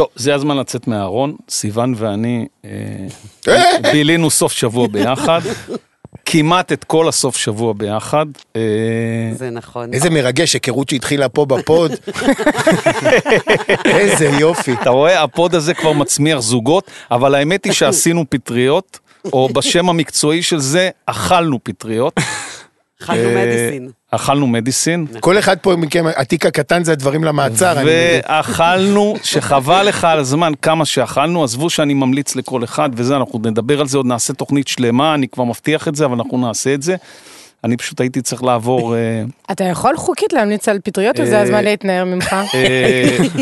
טוב, זה הזמן לצאת מהארון. סיוון ואני אה, אה! בילינו סוף שבוע ביחד. כמעט את כל הסוף שבוע ביחד. אה, זה נכון. איזה מרגש, היכרות שהתחילה פה בפוד. איזה יופי. אתה רואה, הפוד הזה כבר מצמיח זוגות, אבל האמת היא שעשינו פטריות, או בשם המקצועי של זה, אכלנו פטריות. אכלנו אה, medicine. אכלנו medicine. כל אחד פה מכם, התיק הקטן זה הדברים למעצר. ואכלנו, שחבל לך על הזמן כמה שאכלנו, עזבו שאני ממליץ לכל אחד וזה, אנחנו נדבר על זה, עוד נעשה תוכנית שלמה, אני כבר מבטיח את זה, אבל אנחנו נעשה את זה. אני פשוט הייתי צריך לעבור... אה, אתה יכול חוקית להמליץ על פטריות, או זה אה, הזמן להתנער ממך?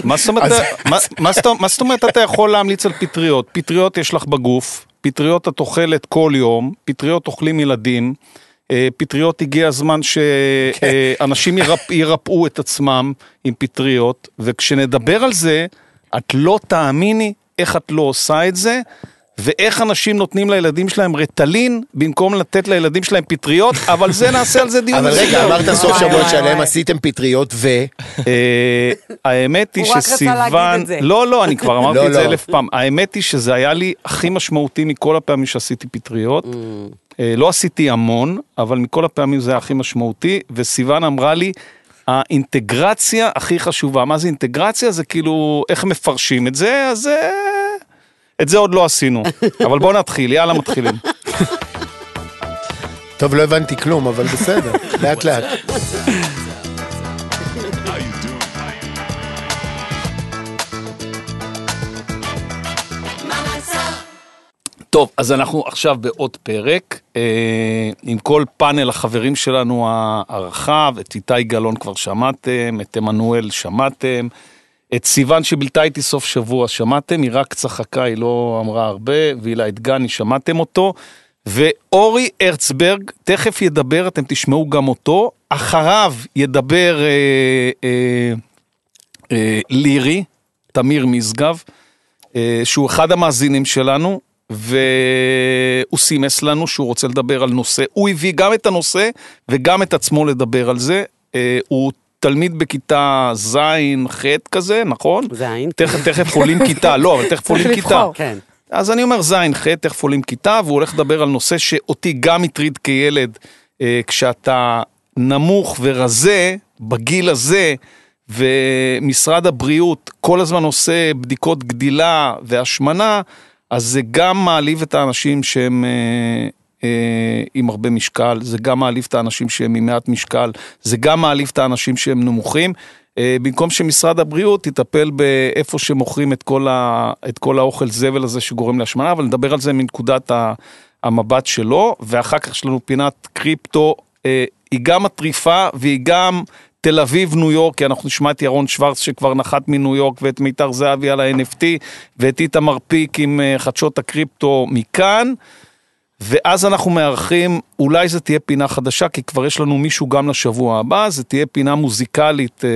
מה זאת אומרת, אתה יכול להמליץ על פטריות? פטריות יש לך בגוף, פטריות את אוכלת כל יום, פטריות אוכלים ילדים, פטריות הגיע הזמן שאנשים ירפאו את עצמם עם פטריות, וכשנדבר על זה, את לא תאמיני איך את לא עושה את זה. ואיך אנשים נותנים לילדים שלהם רטלין במקום לתת לילדים שלהם פטריות, אבל זה נעשה על זה דיון. אבל רגע. אמרת סוף שבוע שלם. עשיתם פטריות ו... אה, האמת היא הוא רק רצה שסיוון, להגיד את זה. לא לא אני כבר אמרתי לא, את זה לא. אלף פעם, האמת היא שזה היה לי הכי משמעותי מכל הפעמים שעשיתי פטריות, Mm. אה, לא עשיתי המון, אבל מכל הפעמים זה היה הכי משמעותי, וסיוון אמרה לי, האינטגרציה הכי חשובה, מה זה אינטגרציה? זה כאילו, איך מפרשים את זה, אז אה, את זה עוד לא עשינו, אבל בואו נתחיל, יאללה מתחילים. טוב, לא הבנתי כלום, אבל בסדר, לאט לאט. טוב, אז אנחנו עכשיו בעוד פרק, אה, עם כל פאנל החברים שלנו הרחב, את איתי גלאון כבר שמעתם, את עמנואל שמעתם, את סיוון שבילתה איתי סוף שבוע שמעתם, היא רק צחקה, היא לא אמרה הרבה, והילה את גני שמעתם אותו, ואורי הרצברג תכף ידבר, אתם תשמעו גם אותו, אחריו ידבר אה, אה, אה, לירי, תמיר משגב, אה, שהוא אחד המאזינים שלנו, והוא סימס לנו שהוא רוצה לדבר על נושא, הוא הביא גם את הנושא וגם את עצמו לדבר על זה, אה, הוא תלמיד בכיתה ז', ח' כזה, נכון? זין. תכף, תכף עולים כיתה, לא, אבל תכף עולים צריך כיתה. לבחור. כן. אז אני אומר ז', ח', תכף עולים כיתה, והוא הולך לדבר על נושא שאותי גם הטריד כילד, אה, כשאתה נמוך ורזה, בגיל הזה, ומשרד הבריאות כל הזמן עושה בדיקות גדילה והשמנה, אז זה גם מעליב את האנשים שהם אה, אה, עם הרבה משקל, זה גם מעליב את האנשים שהם עם מעט משקל, זה גם מעליב את האנשים שהם נמוכים. אה, במקום שמשרד הבריאות יטפל באיפה שמוכרים את כל, ה, את כל האוכל זבל הזה שגורם להשמנה, אבל נדבר על זה מנקודת ה- המבט שלו, ואחר כך יש לנו פינת קריפטו, אה, היא גם מטריפה והיא גם תל אביב, ניו יורק, כי אנחנו נשמע את ירון שוורץ שכבר נחת מניו יורק, ואת מיתר זהבי על ה-NFT, ואת איתמר פיק עם אה, חדשות הקריפטו מכאן. ואז אנחנו מארחים, אולי זה תהיה פינה חדשה, כי כבר יש לנו מישהו גם לשבוע הבא, זה תהיה פינה מוזיקלית אה,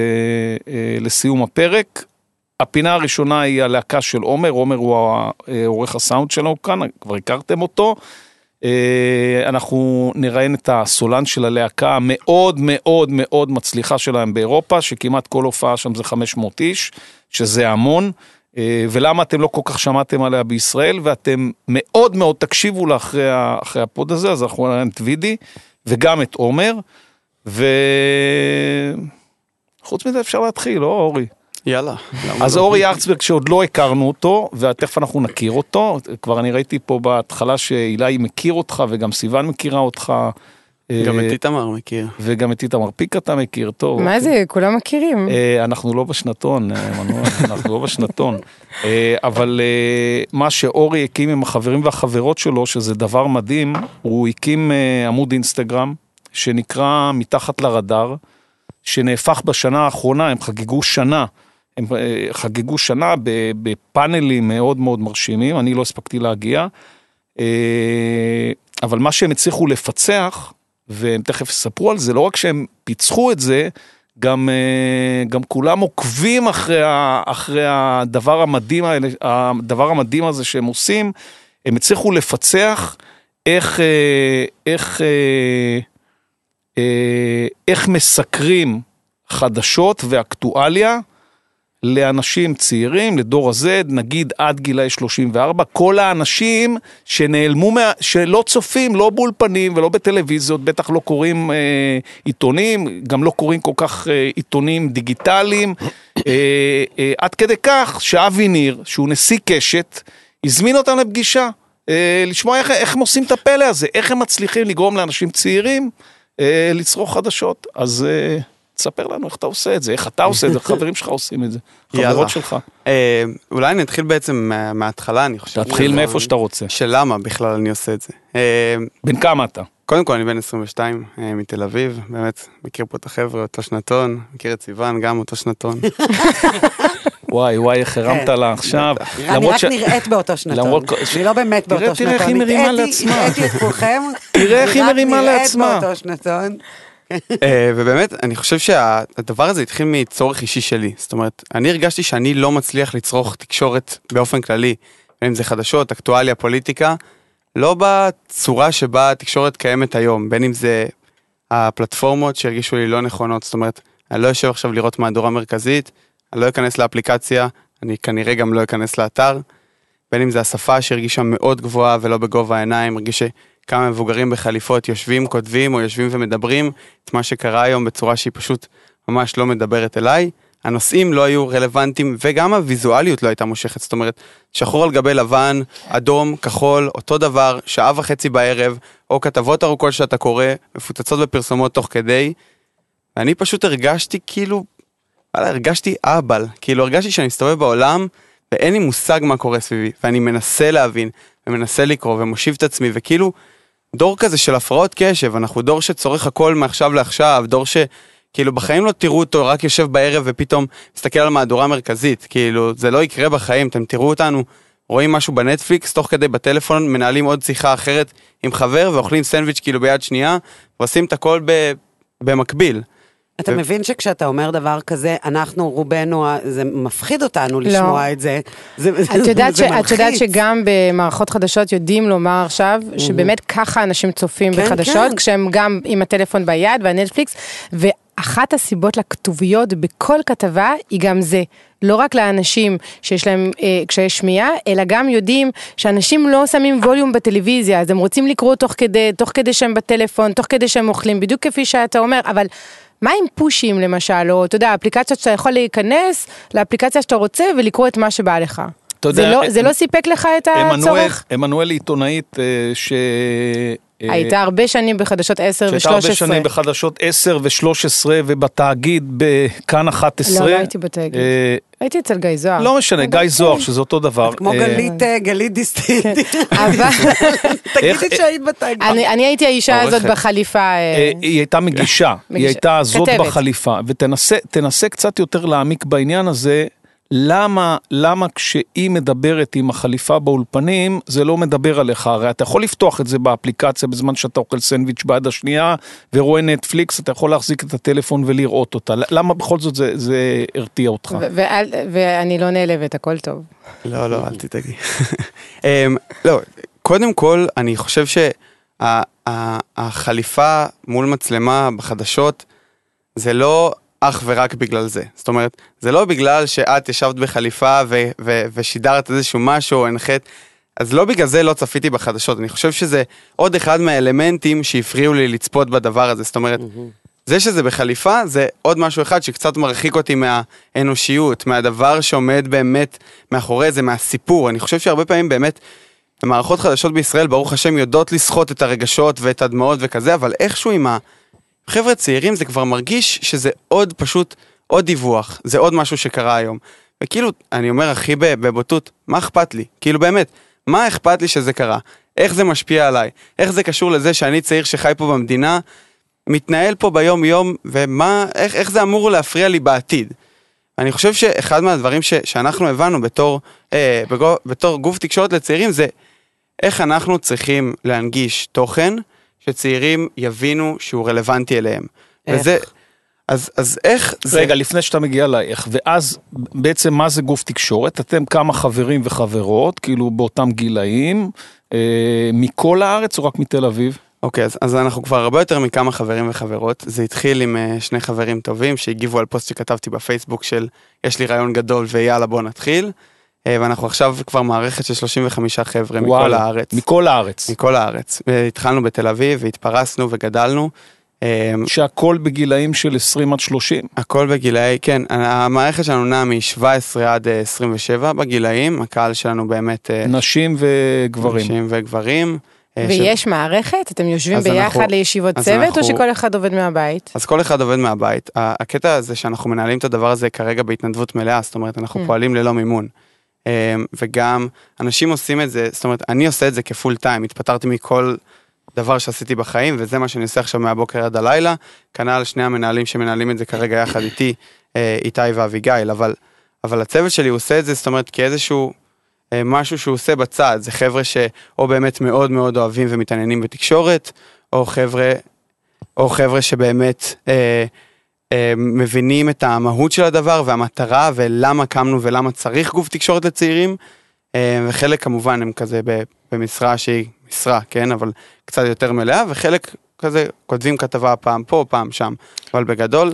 אה, לסיום הפרק. הפינה הראשונה היא הלהקה של עומר, עומר הוא ה- אה, הסאונד שלנו כאן, כבר הכרתם אותו. אה, אנחנו נראיין את הסולן של הלהקה המאוד מאוד מאוד מצליחה שלהם באירופה, שכמעט כל הופעה שם זה 500 איש, שזה המון. אה, ולמה אתם לא כל כך שמעתם עליה בישראל, ואתם מאוד מאוד תקשיבו לה אחרי, הפוד הזה, אז אנחנו נראיין את וידי, וגם את עומר, וחוץ מזה אפשר להתחיל, לא אורי? יאללה. אז לא? אורי ארצברג שעוד לא הכרנו אותו, ותכף אנחנו נכיר אותו, כבר אני ראיתי פה בהתחלה שאילי מכיר אותך וגם סיוון מכירה אותך. גם אה, את איתמר מכיר. וגם את איתמר פיק אתה מכיר, טוב. מה זה, כולם מכירים. אה, אנחנו לא בשנתון, אה, אנחנו לא בשנתון. אבל מה שאורי הקים עם החברים והחברות שלו, שזה דבר מדהים, הוא הקים עמוד אינסטגרם שנקרא מתחת לרדאר, שנהפך בשנה האחרונה, הם חגגו שנה. הם אה, חגגו שנה בפאנלים מאוד מאוד מרשימים, אני לא הספקתי להגיע. אה, אבל מה שהם הצליחו לפצח, והם תכף יספרו על זה, לא רק שהם פיצחו את זה, גם, אה, גם כולם עוקבים אחרי, ה- אחרי הדבר המדהים, הדבר המדהים הזה שהם עושים, הם הצליחו לפצח איך, איך, אה, איך מסקרים חדשות ואקטואליה לאנשים צעירים, לדור ה-Z, נגיד עד גילאי 34, כל האנשים שנעלמו, מה, שלא צופים, לא באולפנים ולא בטלוויזיות, בטח לא קוראים אה, עיתונים, גם לא קוראים כל כך אה, עיתונים דיגיטליים, אה, אה, עד כדי כך שאבי ניר, שהוא נשיא קשת, הזמין אותם לפגישה, אה, לשמוע איך, איך הם עושים את הפלא הזה, איך הם מצליחים לגרום לאנשים צעירים אה, לצרוך חדשות. אז אה, תספר לנו איך אתה עושה את זה, איך אתה עושה את זה, חברים שלך עושים את זה. חברות שלך. אה, אולי נתחיל בעצם מה- מההתחלה, אני חושב. תתחיל מאיפה שאתה רוצה. של למה בכלל אני עושה את זה. אה, בן כמה אתה? קודם כל אני בן 22 אה, מתל אביב, באמת מכיר פה את החבר'ה, אותו שנתון, מכיר את סיוון, גם אותו שנתון. וואי וואי איך הרמת כן. לה עכשיו. אני רק נראית באותו שנתון. אני לא באמת באותו שנתון. תראה איך היא מרימה לעצמה. תראה איך היא אני רק מרימה נראית לעצמה. אה, ובאמת, אני חושב שהדבר הזה התחיל מצורך אישי שלי. זאת אומרת, אני הרגשתי שאני לא מצליח לצרוך תקשורת באופן כללי, אם זה חדשות, אקטואליה, פוליטיקה, לא בצורה שבה התקשורת קיימת היום, בין אם זה הפלטפורמות שהרגישו לי לא נכונות, זאת אומרת, אני לא יושב עכשיו לראות מהדורה מרכזית, אני לא אכנס לאפליקציה, אני כנראה גם לא אכנס לאתר, בין אם זה השפה שהרגישה מאוד גבוהה ולא בגובה העיניים, הרגיש שכמה מבוגרים בחליפות יושבים, כותבים או יושבים ומדברים את מה שקרה היום בצורה שהיא פשוט ממש לא מדברת אליי. הנושאים לא היו רלוונטיים וגם הוויזואליות לא הייתה מושכת, זאת אומרת, שחור על גבי לבן, אדום, כחול, אותו דבר, שעה וחצי בערב, או כתבות ארוכות שאתה קורא, מפוצצות בפרסומות תוך כדי, ואני פשוט הרגשתי כאילו, וואלה, הרגשתי אהבל, כאילו הרגשתי שאני מסתובב בעולם ואין לי מושג מה קורה סביבי, ואני מנסה להבין, ומנסה לקרוא, ומושיב את עצמי, וכאילו, דור כזה של הפרעות קשב, אנחנו דור שצורך הכל מעכשיו לעכשיו, דור ש... כאילו בחיים לא תראו אותו רק יושב בערב ופתאום מסתכל על מהדורה מרכזית, כאילו זה לא יקרה בחיים, אתם תראו אותנו רואים משהו בנטפליקס, תוך כדי בטלפון מנהלים עוד שיחה אחרת עם חבר ואוכלים סנדוויץ' כאילו ביד שנייה, ועושים את הכל ב... במקביל. אתה מבין שכשאתה אומר דבר כזה, אנחנו רובנו, זה מפחיד אותנו לשמוע את זה. זה את יודעת, ש, זה את יודעת מלחיץ. שגם במערכות חדשות יודעים לומר עכשיו, שבאמת ככה אנשים צופים כן, בחדשות, כן. כשהם גם עם הטלפון ביד והנטפליקס, ואחת הסיבות לכתוביות בכל כתבה היא גם זה. לא רק לאנשים שיש להם אה, קשיי שמיעה, אלא גם יודעים שאנשים לא שמים ווליום בטלוויזיה, אז הם רוצים לקרוא תוך כדי, תוך כדי שהם בטלפון, תוך כדי שהם אוכלים, בדיוק כפי שאתה אומר, אבל מה עם פושים למשל, או אתה יודע, אפליקציות שאתה יכול להיכנס לאפליקציה שאתה רוצה ולקרוא את מה שבא לך. אתה זה, יודע, לא, זה אה, לא סיפק לך את הצורך? עמנואל היא עיתונאית אה, ש... אה, הייתה הרבה שנים בחדשות 10 שהייתה הרבה ו-13. שנים בחדשות 10 ו-13 ובתאגיד בכאן 11. לא, לא הייתי בתאגיד. הייתי אצל גיא זוהר. לא משנה, גיא זוהר, שזה אותו דבר. כמו אה, גלית, אה, גלית דיסטין. אבל תגידי שהיית בתאגיד. אני, אני הייתי האישה הזאת. בחליפה. אה, היא הייתה מגישה, היא. הייתה זאת. בחליפה, ותנסה תנסה קצת יותר להעמיק בעניין הזה, למה, למה כשהיא מדברת עם החליפה באולפנים, זה לא מדבר עליך, הרי אתה יכול לפתוח את זה באפליקציה בזמן שאתה אוכל סנדוויץ' ביד השנייה, ורואה נטפליקס, אתה יכול להחזיק את הטלפון ולראות אותה, למה בכל זאת זה, זה הרתיע אותך? ואני לא נעלבת, הכל טוב. לא, לא, אל תדאגי. אמ, לא, קודם כל, אני חושב שהחליפה מול מצלמה בחדשות, זה לא אך ורק בגלל זה. זאת אומרת, זה לא בגלל שאת ישבת בחליפה ו- ו- ושידרת איזשהו משהו או הנחית, אז לא בגלל זה לא צפיתי בחדשות. אני חושב שזה עוד אחד מהאלמנטים שהפריעו לי לצפות בדבר הזה. זאת אומרת, זה שזה בחליפה זה עוד משהו אחד שקצת מרחיק אותי מהאנושיות, מהדבר שעומד באמת מאחורי זה, מהסיפור. אני חושב שהרבה פעמים באמת, מערכות חדשות בישראל, ברוך השם, יודעות לסחוט את הרגשות ואת הדמעות וכזה, אבל איכשהו עם החבר'ה צעירים זה כבר מרגיש שזה עוד פשוט, עוד דיווח, זה עוד משהו שקרה היום. וכאילו, אני אומר הכי בבוטות, מה אכפת לי? כאילו באמת, מה אכפת לי שזה קרה? איך זה משפיע עליי? איך זה קשור לזה שאני צעיר שחי פה במדינה, מתנהל פה ביום יום, ומה, איך, איך זה אמור להפריע לי בעתיד? אני חושב שאחד מהדברים ש, שאנחנו הבנו בתור, אה, בגו, בתור גוף תקשורת לצעירים זה איך אנחנו צריכים להנגיש תוכן שצעירים יבינו שהוא רלוונטי אליהם. איך? וזה, אז, אז איך זה... רגע, לפני שאתה מגיע לאיך, ואז בעצם מה זה גוף תקשורת? אתם כמה חברים וחברות, כאילו באותם גילאים, אה, מכל הארץ או רק מתל אביב? אוקיי, אז, אז אנחנו כבר הרבה יותר מכמה חברים וחברות. זה התחיל עם uh, שני חברים טובים שהגיבו על פוסט שכתבתי בפייסבוק של יש לי רעיון גדול ויאללה בוא נתחיל. Uh, ואנחנו עכשיו כבר מערכת של 35 חבר'ה מכל וואלה, הארץ. מכל הארץ. מכל הארץ. התחלנו בתל אביב והתפרסנו וגדלנו. אה, שהכל בגילאים של 20 עד 30. הכל בגילאי, כן, המערכת שלנו נעה מ-17 עד אה, 27 בגילאים, הקהל שלנו באמת... אה, נשים וגברים. נשים וגברים. אה, ויש מערכת? אתם יושבים ביחד אנחנו- לישיבות צוות, או אנחנו- שכל אחד עובד מהבית? אז כל אחד עובד מהבית. הקטע הזה שאנחנו מנהלים את הדבר הזה כרגע בהתנדבות מלאה, זאת אומרת, אנחנו Mm. פועלים ללא מימון. אה, וגם אנשים עושים את זה, זאת אומרת, אני עושה את זה כפול טיים, התפטרתי מכל דבר שעשיתי בחיים, וזה מה שאני עושה עכשיו מהבוקר עד הלילה. כנ"ל שני המנהלים שמנהלים את זה כרגע יחד איתי, אה, איתי ואביגיל, אבל, אבל הצוות שלי עושה את זה, זאת אומרת, כאיזשהו אה, משהו שהוא עושה בצד, זה חבר'ה שאו באמת מאוד מאוד אוהבים ומתעניינים בתקשורת, או חבר'ה, או חבר'ה שבאמת אה, מבינים את המהות של הדבר והמטרה ולמה קמנו ולמה צריך גוף תקשורת לצעירים, אה, וחלק כמובן הם כזה במשרה שהיא משרה, כן, אבל קצת יותר מלאה, וחלק כזה כותבים כתבה פעם פה, פעם שם, אבל בגדול,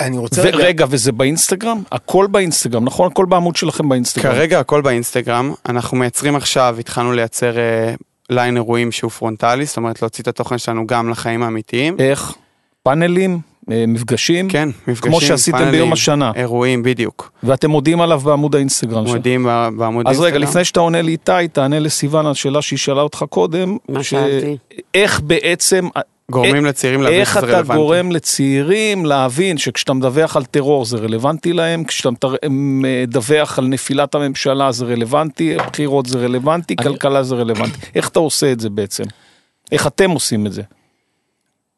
אני רוצה רגע, ורגע, וזה באינסטגרם? הכל באינסטגרם, נכון? הכל בעמוד שלכם באינסטגרם. כרגע הכל באינסטגרם, אנחנו מייצרים עכשיו, התחלנו לייצר אה, ליין אירועים שהוא פרונטלי, זאת אומרת להוציא את התוכן שלנו גם לחיים האמיתיים. איך? פאנלים? אה, מפגשים? כן, מפגשים, כמו שעשיתם פאנלים, ביום השנה. אירועים, בדיוק. ואתם מודיעים עליו בעמוד האינסטגרם שלכם. מודיעים בעמוד אז רגע. לפני שאתה עונה לאיתי, תענה לסיוון על שאלה שהיא שאלה אותך קודם. מה ש- שאלתי? איך בעצם, גורמים לצעירים להבין איך שזה אתה רלוונטי. גורם לצעירים להבין שכשאתה מדווח על טרור זה רלוונטי להם, כשאתה מדווח על נפילת הממשלה זה רלוונטי, בחירות זה רלוונטי, אני- כלכלה זה רלוונטי. איך אתה עושה את זה בעצם? איך אתם עושים את זה?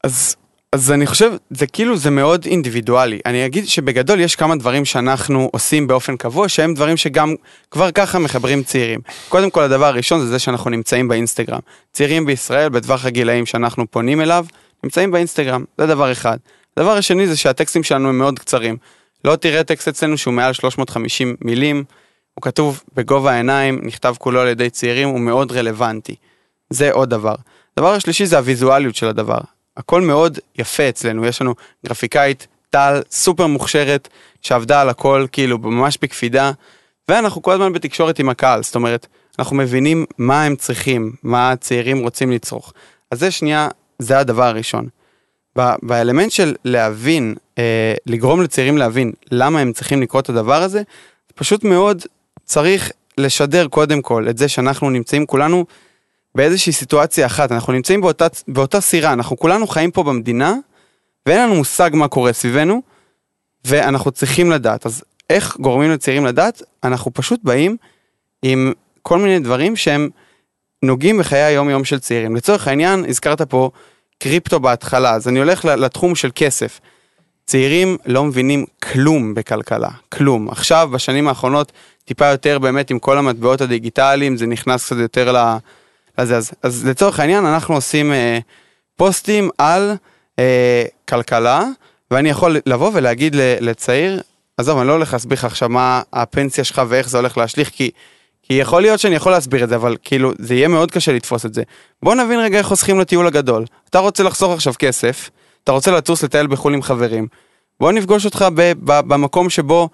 אז, אז אני חושב, זה כאילו, זה מאוד אינדיבידואלי. אני אגיד שבגדול יש כמה דברים שאנחנו עושים באופן קבוע, שהם דברים שגם כבר ככה מחברים צעירים. קודם כל, הדבר הראשון זה זה שאנחנו נמצאים באינסטגרם. צעירים בישראל, בטווח הגילאים שאנחנו פונים אליו, נמצאים באינסטגרם, זה דבר אחד. הדבר השני זה שהטקסטים שלנו הם מאוד קצרים. לא תראה טקסט אצלנו שהוא מעל 350 מילים, הוא כתוב בגובה העיניים, נכתב כולו על ידי צעירים, הוא מאוד רלוונטי. זה עוד דבר. הדבר השלישי זה הוויזואליות של הדבר. הכל מאוד יפה אצלנו, יש לנו גרפיקאית, טל, סופר מוכשרת, שעבדה על הכל כאילו ממש בקפידה, ואנחנו כל הזמן בתקשורת עם הקהל, זאת אומרת, אנחנו מבינים מה הם צריכים, מה הצעירים רוצים לצרוך. אז זה שנייה, זה הדבר הראשון. באלמנט של להבין, אה, לגרום לצעירים להבין למה הם צריכים לקרוא את הדבר הזה, זה פשוט מאוד צריך לשדר קודם כל את זה שאנחנו נמצאים כולנו באיזושהי סיטואציה אחת, אנחנו נמצאים באותה, באותה סירה, אנחנו כולנו חיים פה במדינה, ואין לנו מושג מה קורה סביבנו, ואנחנו צריכים לדעת. אז איך גורמים לצעירים לדעת? אנחנו פשוט באים עם כל מיני דברים שהם נוגעים בחיי היום-יום של צעירים. לצורך העניין, הזכרת פה קריפטו בהתחלה, אז אני הולך לתחום של כסף. צעירים לא מבינים כלום בכלכלה, כלום. עכשיו, בשנים האחרונות, טיפה יותר באמת עם כל המטבעות הדיגיטליים, זה נכנס קצת יותר ל... לזה. אז, אז לצורך העניין, אנחנו עושים אה, פוסטים על אה, כלכלה, ואני יכול לבוא ולהגיד לצעיר, עזוב, אני לא הולך להסביר לך עכשיו מה הפנסיה שלך ואיך זה הולך להשליך, כי, כי יכול להיות שאני יכול להסביר את זה, אבל כאילו, זה יהיה מאוד קשה לתפוס את זה. בוא נבין רגע איך חוסכים לטיול הגדול. אתה רוצה לחסוך עכשיו כסף, אתה רוצה לטוס לטייל בחו"ל עם חברים, בוא נפגוש אותך ב- ב- במקום שבו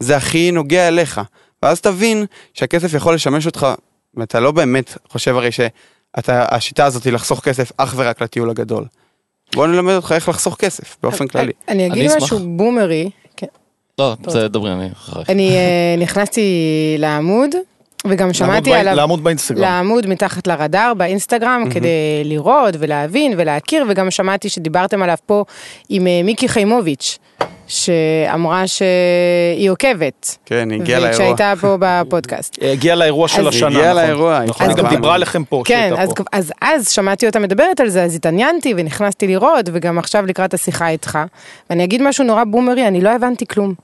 זה הכי נוגע אליך. ואז תבין שהכסף יכול לשמש אותך, ואתה לא באמת חושב הרי שהשיטה הזאת היא לחסוך כסף אך ורק לטיול הגדול. בוא נלמד אותך איך לחסוך כסף באופן כללי. אני אגיד אני אשמח. משהו בומרי. כן. לא, בסדר, דברי, אני אחרייך. אני אה, נכנסתי לעמוד, וגם שמעתי לעמוד עליו. לעמוד באינסטגרם. לעמוד מתחת לרדאר באינסטגרם כדי לראות ולהבין ולהכיר וגם שמעתי שדיברתם עליו פה עם אה, מיקי חיימוביץ' שאמרה שהיא עוקבת. כן, היא הגיעה לאירוע. וכשהייתה פה בפודקאסט. הגיע לאירוע של אז- השנה, הגיעה נכון. לאירוע, נכון, היא גם. דיברה עליכם פה, כן, שהייתה אז, פה. אז, אז שמעתי אותה מדברת על זה, אז התעניינתי ונכנסתי לראות, וגם עכשיו לקראת השיחה איתך. ואני אגיד משהו נורא בומרי, אני לא הבנתי כלום.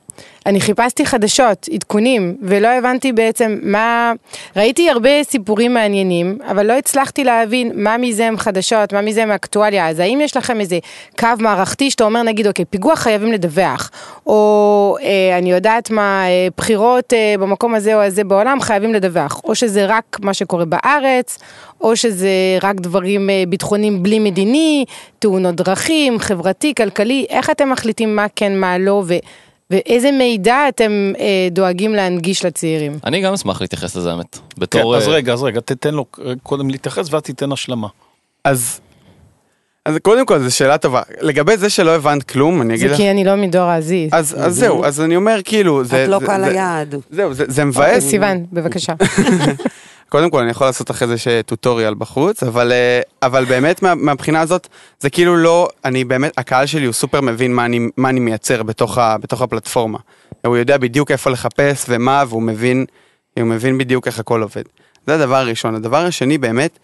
אני חיפשתי חדשות, עדכונים, ולא הבנתי בעצם מה... ראיתי הרבה סיפורים מעניינים, אבל לא הצלחתי להבין מה מזה הם חדשות, מה מזה הם אקטואליה. אז האם יש לכם איזה קו מערכתי שאתה אומר, נגיד, אוקיי, פיגוע חייבים לדווח, או אה, אני יודעת מה, אה, בחירות אה, במקום הזה או הזה בעולם חייבים לדווח, או שזה רק מה שקורה בארץ, או שזה רק דברים אה, ביטחוניים בלי מדיני, תאונות דרכים, חברתי, כלכלי, איך אתם מחליטים מה כן, מה לא, ו... ואיזה מידע אתם אה, דואגים להנגיש לצעירים? אני גם אשמח להתייחס לזה, האמת. כן, בתור... אז אה, רגע, אז רגע, תתן לו קודם להתייחס ואז תיתן השלמה. אז, אז קודם כל, זו שאלה טובה. לגבי זה שלא הבנת כלום, אני אגיד זה לך... כי אני לא מדור הזי. אז, אז זהו, אז אני אומר כאילו, זה... את לא זה- קהל זה- היעד. זהו, זה, זה מבאס. סיוון, בבקשה. קודם כל אני יכול לעשות אחרי זה שטוטוריאל בחוץ, אבל, אה, אבל באמת מה, מהבחינה הזאת, זה כאילו לא, אני באמת, הקהל שלי הוא סופר מבין מה אני, מה אני מייצר בתוך, ה, בתוך הפלטפורמה. הוא יודע בדיוק איפה לחפש ומה, והוא מבין, הוא מבין בדיוק איך הכל עובד. זה הדבר הראשון. הדבר השני באמת,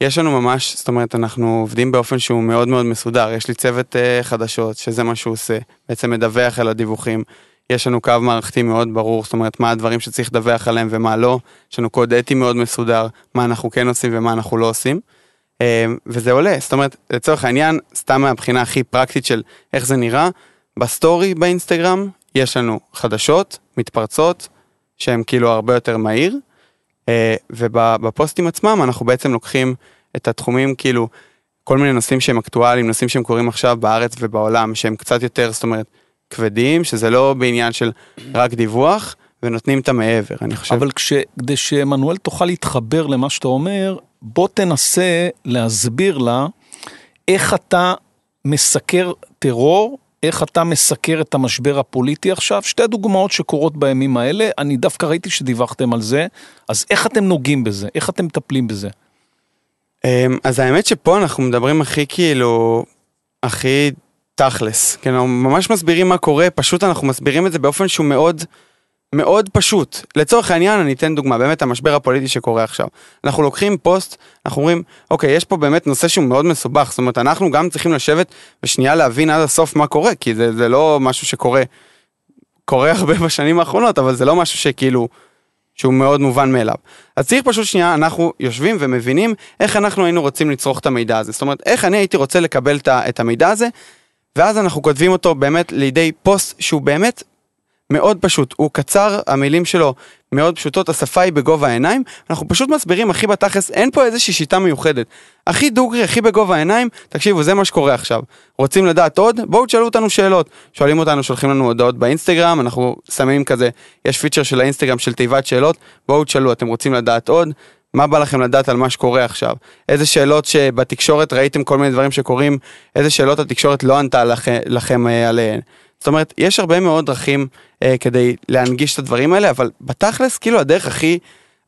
יש לנו ממש, זאת אומרת, אנחנו עובדים באופן שהוא מאוד מאוד מסודר. יש לי צוות uh, חדשות, שזה מה שהוא עושה, בעצם מדווח על הדיווחים. יש לנו קו מערכתי מאוד ברור, זאת אומרת, מה הדברים שצריך לדווח עליהם ומה לא. יש לנו קוד אתי מאוד מסודר, מה אנחנו כן עושים ומה אנחנו לא עושים. אה, וזה עולה, זאת אומרת, לצורך העניין, סתם מהבחינה הכי פרקטית של איך זה נראה, בסטורי באינסטגרם יש לנו חדשות, מתפרצות, שהן כאילו הרבה יותר מהיר, אה, ובפוסטים עצמם אנחנו בעצם לוקחים את התחומים כאילו, כל מיני נושאים שהם אקטואליים, נושאים שהם קורים עכשיו בארץ ובעולם, שהם קצת יותר, זאת אומרת, כבדים, שזה לא בעניין של רק דיווח, ונותנים את המעבר, אני חושב. אבל כש, כדי שמנואל תוכל להתחבר למה שאתה אומר, בוא תנסה להסביר לה איך אתה מסקר טרור, איך אתה מסקר את המשבר הפוליטי עכשיו. שתי דוגמאות שקורות בימים האלה, אני דווקא ראיתי שדיווחתם על זה, אז איך אתם נוגעים בזה? איך אתם מטפלים בזה? אמ, אז האמת שפה אנחנו מדברים הכי כאילו, הכי תכלס, כן, אנחנו ממש מסבירים מה קורה, פשוט אנחנו מסבירים את זה באופן שהוא מאוד, מאוד פשוט. לצורך העניין, אני אתן דוגמה, באמת המשבר הפוליטי שקורה עכשיו. אנחנו לוקחים פוסט, אנחנו אומרים, אוקיי, יש פה באמת נושא שהוא מאוד מסובך, זאת אומרת, אנחנו גם צריכים לשבת ושנייה להבין עד הסוף מה קורה, כי זה, זה לא משהו שקורה, קורה הרבה בשנים האחרונות, אבל זה לא משהו שכאילו... שהוא מאוד מובן מאליו. אז צריך פשוט שנייה, אנחנו יושבים ומבינים איך אנחנו היינו רוצים לצרוך את המידע הזה. זאת אומרת, איך אני הייתי רוצה לקבל את המידע הזה, ואז אנחנו כותבים אותו באמת לידי פוסט שהוא באמת מאוד פשוט. הוא קצר, המילים שלו מאוד פשוטות, השפה היא בגובה העיניים, אנחנו פשוט מסבירים הכי בתכלס, אין פה איזושהי שיטה מיוחדת. הכי דוגרי, הכי בגובה העיניים, תקשיבו, זה מה שקורה עכשיו. רוצים לדעת עוד? בואו תשאלו אותנו שאלות. שואלים אותנו, שולחים לנו הודעות באינסטגרם, אנחנו שמים כזה, יש פיצ'ר של האינסטגרם של תיבת שאלות, בואו תשאלו, אתם רוצים לדעת עוד? מה בא לכם לדעת על מה שקורה עכשיו? איזה שאלות שבתקשורת ראיתם כל מיני דברים שקורים, איזה שאלות התקשורת לא ענתה לכם, לכם אה, עליהן. זאת אומרת, יש הרבה מאוד דרכים אה, כדי להנגיש את הדברים האלה, אבל בתכלס, כאילו הדרך הכי,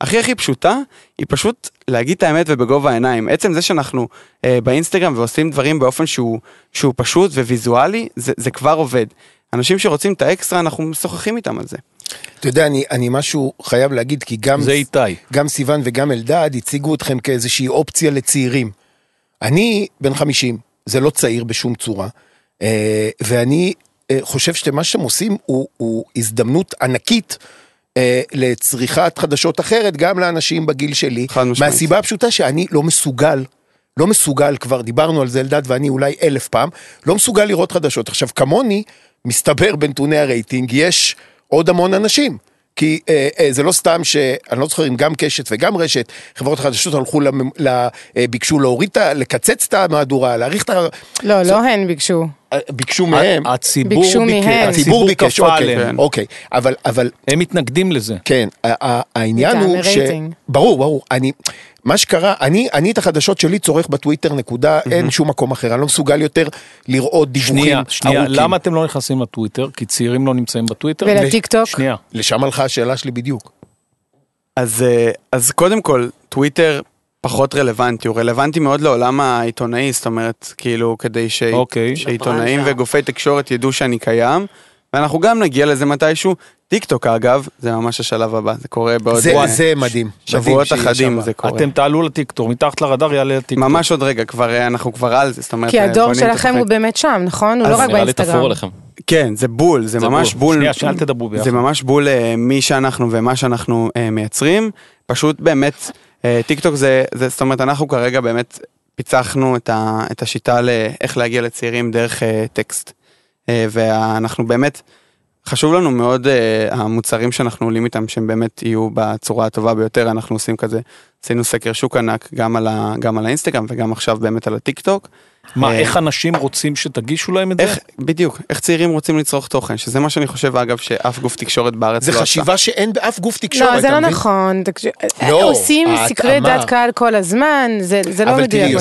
הכי הכי פשוטה, היא פשוט להגיד את האמת ובגובה העיניים. עצם זה שאנחנו אה, באינסטגרם ועושים דברים באופן שהוא, שהוא פשוט וויזואלי, זה, זה כבר עובד. אנשים שרוצים את האקסטרה, אנחנו משוחחים איתם על זה. אתה יודע, אני, אני משהו חייב להגיד, כי גם, זה איתי. גם סיוון וגם אלדד הציגו אתכם כאיזושהי אופציה לצעירים. אני בן 50, זה לא צעיר בשום צורה, אה, ואני אה, חושב שמה שאתם עושים הוא, הוא הזדמנות ענקית. אה, לצריכת חדשות אחרת גם לאנשים בגיל שלי, חד משמעית. מהסיבה הפשוטה שאני לא מסוגל, לא מסוגל, כבר דיברנו על זה אלדד ואני אולי אלף פעם, לא מסוגל לראות חדשות. עכשיו כמוני, מסתבר בנתוני הרייטינג, יש עוד המון אנשים. כי אה, אה, זה לא סתם שאני לא זוכר אם גם קשת וגם רשת, חברות החדשות הלכו, למ, ל, אה, ביקשו להוריד, את ה- לקצץ את המהדורה, להאריך את ה... לא, לא הן ביקשו. אה, ביקשו מהם, הציבור ביקשו ביקש, מהם. הציבור ביקש, אוקיי. אוקיי, אבל, אבל הם מתנגדים לזה. כן, העניין הוא ש... ברור, ברור. אני, מה שקרה, אני, אני את החדשות שלי צורך בטוויטר, נקודה, אין שום מקום אחר. אני לא מסוגל יותר לראות דיווחים שנייה, שנייה, ארוכים. למה אתם לא נכנסים לטוויטר? כי צעירים לא נמצאים בטוויטר? ולטיק טוק? שנייה. לשם הלכה השאלה שלי בדיוק. אז, אה, אז קודם כל, טוויטר פחות רלוונטי, הוא רלוונטי מאוד לעולם העיתונאי, זאת אומרת, כאילו, כדי ש... אוקיי. שעיתונאים וגופי תקשורת ידעו שאני קיים, ואנחנו גם נגיע לזה מתישהו. טיק טוק אגב, זה ממש השלב הבא, זה קורה בעוד זה, וואי, זה מדהים. שבועות אחדים. זה קורה. אתם תעלו לטיקטוק, מתחת לרדאר יעלה לטיקטוק. ממש עוד רגע, כבר, אה, אנחנו כבר על זה, זאת אומרת... כי אה, הדור שלכם הוא. באמת שם, נכון? הוא לא רק באינסטגרם. כן, זה בול, זה זה ממש בול. בול. שנייה, שאל תדברו ביחד. זה ממש בול אה, מי שאנחנו ומה שאנחנו אה, מייצרים. פשוט באמת, אה, טיק טוק זה, זה, זאת אומרת, אנחנו כרגע באמת פיצחנו את, ה, את השיטה לאיך להגיע לצעירים דרך אה, טקסט. אה, ואנחנו באמת, חשוב לנו מאוד אה, המוצרים שאנחנו עולים איתם, שהם באמת יהיו בצורה הטובה ביותר, אנחנו עושים כזה, עשינו סקר שוק ענק גם על, ה, גם על האינסטגרם וגם עכשיו באמת על הטיק טוק. מה, אה, איך אנשים רוצים שתגישו להם את זה? איך, בדיוק, איך צעירים רוצים לצרוך תוכן, שזה מה שאני חושב אגב שאף גוף תקשורת בארץ זה לא עשה. חשיבה שאין באף גוף תקשורת, לא, זה לא מבין? נכון. לא, עושים סקרי. דעת קהל כל הזמן, זה זה לא אבל מדויק. תראי, מה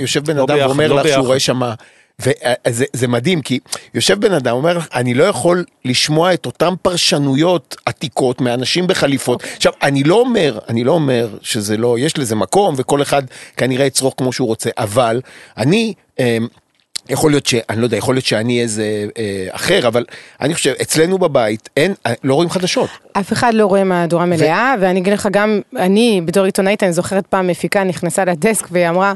יושב בן. אדם, לא אדם ואומר לא לך שהוא. רואה שמה, וזה זה מדהים, כי יושב בן אדם, אומר לך, אני לא יכול לשמוע את אותן פרשנויות עתיקות מאנשים בחליפות. עכשיו, אני לא אומר, אני לא אומר שזה לא, יש לזה מקום, וכל אחד כנראה יצרוך כמו שהוא רוצה, אבל אני... אמ, יכול להיות ש... אני לא יודע, יכול להיות שאני איזה אה, אחר, אבל אני חושב, אצלנו בבית אין, לא רואים חדשות. אף אחד לא רואה מהדורה מלאה, ואני אגיד לך גם, אני בתור עיתונאית, אני זוכרת פעם מפיקה נכנסה לדסק והיא אמרה,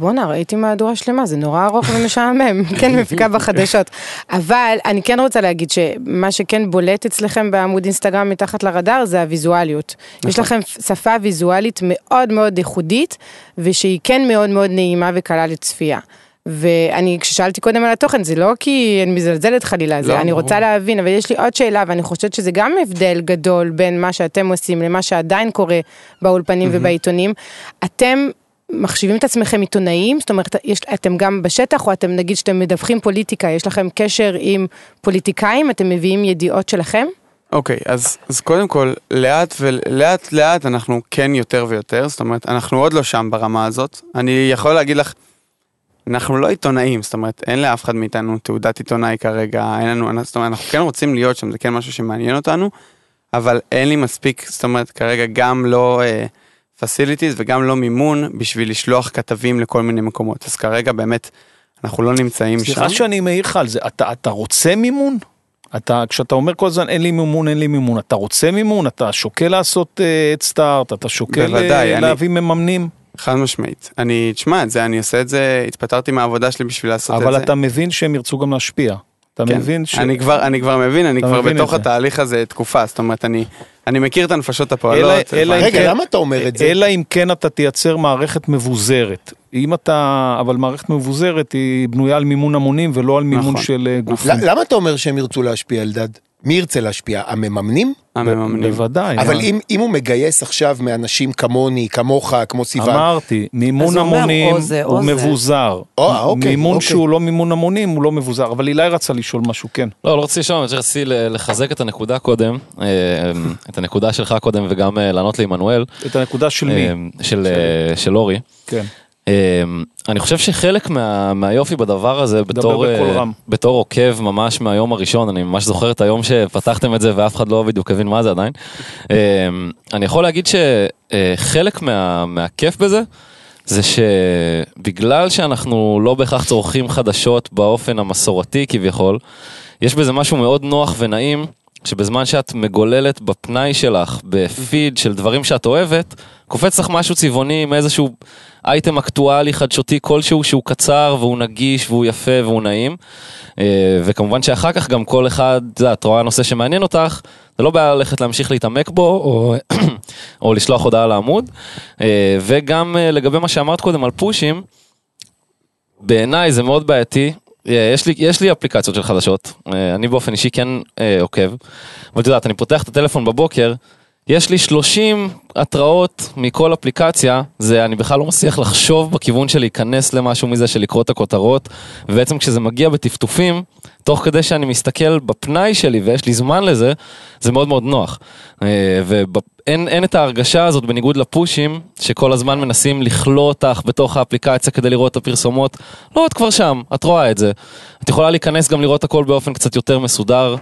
בואנה, ראיתי מהדורה שלמה, זה נורא ארוך ומשעמם, כן, מפיקה בחדשות. אבל אני כן רוצה להגיד שמה שכן בולט אצלכם בעמוד אינסטגרם מתחת לרדאר זה הוויזואליות. יש לכם שפה ויזואלית מאוד מאוד ייחודית, ושהיא כן מאוד מאוד נעימה וקלה לצפייה. ואני, כששאלתי קודם על התוכן, זה לא כי אני מזלזלת חלילה, זה לא, אני ברור. רוצה להבין, אבל יש לי עוד שאלה, ואני חושבת שזה גם הבדל גדול בין מה שאתם עושים למה שעדיין קורה באולפנים ובעיתונים. אתם מחשיבים את עצמכם עיתונאים? זאת אומרת, יש, אתם גם בשטח, או אתם נגיד שאתם מדווחים פוליטיקה, יש לכם קשר עם פוליטיקאים, אתם מביאים ידיעות שלכם? אוקיי, אז, אז קודם כל, לאט ולאט לאט אנחנו כן יותר ויותר, זאת אומרת, אנחנו עוד לא שם ברמה הזאת. אני יכול להגיד לך, אנחנו לא עיתונאים, זאת אומרת, אין לאף אחד מאיתנו תעודת עיתונאי כרגע, אין לנו, זאת אומרת, אנחנו כן רוצים להיות שם, זה כן משהו שמעניין אותנו, אבל אין לי מספיק, זאת אומרת, כרגע גם לא פסיליטיז וגם לא מימון בשביל לשלוח כתבים לכל מיני מקומות. אז כרגע באמת, אנחנו לא נמצאים שם. סליחה שאני מעיר לך על זה, אתה, אתה רוצה מימון? אתה, כשאתה אומר כל הזמן אין לי מימון, אין לי מימון, אתה רוצה מימון? אתה שוקל לעשות אדסטארט, אתה שוקל בוודאי, אה, אני- להביא מממנים? חד משמעית. אני, תשמע, את זה, אני עושה את זה, התפטרתי מהעבודה שלי בשביל לעשות את זה. אבל אתה מבין שהם ירצו גם להשפיע. אתה כן. מבין ש... אני כבר, אני כבר מבין, אני כבר מבין בתוך. התהליך הזה תקופה, זאת אומרת, אני, אני מכיר את הנפשות אלא- הפועלות. אלא אם רגע, כן- למה אתה אומר את זה? אלא אם כן אתה תייצר מערכת מבוזרת. אם אתה, אבל מערכת מבוזרת היא בנויה על מימון המונים ולא על מימון נכון. של אה, גופים. למה אתה אומר שהם ירצו להשפיע, אלדד? מי ירצה להשפיע? המממנים? המממנים. בוודאי. אבל מה? אם, אם הוא מגייס עכשיו מאנשים כמוני, כמוך, כמו סיוון, אמרתי, מימון המונים או זה או הוא זה. מבוזר. או, אוקיי, מימון אוקיי. שהוא לא מימון המונים הוא לא מבוזר. אבל אילי רצה לשאול משהו, כן. לא, לא רציתי לשאול, אני רציתי לחזק את הנקודה קודם, אה, את הנקודה שלך קודם וגם אה, לענות לעמנואל, את הנקודה של מי? אה, של אה, של אורי. כן. אה, אני חושב שחלק מה, מהיופי בדבר הזה, בתור, אה, רם. בתור עוקב ממש מהיום הראשון, אני ממש זוכר את היום שפתחתם את זה ואף אחד לא בדיוק הבין מה זה עדיין. אה, אני יכול להגיד שחלק מה, מהכיף בזה, זה שבגלל שאנחנו לא בהכרח צורכים חדשות באופן המסורתי כביכול, יש בזה משהו מאוד נוח ונעים, שבזמן שאת מגוללת בפנאי שלך, בפיד של דברים שאת אוהבת, קופץ לך משהו צבעוני עם איזשהו אייטם אקטואלי חדשותי כלשהו שהוא קצר והוא נגיש והוא יפה והוא נעים. אה, וכמובן שאחר כך גם כל אחד, את רואה נושא שמעניין אותך, זה לא בעיה ללכת להמשיך להתעמק בו או, או לשלוח הודעה לעמוד. אה, וגם אה, לגבי מה שאמרת קודם על פושים, בעיניי זה מאוד בעייתי. אה, יש לי, יש לי אפליקציות של חדשות, אה, אני באופן אישי כן אה, עוקב, אבל את יודעת, אני פותח את הטלפון בבוקר, יש לי 30 התראות מכל אפליקציה, זה אני בכלל לא מצליח לחשוב בכיוון של להיכנס למשהו מזה, של לקרוא את הכותרות, ובעצם כשזה מגיע בטפטופים, תוך כדי שאני מסתכל בפנאי שלי ויש לי זמן לזה, זה מאוד מאוד נוח. אה, ואין אין את ההרגשה הזאת בניגוד לפושים, שכל הזמן מנסים לכלוא אותך בתוך האפליקציה כדי לראות את הפרסומות. לא, את כבר שם, את רואה את זה. את יכולה להיכנס גם לראות הכל באופן קצת יותר מסודר,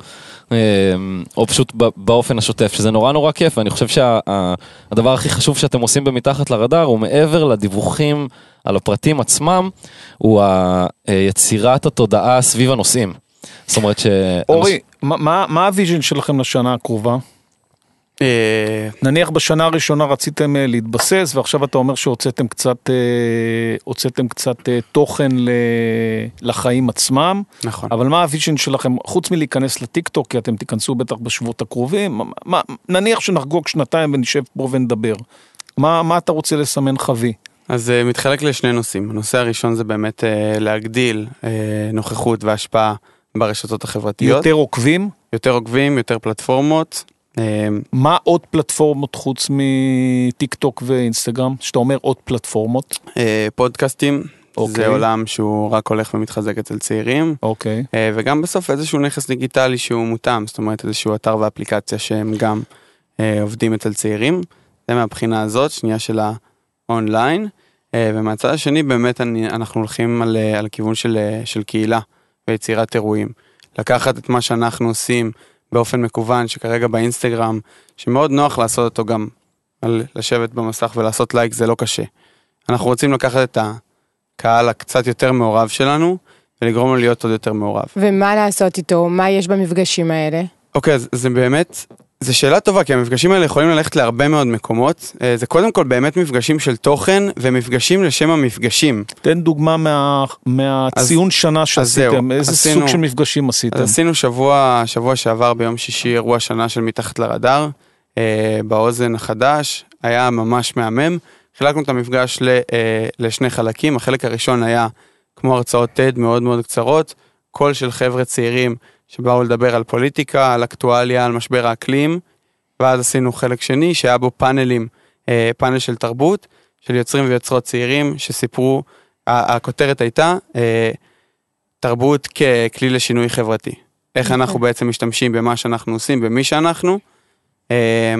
או פשוט באופן השוטף, שזה נורא נורא כיף, ואני חושב שהדבר הכי חשוב שאתם עושים במתחת לרדאר, הוא מעבר לדיווחים על הפרטים עצמם, הוא אה, יצירת התודעה סביב הנושאים. זאת אומרת ש... אורי, מה- מה מה ה vision שלכם לשנה הקרובה? אה, נניח בשנה הראשונה רציתם אה, להתבסס, ועכשיו אתה אומר שהוצאתם קצת, אה, הוצאתם קצת תוכן לחיים עצמם, נכון. אבל מה ה vision שלכם, חוץ מלהיכנס לטיקטוק, כי אתם תיכנסו בטח בשבועות הקרובים, מה- נניח שנחגוג שנתיים ונשב פה ונדבר, מה, מה אתה רוצה לסמן ווי? אז מתחלק לשני נושאים. הנושא הראשון זה באמת להגדיל נוכחות והשפעה ברשתות החברתיות. יותר עוקבים? יותר עוקבים, יותר פלטפורמות. אה, מה עוד פלטפורמות חוץ מטיק טוק ואינסטגרם? שאתה אומר עוד פלטפורמות, אה, פודקאסטים, אוקיי. זה עולם שהוא רק הולך ומתחזק אצל צעירים. אוקיי. אה, וגם בסוף איזשהו נכס דיגיטלי שהוא מותאם, זאת אומרת איזשהו אתר ואפליקציה שהם גם אה, עובדים אצל צעירים. זה מהבחינה הזאת, שנייה של האונליין. ומהצד השני באמת אני, אנחנו הולכים על, על הכיוון של, של קהילה ויצירת אירועים. לקחת את מה שאנחנו עושים באופן מקוון, שכרגע באינסטגרם, שמאוד נוח לעשות אותו גם על לשבת במסך ולעשות לייק זה לא קשה. אנחנו רוצים לקחת את הקהל הקצת יותר מעורב שלנו, ולגרום לו להיות עוד יותר מעורב. ומה לעשות איתו? מה יש במפגשים האלה? אוקיי, אז זה באמת, זו שאלה טובה, כי המפגשים האלה יכולים ללכת להרבה מאוד מקומות. אה, זה קודם כל באמת מפגשים של תוכן, ומפגשים לשם המפגשים. תן דוגמה מה, מהציון שנה שעשיתם, זהו, איזה עשינו- סוג של מפגשים עשיתם? אז עשינו שבוע, שבוע שעבר ביום שישי אירוע שנה של מתחת לרדאר, אה, באוזן החדש, היה ממש מהמם. חילקנו את המפגש ל, אה, לשני חלקים, החלק הראשון היה כמו הרצאות TED מאוד מאוד קצרות, קול של חבר'ה צעירים שבאו לדבר על פוליטיקה, על אקטואליה, על משבר האקלים, ואז עשינו חלק שני שהיה בו פאנלים, אה, פאנל של תרבות, של יוצרים ויוצרות צעירים שסיפרו, הכותרת הייתה אה, תרבות ככלי לשינוי חברתי. איך אנחנו בעצם משתמשים במה שאנחנו עושים, במי שאנחנו, אה,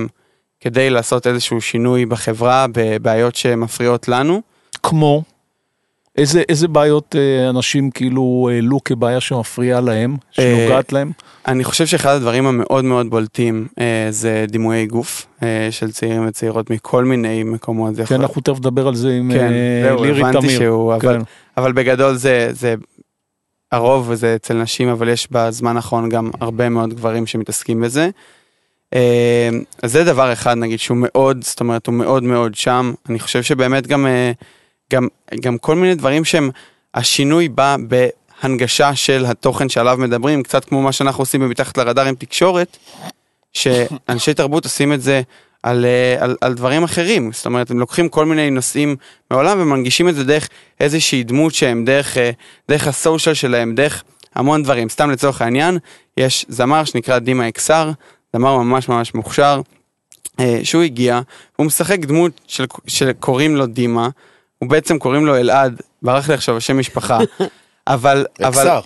כדי לעשות איזשהו שינוי בחברה, בבעיות שמפריעות לנו. כמו? איזה, איזה בעיות אה, אנשים כאילו העלו כבעיה שמפריעה להם, שנוגעת להם? אני חושב שאחד הדברים המאוד מאוד בולטים אה, זה דימויי גוף אה, של צעירים וצעירות מכל מיני מקומות. זה כן, יכול- אנחנו תכף נדבר על זה עם כן, אה, זהו, לירי הבנתי תמיר. שהוא, אבל, כן. אבל בגדול זה, זה הרוב וזה אצל נשים, אבל יש בזמן האחרון גם הרבה מאוד גברים שמתעסקים בזה. אה, אז זה דבר אחד נגיד שהוא מאוד, זאת אומרת הוא מאוד מאוד שם. אני חושב שבאמת גם, אה, גם, גם כל מיני דברים שהם, השינוי בא בהנגשה של התוכן שעליו מדברים, קצת כמו מה שאנחנו עושים במתחת לרדאר עם תקשורת, שאנשי תרבות עושים את זה על, אה, על, על דברים אחרים, זאת אומרת הם לוקחים כל מיני נושאים מעולם ומנגישים את זה דרך איזושהי דמות שהם, דרך, אה, דרך הסושיאל שלהם, דרך המון דברים, סתם לצורך העניין, יש זמר שנקרא דימה אקסר, זמר ממש ממש מוכשר, אה, שהוא הגיע, הוא משחק דמות של, שקוראים לו דימה, הוא בעצם קוראים לו אלעד, ברח לי עכשיו השם משפחה, אבל, אקסר.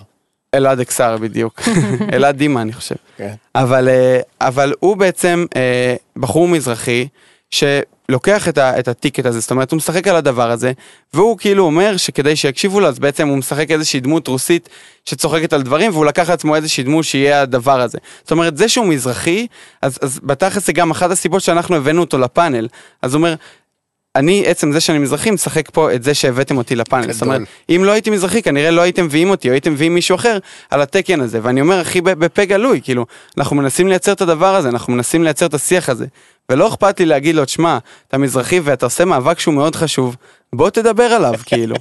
אלעד אקסר בדיוק, אלעד דימה אני חושב. כן. אבל, אה, אבל הוא בעצם אה, בחור מזרחי שלוקח את, ה, את הטיקט הזה, זאת אומרת הוא משחק על הדבר הזה, והוא כאילו אומר שכדי שיקשיבו לו אז בעצם הוא משחק איזושהי דמות רוסית שצוחקת על דברים והוא לקח לעצמו איזושהי דמות שיהיה הדבר הזה. זאת אומרת זה שהוא מזרחי, אז, אז בתכלס זה גם אחת הסיבות שאנחנו הבאנו אותו לפאנל, אז הוא אומר אני, עצם זה שאני מזרחי, משחק פה את זה שהבאתם אותי לפאנל. זאת אומרת, אם לא הייתי מזרחי, כנראה לא הייתם מביאים אותי, או הייתם מביאים מישהו אחר על התקן הזה. ואני אומר, ב- בפה גלוי, כאילו, אנחנו מנסים לייצר את הדבר הזה, אנחנו מנסים לייצר את השיח הזה. ולא אכפת לי להגיד לו, תשמע, אתה מזרחי ואתה עושה מאבק שהוא מאוד חשוב, בוא תדבר עליו, כאילו.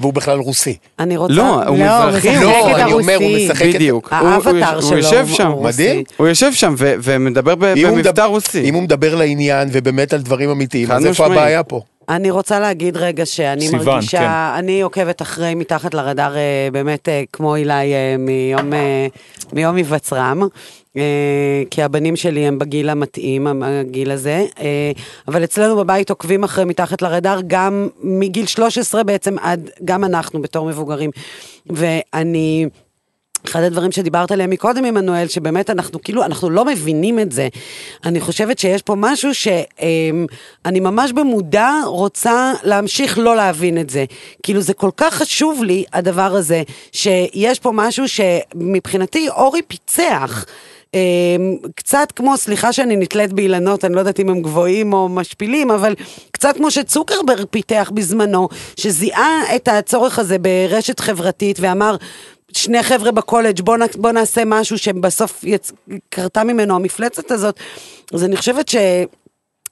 והוא בכלל רוסי. אני רוצה... לא, הוא לא, הוא מזרחי. משחק לא, את אני אומר, הוא. משחק את... בדיוק. הוא- הוא- האבטר הוא שלו יושב הוא- שם. הוא רוסי. מדהים. הוא יושב שם ו- ומדבר ב- אם הוא במבטא מדבר- רוסי. אם הוא מדבר לעניין ובאמת על דברים אמיתיים, אז איפה. הבעיה פה? אני רוצה להגיד רגע שאני סיוון, מרגישה, כן. אני עוקבת אחרי מתחת לרדאר אה, באמת אה, כמו אילי מיום, אה, מיום היווצרם. אה, כי הבנים שלי הם בגיל המתאים, הגיל הזה, אה, אבל אצלנו בבית עוקבים אחרי מתחת לרדאר גם מגיל 13 בעצם עד, גם אנחנו בתור מבוגרים. ואני... אחד הדברים שדיברת עליהם מקודם, עמנואל, שבאמת אנחנו כאילו, אנחנו לא מבינים את זה. אני חושבת שיש פה משהו שאני ממש במודע רוצה להמשיך לא להבין את זה. כאילו זה כל כך חשוב לי, הדבר הזה, שיש פה משהו שמבחינתי אורי פיצח. אמ, קצת כמו, סליחה שאני נתלית באילנות, אני לא יודעת אם הם גבוהים או משפילים, אבל קצת כמו שצוקרברג פיתח בזמנו, שזיהה את הצורך הזה ברשת חברתית ואמר, שני חבר'ה בקולג' בוא, נ- בוא נעשה משהו שבסוף יצ... קרתה ממנו המפלצת הזאת. אז אני חושבת ש...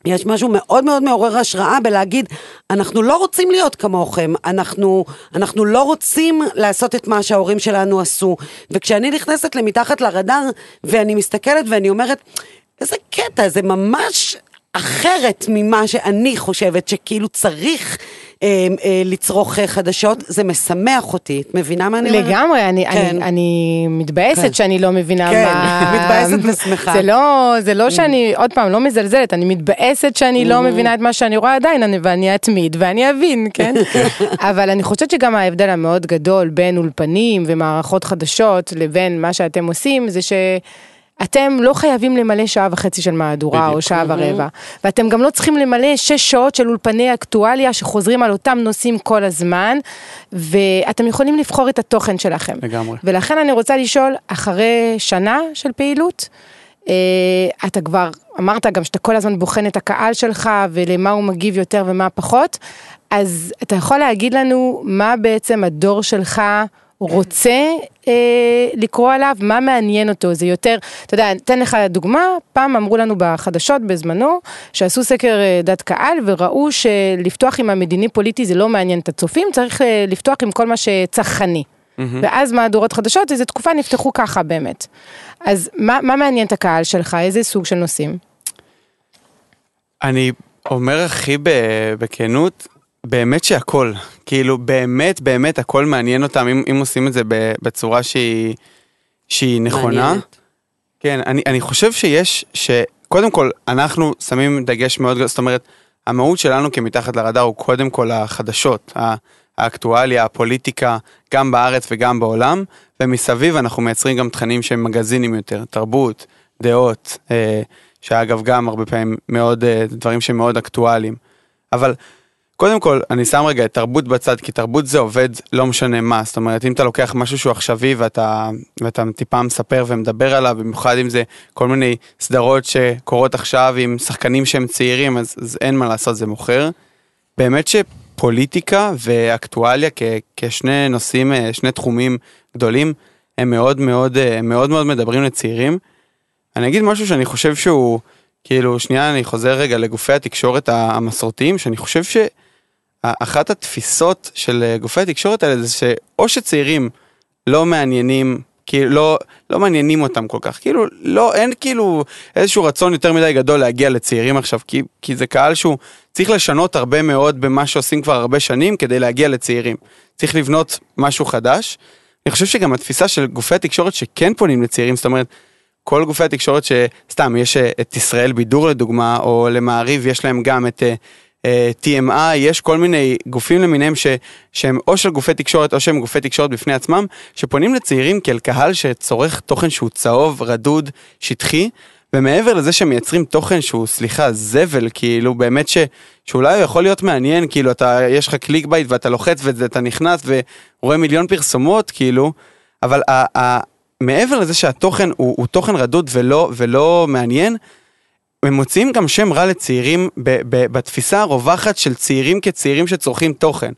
יש משהו מאוד מאוד מעורר השראה בלהגיד, אנחנו לא רוצים להיות כמוכם, אנחנו, אנחנו לא רוצים לעשות את מה שההורים שלנו עשו. וכשאני נכנסת למתחת לרדאר, ואני מסתכלת ואני אומרת, איזה קטע, זה ממש אחרת ממה שאני חושבת שכאילו צריך לצרוך אה, חדשות, זה משמח אותי, את מבינה מה אני אומרת? לגמרי, אני, כן. אני, אני מתבאסת כן. שאני לא מבינה כן, מה... מתבאסת ושמחה. זה לא, זה לא שאני, עוד פעם, לא מזלזלת, אני מתבאסת שאני לא מבינה את מה שאני רואה עדיין, אני, ואני אתמיד ואני אבין, כן? אבל אני חושבת שגם ההבדל המאוד גדול בין אולפנים ומערכות חדשות לבין מה שאתם עושים, זה ש... אתם לא חייבים למלא שעה וחצי של מהדורה או שעה ורבע, ואתם גם לא צריכים למלא שש שעות של אולפני אקטואליה שחוזרים על אותם נושאים כל הזמן, ואתם יכולים לבחור את התוכן שלכם. לגמרי. ולכן אני רוצה לשאול, אחרי שנה של פעילות, אה, אתה כבר אמרת גם שאתה כל הזמן בוחן את הקהל שלך ולמה הוא מגיב יותר ומה פחות, אז אתה יכול להגיד לנו מה בעצם הדור שלך רוצה אה, לקרוא עליו, מה מעניין אותו, זה יותר, אתה יודע, אתן לך דוגמה, פעם אמרו לנו בחדשות בזמנו, שעשו סקר אה, דת קהל וראו שלפתוח עם המדיני פוליטי זה לא מעניין את הצופים, צריך אה, לפתוח עם כל מה שצרכני. ואז מהדורות חדשות, איזה תקופה נפתחו ככה באמת. אז מה, מה מעניין את הקהל שלך, איזה סוג של נושאים? אני אומר הכי בכנות, באמת שהכל, כאילו באמת באמת הכל מעניין אותם, אם, אם עושים את זה בצורה שהיא, שהיא נכונה. מעניינת. כן, אני, אני חושב שיש, שקודם כל אנחנו שמים דגש מאוד גדול, זאת אומרת, המהות שלנו כמתחת לרדאר הוא קודם כל החדשות, האקטואליה, הפוליטיקה, גם בארץ וגם בעולם, ומסביב אנחנו מייצרים גם תכנים שהם מגזינים יותר, תרבות, דעות, אה, שאגב גם הרבה פעמים מאוד, אה, דברים שהם מאוד אקטואליים. אבל קודם כל, אני שם רגע את תרבות בצד, כי תרבות זה עובד לא משנה מה, זאת אומרת, אם אתה לוקח משהו שהוא עכשווי ואתה, ואתה טיפה מספר ומדבר עליו, במיוחד אם זה כל מיני סדרות שקורות עכשיו עם שחקנים שהם צעירים, אז, אז אין מה לעשות, זה מוכר. באמת שפוליטיקה ואקטואליה כ, כשני נושאים, אה, שני תחומים גדולים, הם מאוד מאוד, אה, הם מאוד מאוד מדברים לצעירים. אני אגיד משהו שאני חושב שהוא, כאילו, שנייה, אני חוזר רגע לגופי התקשורת המסורתיים, שאני חושב שאחת התפיסות של אה, גופי התקשורת האלה זה שאו שצעירים לא מעניינים, כאילו, לא, לא מעניינים אותם כל כך, כאילו, לא, אין כאילו איזשהו רצון יותר מדי גדול להגיע לצעירים עכשיו, כי, כי זה קהל שהוא צריך לשנות הרבה מאוד במה שעושים כבר הרבה שנים כדי להגיע לצעירים. צריך לבנות משהו חדש. אני חושב שגם התפיסה של גופי התקשורת שכן פונים לצעירים, זאת אומרת, כל גופי התקשורת שסתם יש אה, את ישראל בידור לדוגמה, או למעריב יש להם גם את אה, TMI, יש כל מיני גופים למיניהם ש, שהם או של גופי תקשורת או שהם גופי תקשורת בפני עצמם, שפונים לצעירים כאל קהל שצורך תוכן שהוא צהוב, רדוד, שטחי, ומעבר לזה שהם מייצרים תוכן שהוא, סליחה, זבל, כאילו באמת ש, שאולי הוא יכול להיות מעניין, כאילו אתה, יש לך clickbait ואתה לוחץ ואתה נכנס ורואה מיליון פרסומות, כאילו, אבל ה, ה, מעבר לזה שהתוכן הוא, הוא תוכן רדוד ולא, ולא מעניין, הם מוציאים גם שם רע לצעירים ב, ב, בתפיסה הרווחת של צעירים כצעירים שצורכים תוכן.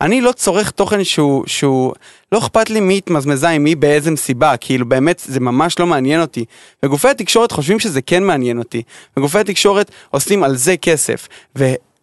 אני לא צורך תוכן שהוא, שהוא, לא אכפת לי מי התמזמזה עם מי באיזה מסיבה, כאילו באמת זה ממש לא מעניין אותי. וגופי התקשורת חושבים שזה כן מעניין אותי, וגופי התקשורת עושים על זה כסף.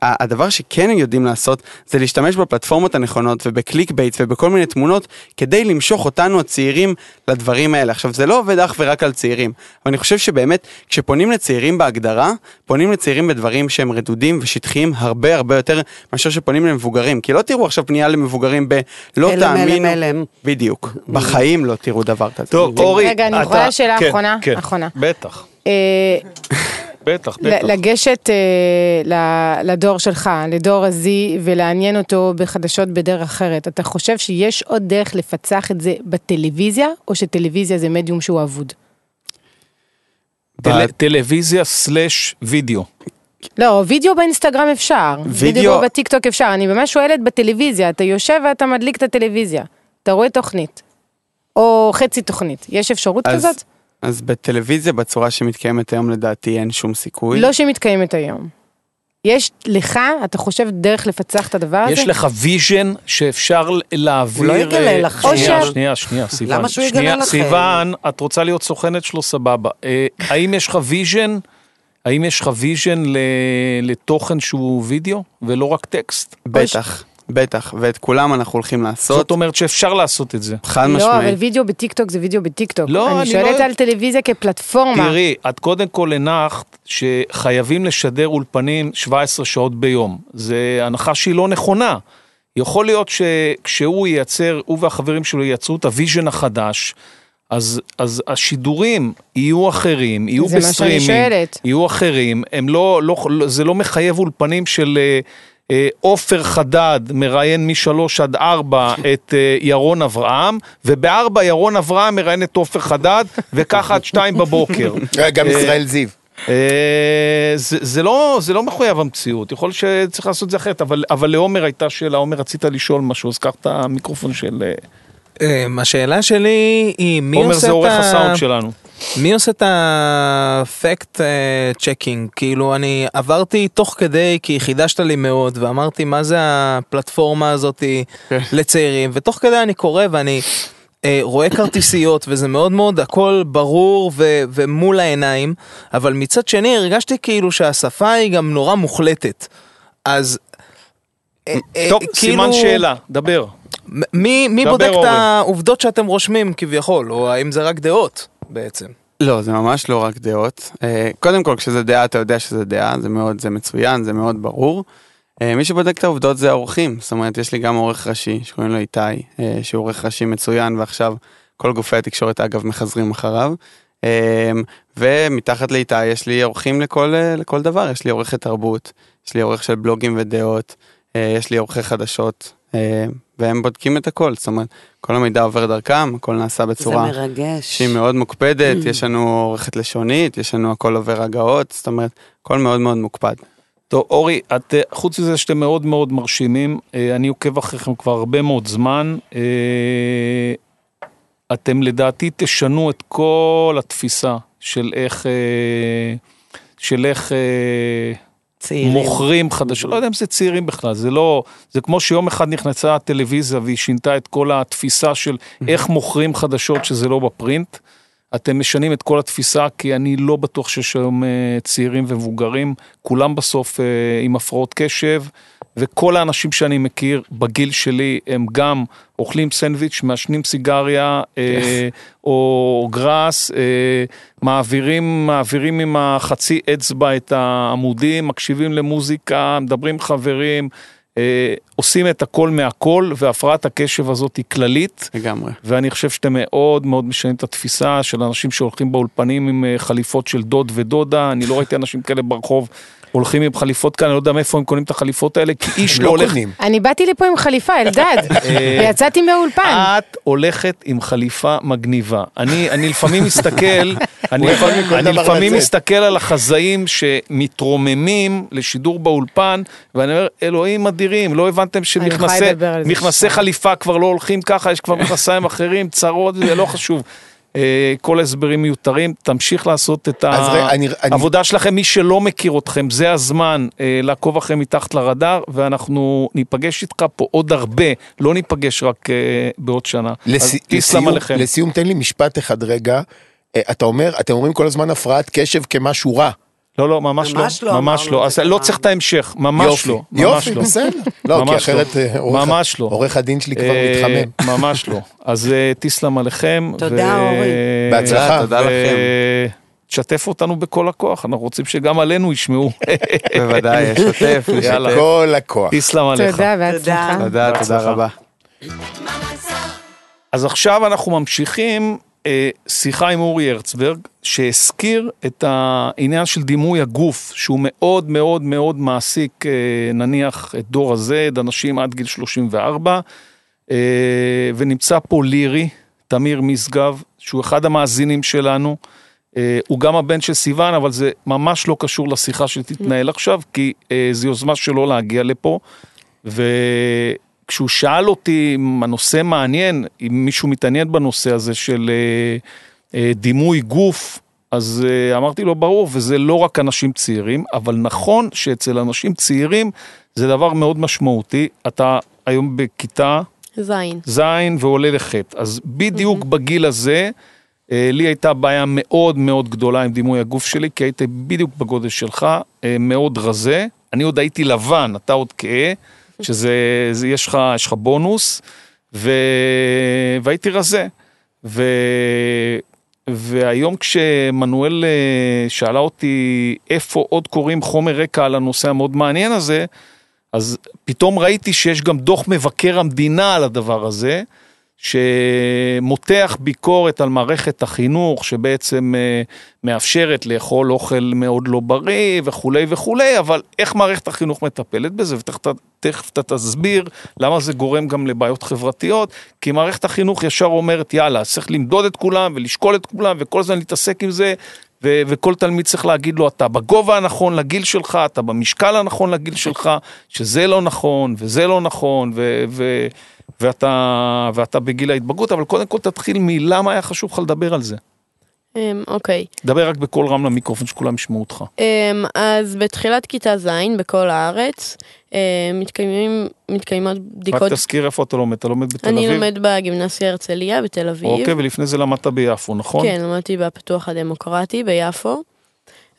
והדבר שכן הם יודעים לעשות זה להשתמש בפלטפורמות הנכונות וב clickbait ובכל מיני תמונות כדי למשוך אותנו הצעירים לדברים האלה. עכשיו זה לא עובד אך ורק על צעירים, אבל אני חושב שבאמת כשפונים לצעירים בהגדרה, פונים לצעירים בדברים שהם רדודים ושטחיים הרבה הרבה יותר מאשר שפונים למבוגרים. כי לא תראו עכשיו פנייה למבוגרים ב... לא אלם, תאמינו... אלם, אלם. בדיוק. בחיים לא תראו דבר כזה. טוב, אורי, רגע, אני אתה- יכולה שאלה כן, אחרונה? כן, אחרונה. בטח, אה, בטח, בטח. לגשת אה, לדור שלך, לדור ה-Z, ולעניין אותו בחדשות בדרך אחרת. אתה חושב שיש עוד דרך לפצח את זה בטלוויזיה, או שטלוויזיה זה מדיום שהוא אבוד? טל- טלוויזיה slash וידאו. לא, וידאו באינסטגרם אפשר, וידאו- וידאו בטיקטוק אפשר, אני ממש שואלת בטלוויזיה, אתה יושב ואתה מדליק את הטלוויזיה, אתה רואה תוכנית, או חצי תוכנית, יש אפשרות אז- כזאת? אז בטלוויזיה בצורה שמתקיימת היום לדעתי אין שום סיכוי. לא שמתקיימת היום. יש לך, אתה חושב, דרך לפצח את הדבר הזה? יש לך vision שאפשר להעביר... הוא לא יגלה אה, לכם. או שנייה, ש- שנייה, שנייה, סיוון. למה שהוא יגלה לכם? סיוון, את רוצה להיות סוכנת שלו, סבבה. אה, האם יש לך vision? האם יש לך ויז'ן לתוכן שהוא וידאו ולא רק טקסט? בטח, בטח, ואת כולם אנחנו הולכים לעשות, זאת אומרת שאפשר לעשות את זה. חד לא, אבל משמעית. וידאו בטיקטוק זה וידאו בטיקטוק. לא, אני אני שואלת לא- על טלוויזיה כפלטפורמה. תראי, את קודם כל הנחת שחייבים לשדר אולפנים 17 שעות ביום. זה הנחה שהיא לא נכונה. יכול להיות שכשהוא ייצר, הוא והחברים שלו ייצרו את ה vision החדש, אז, אז השידורים יהיו אחרים, יהיו בסטרימינג. יהיו אחרים, הם לא, לא, לא, זה לא מחייב אולפנים של אה, עופר חדד מראיין משלוש עד ארבע את אה, ירון אברהם, ובארבע ירון אברהם מראיין את עופר חדד, וככה עד שתיים בבוקר. גם אה, ישראל זיו. אה, זה, זה, לא, זה לא מחויב המציאות, יכול להיות שצריך לעשות את זה אחרת, אבל, אבל לעומר הייתה שאלה, עומר רצית לשאול משהו, אז קח את המיקרופון של... אה, השאלה שלי היא מי עומר עושה זה את עורך ה... הסאונד שלנו. מי עושה את ה fact checking? כאילו אני עברתי תוך כדי כי חידשת לי מאוד ואמרתי מה זה הפלטפורמה הזאתי לצעירים ותוך כדי אני קורא ואני אה, רואה כרטיסיות וזה מאוד מאוד הכל ברור ו- ומול העיניים אבל מצד שני הרגשתי כאילו שהשפה היא גם נורא מוחלטת אז אה, אה, טוב, כאילו- סימן שאלה, דבר. מי, מי דבר, בודק את אורן. העובדות שאתם רושמים כביכול, או האם זה רק דעות בעצם? לא, זה ממש לא רק דעות. אה, קודם כל, כשזה דעה, אתה יודע שזה דעה, זה מאוד, זה מצוין, זה מאוד ברור. אה, מי שבודק את העובדות זה האורחים, זאת אומרת, יש לי גם עורך ראשי, שקוראים לו איתי, אה, שהוא עורך ראשי מצוין, ועכשיו כל גופי התקשורת, אגב, מחזרים אחריו. ומתחת לאיתי יש לי עורכים לכל, לכל דבר, יש לי עורכת תרבות, יש לי עורך של בלוגים ודעות, יש לי עורכי חדשות, והם בודקים את הכל, זאת אומרת, כל המידע עובר דרכם, הכל נעשה זה בצורה... מרגש. שהיא מאוד מוקפדת, יש לנו עורכת לשונית, יש לנו הכל עובר הגאות, זאת אומרת, הכל מאוד מאוד מוקפד. טוב, אורי, את, אה, חוץ מזה שאתם מאוד מאוד מרשימים, אה, אני עוקב אחריכם כבר הרבה מאוד זמן, אה, אתם לדעתי תשנו את כל התפיסה של איך, של איך צעירים. מוכרים חדשות, לא יודע אם זה צעירים בכלל, זה לא, זה כמו שיום אחד נכנסה הטלוויזיה והיא שינתה את כל התפיסה של איך מוכרים חדשות שזה לא בפרינט. אתם משנים את כל התפיסה, כי אני לא בטוח שיש היום אה, צעירים ומבוגרים, כולם בסוף אה, עם הפרעות קשב, וכל האנשים שאני מכיר בגיל שלי הם גם אוכלים סנדוויץ', מעשנים סיגריה אה, או גראס, אה, מעבירים, מעבירים עם החצי אצבע את העמודים, מקשיבים למוזיקה, מדברים עם חברים, אה, עושים את הכל מהכל, והפרעת הקשב הזאת היא כללית. לגמרי. ואני חושב שאתם מאוד מאוד משנים את התפיסה של אנשים שהולכים באולפנים עם אה, חליפות של דוד ודודה, אני לא ראיתי אנשים כאלה ברחוב הולכים עם חליפות כאלה, אני לא יודע מאיפה הם קונים את החליפות האלה, כי איש לא הולך... אני באתי לפה עם חליפה, אלדד, ויצאתי מהאולפן. את הולכת עם חליפה מגניבה. אני, אני לפעמים מסתכל, אני, לפעמים. מסתכל על החזאים שמתרוממים לשידור באולפן, ואני אומר, אלוהים אדירים, לא הבנתם שמכנסי. חליפה כבר לא הולכים ככה, יש כבר מכנסיים אחרים, צרות, זה לא חשוב. אה, כל ההסברים מיותרים, תמשיך לעשות את רגע, אני- העבודה שלכם, מי שלא מכיר אתכם, זה הזמן אה, לעקוב אחרי מתחת לרדאר, ואנחנו ניפגש איתך פה עוד הרבה, לא ניפגש רק אה, בעוד שנה. לס- לסיום-. לסיום, תן לי משפט אחד רגע. אתה אומר, אתם אומרים כל הזמן הפרעת קשב כמשהו רע. לא, לא, ממש לא, ממש לא ממש אמרנו לא, את אז לא. צריך את ההמשך, ממש יופי, לא, ממש יופי, לא. בסדר. לא, כי ממש אחרת לא. אה, עורך- ממש לא. עורך הדין שלי כבר אה, מתחמם. ממש לא. אז אה, תסלם עליכם. תודה, אורי. בהצלחה. תודה לכם. תשתף אותנו בכל הכוח, אנחנו רוצים שגם עלינו ישמעו. בוודאי, שוטף, יאללה. לשתף. כל הכוח. תסלם עליך. תודה, בהצלחה. תודה, תודה. רבה. אז עכשיו אנחנו ממשיכים שיחה עם אורי הרצברג, שהזכיר את העניין של דימוי הגוף, שהוא מאוד מאוד מאוד מעסיק, אה, נניח, את דור ה-Z, אנשים עד גיל 34, אה, ונמצא פה לירי, תמיר משגב, שהוא אחד המאזינים שלנו. אה, הוא גם הבן של סיוון, אבל זה ממש לא קשור לשיחה שתתנהל עכשיו, כי אה, זו יוזמה שלו להגיע לפה. וכשהוא שאל אותי אם הנושא מעניין, אם מישהו מתעניין בנושא הזה של אה, אה, דימוי גוף, אז אה, אמרתי לו, ברור, וזה לא רק אנשים צעירים, אבל נכון שאצל אנשים צעירים זה דבר מאוד משמעותי. אתה היום בכיתה זין. ז' ועולה לח', אז בדיוק בגיל הזה, לי הייתה בעיה מאוד מאוד גדולה עם דימוי הגוף שלי, כי הייתי בדיוק בגודל שלך, מאוד רזה. אני עוד הייתי לבן, אתה עוד כהה, שזה, זה, יש, לך, יש לך בונוס, ו, והייתי רזה. ו, והיום כשמנואל אה, שאלה אותי איפה עוד קוראים חומר רקע על הנושא המאוד מעניין הזה, אז פתאום ראיתי שיש גם דוח מבקר המדינה על הדבר הזה, שמותח ביקורת על מערכת החינוך, שבעצם אה, מאפשרת לאכול אוכל מאוד לא בריא וכולי וכולי, אבל איך מערכת החינוך מטפלת בזה, ותכף אתה תסביר למה זה גורם גם לבעיות חברתיות, כי מערכת החינוך ישר אומרת, יאללה, צריך למדוד את כולם ולשקול את כולם וכל הזמן להתעסק עם זה, ו- וכל תלמיד צריך להגיד לו, אתה בגובה הנכון לגיל שלך, אתה במשקל הנכון לגיל שלך, שזה לא נכון וזה לא נכון, ו- ו- ואתה, ואתה בגיל ההתבגרות, אבל קודם כל תתחיל מלמה היה חשוב לך לדבר על זה. אמ, אוקיי. דבר רק בקול רם למיקרופון שכולם ישמעו אותך. אמ, אז בתחילת כיתה ז' בכל הארץ אמ, מתקיימים, מתקיימות בדיקות... רק תזכיר איפה אתה לומד, אתה לומד בתל אביב? אני לומד בגימנסיה הרצליה בתל אביב. אוקיי, ולפני זה למדת ביפו, נכון? כן, למדתי בפתוח הדמוקרטי ביפו.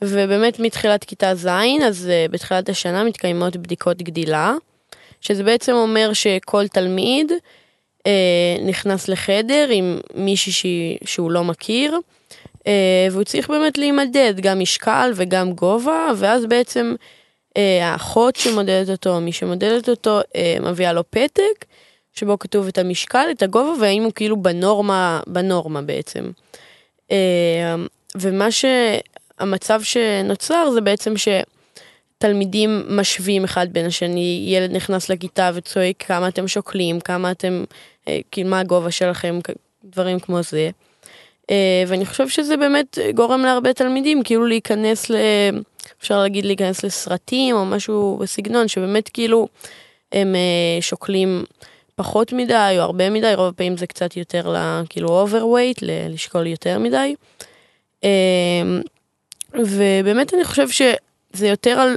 ובאמת מתחילת כיתה ז', אז uh, בתחילת השנה מתקיימות בדיקות גדילה, שזה בעצם אומר שכל תלמיד uh, נכנס לחדר עם מישהי שהוא לא מכיר, uh, והוא צריך באמת להימדד גם משקל וגם גובה, ואז בעצם uh, האחות שמודדת אותו, מי שמודדת אותו, uh, מביאה לו פתק, שבו כתוב את המשקל, את הגובה, והאם הוא כאילו בנורמה, בנורמה בעצם. אה, ומה שהמצב שנוצר זה בעצם שתלמידים משווים אחד בין השני, ילד נכנס לכיתה וצועק כמה אתם שוקלים, כמה אתם, כאילו מה הגובה שלכם, דברים כמו זה. אה, ואני חושב שזה באמת גורם להרבה תלמידים כאילו להיכנס ל... אפשר להגיד להיכנס לסרטים או משהו בסגנון, שבאמת כאילו הם אה, שוקלים פחות מדי או הרבה מדי, רוב הפעמים זה קצת יותר ל... כאילו overweight, לשקול יותר מדי. ובאמת אני חושב שזה יותר על,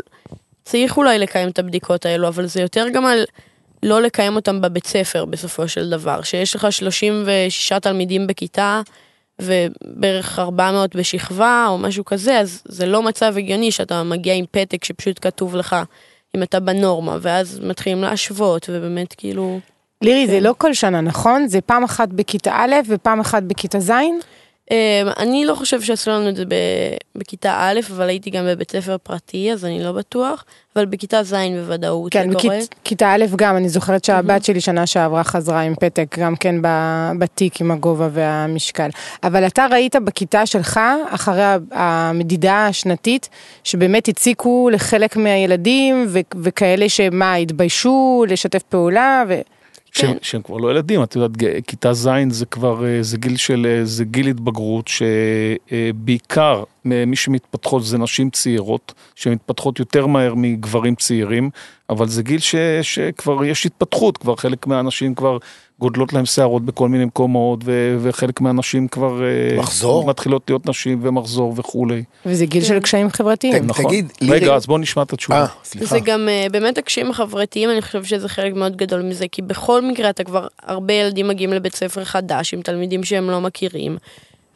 צריך אולי לקיים את הבדיקות האלו, אבל זה יותר גם על לא לקיים אותם בבית ספר בסופו של דבר, שיש לך 36 תלמידים בכיתה ובערך 400 בשכבה או משהו כזה, אז זה לא מצב הגיוני שאתה מגיע עם פתק שפשוט כתוב לך אם אתה בנורמה, ואז מתחילים להשוות, ובאמת כאילו... לירי, זה כן. לא כל שנה, נכון? זה פעם אחת בכיתה א' ופעם אחת בכיתה ז'? אה, אני לא חושב שעשו לנו את זה בכיתה א', אבל הייתי גם בבית ספר פרטי, אז אני לא בטוח, אבל בכיתה ז' בוודאות כן, זה קורה. בכיתה א' גם, אני זוכרת שהבת שלי שנה שעברה חזרה עם פתק, גם כן בתיק עם הגובה והמשקל. אבל אתה ראית בכיתה שלך, אחרי המדידה השנתית, שבאמת הציקו לחלק מהילדים, ו- וכאלה שמה, התביישו לשתף פעולה, ו... כן. שהם כבר לא ילדים, את יודעת, כיתה ז' זה כבר, אה, זה גיל של, אה, זה גיל התבגרות שבעיקר מי שמתפתחות זה נשים צעירות, שמתפתחות יותר מהר מגברים צעירים, אבל זה גיל ש, שכבר יש התפתחות, כבר חלק מהאנשים כבר גודלות להם שערות בכל מיני מקומות, ו, וחלק מהנשים כבר... אה, מחזור? מתחילות להיות נשים ומחזור וכולי. וזה גיל של קשיים חברתיים. נכון. תגיד, לירי- רגע, אז בואו נשמע את התשובה. אה, סליחה. זה גם אה, באמת הקשיים החברתיים, אני חושב שזה חלק מאוד גדול מזה, כי בכל מקרה אתה כבר, הרבה ילדים מגיעים לבית ספר חדש עם תלמידים שהם לא מכירים,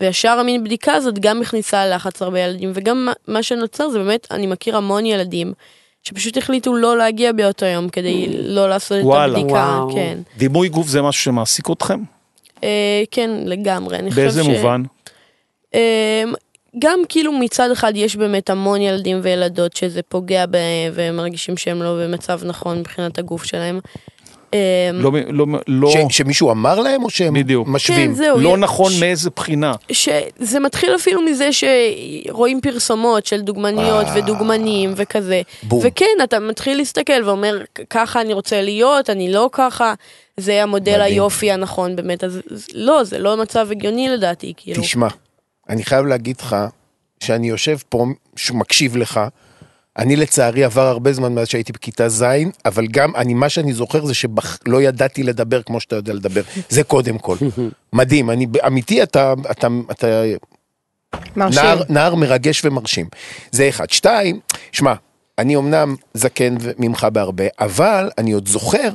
וישר המין בדיקה הזאת גם מכניסה ללחץ הרבה ילדים, וגם מה- שנוצר זה באמת, אני מכיר המון ילדים. שפשוט החליטו לא להגיע באותו יום כדי לא לעשות את. הבדיקה, וואו. כן. דימוי גוף זה משהו שמעסיק אתכם? אה, כן, לגמרי. אני חושב באיזה ש- מובן? אמ, גם כאילו מצד אחד יש באמת המון ילדים וילדות שזה פוגע בהם והם מרגישים שהם לא במצב נכון מבחינת הגוף שלהם. אמ, לא, לא, לא, ש- שמישהו אמר להם או שהם בדיוק. משווים? כן, זהו. לא יש- נכון מאיזה בחינה. שזה מתחיל אפילו מזה שרואים פרסומות של דוגמניות אה. ודוגמנים וכזה. בום. וכן, אתה מתחיל להסתכל ואומר, ככה אני רוצה להיות, אני לא ככה, זה המודל מדהים. היופי הנכון באמת. אז לא, זה לא מצב הגיוני לדעתי, כאילו. תשמע, אני חייב להגיד לך שאני יושב פה, שמקשיב לך, אני לצערי עבר הרבה זמן מאז שהייתי בכיתה ז', אבל גם אני, מה שאני זוכר זה שלא ידעתי לדבר כמו שאתה יודע לדבר, זה קודם כל. מדהים, אני, אמיתי, אתה, אתה, אתה מרשים. נער, נער מרגש ומרשים. זה אחד. שתיים, שמע, אני אמנם זקן ממך בהרבה, אבל אני עוד זוכר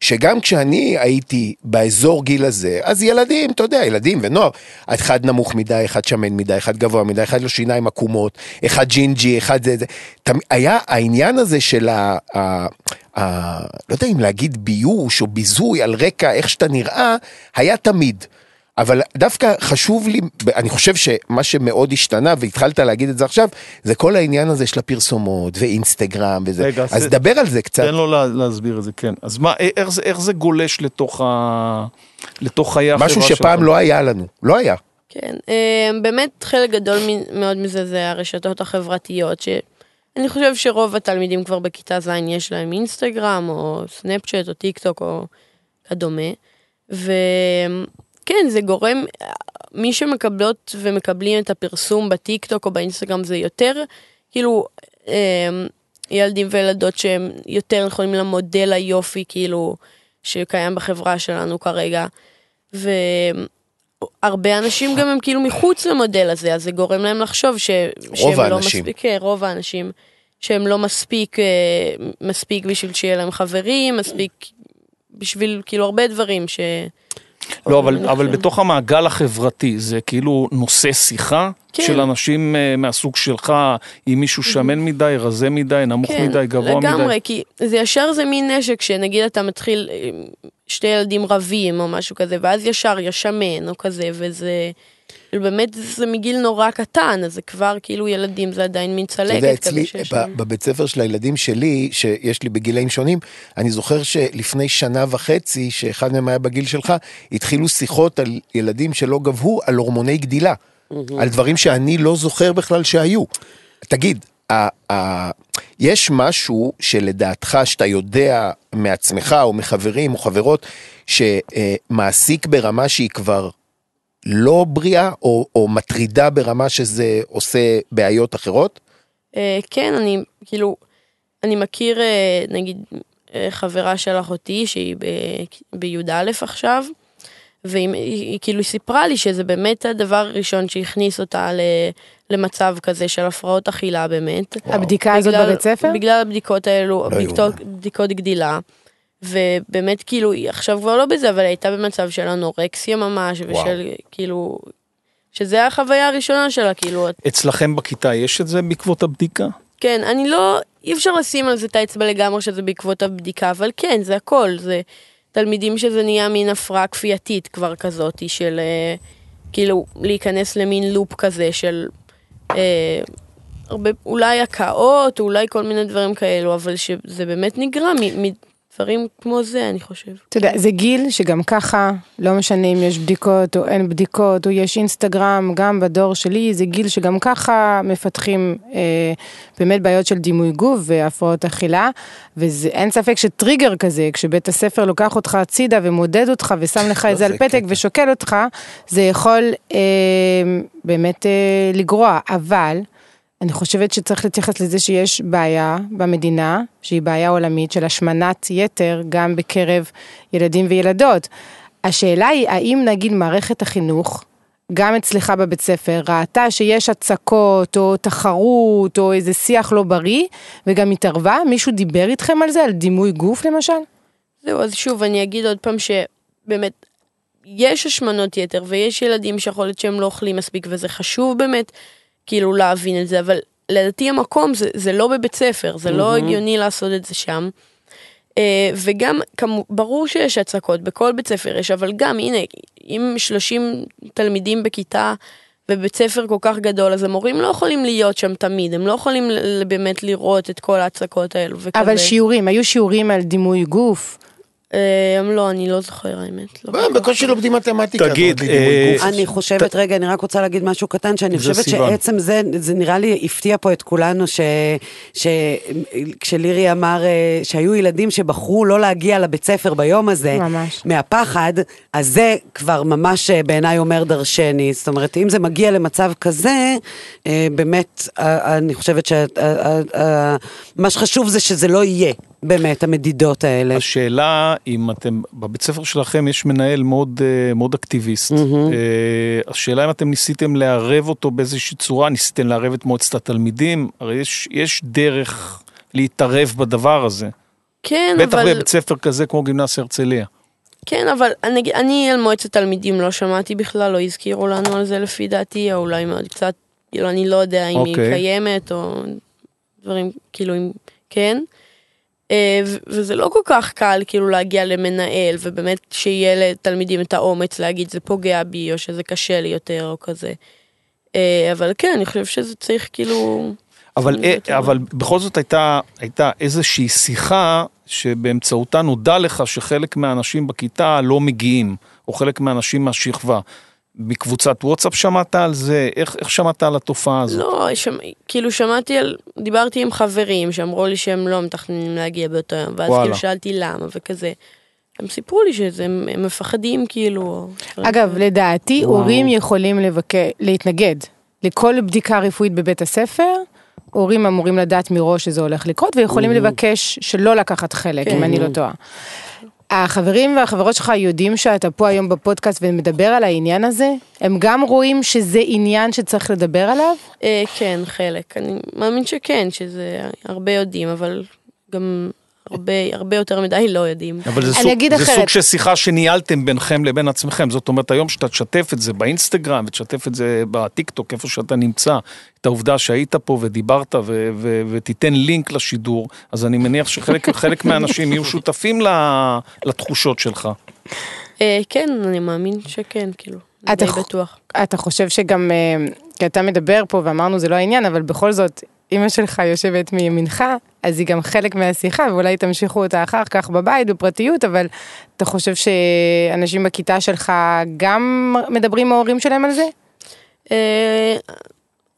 שגם כשאני הייתי באזור גיל הזה, אז ילדים, אתה יודע, ילדים ונוער, אחד נמוך מדי, אחד שמן מדי, אחד גבוה מדי, אחד לו שיניים עקומות, אחד ג'ינג'י, אחד זה, זה. היה העניין הזה של ה... ה, ה לא יודע אם להגיד ביוש או ביזוי על רקע איך שאתה נראה, היה תמיד. אבל דווקא חשוב לי, אני חושב שמה שמאוד השתנה, והתחלת להגיד את זה עכשיו, זה כל העניין הזה של הפרסומות ואינסטגרם וזה. רגע, אז זה- דבר על זה קצת. תן לו לה- להסביר את זה, כן. אז מה, איך זה, איך זה גולש לתוך, ה... לתוך חיי החברה משהו? שפעם לא היה לנו, לא היה. כן, אה, באמת חלק גדול מאוד מזה זה הרשתות החברתיות, שאני חושב שרוב התלמידים כבר בכיתה ז' יש להם אינסטגרם, או סנאפצ'אט, או טיק טוק, או כדומה. וכן, זה גורם, מי שמקבלות ומקבלים את הפרסום בטיק טוק או באינסטגרם זה יותר, כאילו, אה, ילדים וילדות שהם יותר נכונים למודל היופי, כאילו, שקיים בחברה שלנו כרגע. ו... הרבה אנשים גם הם כאילו מחוץ למודל הזה, אז זה גורם להם לחשוב ש... שהם לא האנשים. מספיק, כן, רוב האנשים, שהם לא מספיק, אה, מספיק בשביל שיהיה להם חברים, מספיק בשביל כאילו הרבה דברים ש... לא, אבל, אבל. בתוך המעגל החברתי זה כאילו נושא שיחה כן. של אנשים אה, מהסוג שלך, אם מישהו שמן מדי, רזה מדי, נמוך מדי, גבוה כן, לגמרי, מדי. כי זה ישר זה מין נשק שנגיד אתה מתחיל, אה, שתי ילדים רבים או משהו כזה, ואז ישר יש שמן או כזה, וזה... כאילו, באמת זה מגיל נורא קטן, אז זה כבר כאילו ילדים, זה עדיין מין אתה יודע, צלקת אצלי. בבית ספר של הילדים שלי, שיש לי בגילאים שונים, אני זוכר שלפני שנה וחצי, שאחד מהם היה בגיל שלך, התחילו שיחות על ילדים שלא גבהו, על הורמוני גדילה. על דברים שאני לא זוכר בכלל שהיו. תגיד, יש משהו שלדעתך, שאתה יודע מעצמך או מחברים או חברות, שמעסיק ברמה שהיא כבר לא בריאה, או, או מטרידה ברמה שזה עושה בעיות אחרות? אה, כן, אני כאילו, אני מכיר אה, נגיד אה, חברה של אחותי שהיא בי"א עכשיו, והיא היא, היא כאילו סיפרה לי שזה באמת הדבר הראשון שהכניס אותה ל, למצב כזה של הפרעות אכילה באמת. הבדיקה הזאת בגלל- בבית ספר? בגלל הבדיקות האלו, לא בדיקות. בדיקות גדילה. ובאמת כאילו היא עכשיו כבר לא בזה אבל הייתה במצב של אנורקסיה ממש וואו. ושל כאילו שזה החוויה הראשונה שלה כאילו אצלכם בכיתה יש את זה בעקבות הבדיקה? כן, אני לא, אי אפשר לשים על זה את האצבע לגמרי שזה בעקבות הבדיקה, אבל כן, זה הכל, זה תלמידים שזה נהיה מין הפרעה כפייתית כבר כזאת, של אה, כאילו להיכנס למין לופ כזה של אה, הרבה, אולי הקאות, אולי כל מיני דברים כאלו, אבל שזה באמת נגרע מדברים כמו זה, אני חושב. אתה יודע, זה גיל שגם ככה, לא משנה אם יש בדיקות או אין בדיקות, או יש אינסטגרם, גם בדור שלי, זה גיל שגם ככה מפתחים אה, באמת בעיות של דימוי גוף והפרעות אכילה, ואין ספק שטריגר כזה, כשבית הספר לוקח אותך הצידה ומודד אותך ושם לך את זה על פתק. ושוקל אותך, זה יכול אה, באמת אה, לגרוע, אבל... אני חושבת שצריך להתייחס לזה שיש בעיה במדינה, שהיא בעיה עולמית של השמנת יתר גם בקרב ילדים וילדות. השאלה היא, האם נגיד מערכת החינוך, גם אצלך בבית ספר, ראתה שיש הצקות או תחרות או איזה שיח לא בריא, וגם התערבה? מישהו דיבר איתכם על זה, על דימוי גוף למשל? זהו, אז שוב, אני אגיד עוד פעם שבאמת, יש השמנות יתר ויש ילדים שיכול להיות שהם לא אוכלים מספיק, וזה חשוב באמת, כאילו, להבין את זה, אבל לדעתי המקום זה, זה לא בבית ספר, זה לא הגיוני לעשות את זה שם. אה, וגם, כמו, ברור שיש הצקות, בכל בית ספר יש, אבל גם, הנה, אם 30 תלמידים בכיתה ובית ספר כל כך גדול, אז המורים לא יכולים להיות שם תמיד, הם לא יכולים באמת לראות את כל ההצקות האלו. וכזה. אבל שיעורים, היו שיעורים על דימוי גוף? אה, לא, אני לא זוכר האמת. לא בטוח. בקושי לומדים מתמטיקה. תגיד, אה. אני חושבת, רגע, אני רק רוצה להגיד משהו קטן, שאני חושבת. שעצם זה, זה נראה לי הפתיע פה את כולנו, ש- ש- כשלירי אמר אה, שהיו ילדים שבחרו לא להגיע לבית ספר ביום הזה, ממש. מהפחד, אז זה כבר ממש אה, בעיניי אומר דרשני. זאת אומרת, אם זה מגיע למצב כזה, אה, באמת, אה, אני חושבת שמה שחשוב זה שזה לא יהיה, באמת, המדידות האלה. השאלה אם אתם, בבית ספר שלכם יש מנהל מאוד, אה, מאוד אקטיביסט. אה, השאלה אם אתם ניסיתם לערב אותו באיזושהי צורה, ניסיתם לערב את מועצת התלמידים, הרי יש, יש דרך להתערב בדבר הזה. כן, בטח אבל... בבית ספר כזה כמו גימנסיה הרצליה. כן, אבל אני, אני על מועצת תלמידים לא שמעתי בכלל, לא הזכירו לנו על זה לפי דעתי, או אולי מאוד קצת, כאילו, אני לא יודע אם היא אוקיי. קיימת, או דברים, כאילו, אם כן. אה, וזה לא כל כך קל, כאילו, להגיע למנהל, ובאמת שיהיה לתלמידים את האומץ להגיד, זה פוגע בי, או שזה קשה לי יותר, או כזה. אה, אבל כן, אני חושב שזה צריך, כאילו... אבל, אה, אבל בכל זאת הייתה, הייתה איזושהי שיחה שבאמצעותה נודע לך שחלק מהאנשים בכיתה לא מגיעים, או חלק מהאנשים מהשכבה. מקבוצת וואטסאפ שמעת על זה? איך, איך שמעת על התופעה הזאת? לא, שמ... כאילו שמעתי על, דיברתי עם חברים שאמרו לי שהם לא מתכננים להגיע באותו יום, ואז וואלה. כאילו שאלתי למה וכזה. הם סיפרו לי שזה, הם, הם מפחדים כאילו. אגב. לדעתי, הורים יכולים לבק... להתנגד לכל בדיקה רפואית בבית הספר. הורים אמורים לדעת מראש שזה הולך לקרות, ויכולים לבקש שלא לקחת חלק, אם כן. אני לא טועה. החברים והחברות שלך יודעים שאתה פה היום בפודקאסט ומדבר על העניין הזה? הם גם רואים שזה עניין שצריך לדבר עליו? אה, כן, חלק. אני מאמין שכן, שזה הרבה יודעים, אבל גם הרבה, הרבה יותר מדי לא יודעים. אבל זה, אני סוג, אגיד זה אחרת. סוג של שיחה שניהלתם ביניכם לבין עצמכם. זאת אומרת, היום שאתה תשתף את זה באינסטגרם ותשתף את זה בטיקטוק, איפה שאתה נמצא, את העובדה שהיית פה ודיברת ו- ו- ותיתן לינק לשידור, אז אני מניח שחלק חלק מהאנשים יהיו שותפים לתחושות שלך. אה, כן, אני מאמין שכן, כאילו. די בטוח. אתה חושב שגם, אה, כי אתה מדבר פה ואמרנו זה לא העניין, אבל בכל זאת, אמא שלך יושבת מימינך, אז היא גם חלק מהשיחה, ואולי תמשיכו אותה אחר כך בבית, בפרטיות, אבל אתה חושב שאנשים בכיתה שלך גם מדברים עם ההורים שלהם על זה? אה,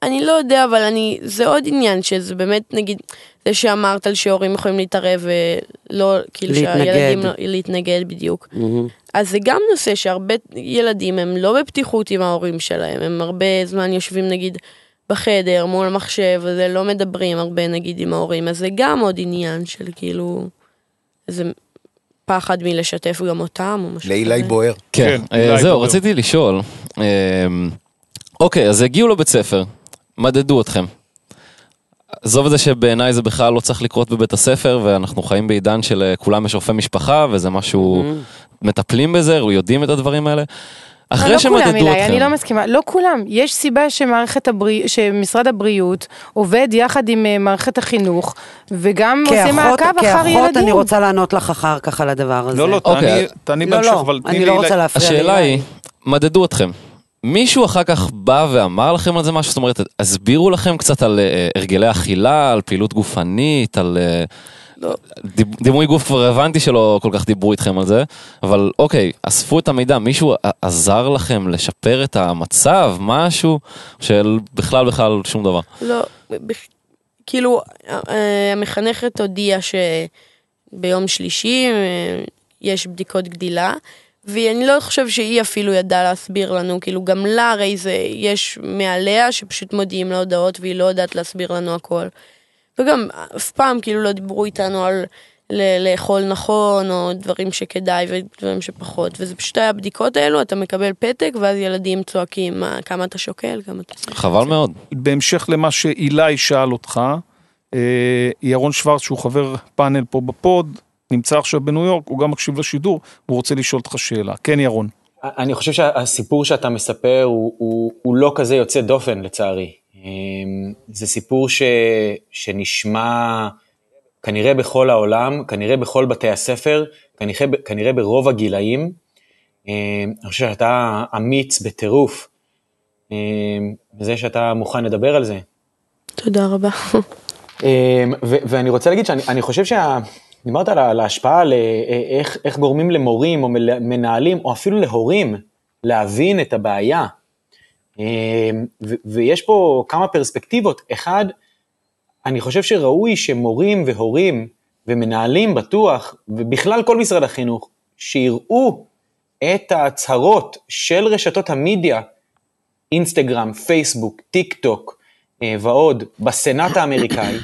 אני לא יודע, אבל אני, זה עוד עניין שזה באמת, נגיד, זה שאמרת על שהורים יכולים להתערב ולא, כאילו להתנגד. שהילדים לא, להתנגד בדיוק. אז זה גם נושא שהרבה ילדים הם לא בפתיחות עם ההורים שלהם, הם הרבה זמן יושבים נגיד בחדר מול המחשב, וזה לא מדברים הרבה נגיד עם ההורים, אז זה גם עוד עניין של כאילו, איזה פחד מלשתף גם אותם או משהו לאילי בוער. כן, כן, אה, זהו, בואו. רציתי לשאול. אה, אוקיי, אז הגיעו לבית ספר, מדדו אתכם. עזוב את זה שבעיניי זה בכלל לא צריך לקרות בבית הספר, ואנחנו חיים בעידן של אה, כולם יש רופא משפחה, וזה משהו, מטפלים בזה, יודעים את הדברים האלה. אחרי לא שמדדו כולם, אילי, אתכם, אני לא מסכימה, לא כולם. יש סיבה שמערכת הבריאות, שמשרד הבריאות עובד יחד עם אה, מערכת החינוך, וגם עושה כאחות, מעקב אחר כאחות ילדים. אני רוצה לענות לך אחר כך על הדבר הזה. לא, לא, אוקיי. תעני- תעני לא, בהמשך, לא, אבל תני אני לי... לא לה- רוצה להפריע השאלה. היא, מדדו אתכם. מישהו אחר כך בא ואמר לכם על זה משהו? זאת אומרת, הסבירו לכם קצת על אה, הרגלי אכילה, על פעילות גופנית, על... לא. דיב- דימוי גוף כבר הבנתי שלא כל כך דיברו איתכם על זה, אבל אוקיי, אספו את המידע, מישהו עזר לכם לשפר את המצב, משהו, של בכלל בכלל שום דבר. לא, כאילו, המחנכת הודיעה שביום שלישי אה, יש בדיקות גדילה, ואני לא חושב שהיא אפילו ידעה להסביר לנו, כאילו גם לה הרי זה, יש מעליה שפשוט מודיעים לה הודעות והיא לא יודעת להסביר לנו הכל. וגם אף פעם כאילו לא דיברו איתנו על ל- לאכול נכון, או דברים שכדאי ודברים שפחות, וזה פשוט היה הבדיקות האלו, אתה מקבל פתק, ואז ילדים צועקים "מה, כמה אתה שוקל, כמה אתה... חבל מאוד. בהמשך למה שאילי שאל אותך, אה, ירון שוורץ, שהוא חבר פאנל פה בפוד, נמצא עכשיו בניו יורק, הוא גם מקשיב לשידור, הוא רוצה לשאול אותך שאלה. כן, ירון. אני חושב שהסיפור שאתה מספר הוא, הוא, הוא לא כזה יוצא דופן לצערי. אמ, זה סיפור ש, שנשמע כנראה בכל העולם, כנראה בכל בתי הספר, כנראה, כנראה ברוב הגילאים. אמ, אני חושב שאתה אמיץ בטירוף, אמ, בזה שאתה מוכן לדבר על זה. תודה רבה. ו- ואני רוצה להגיד שאני אני חושב שה... דיברת על ההשפעה על אה, איך, איך גורמים למורים או מנהלים או אפילו להורים להבין את הבעיה. אמ, ויש פה כמה פרספקטיבות. אחד, אני חושב שראוי שמורים והורים ומנהלים בטוח, ובכלל כל משרד החינוך, שיראו את ההצהרות של רשתות המדיה, אינסטגרם, פייסבוק, טיק טוק אה, ועוד, בסנאט האמריקאי,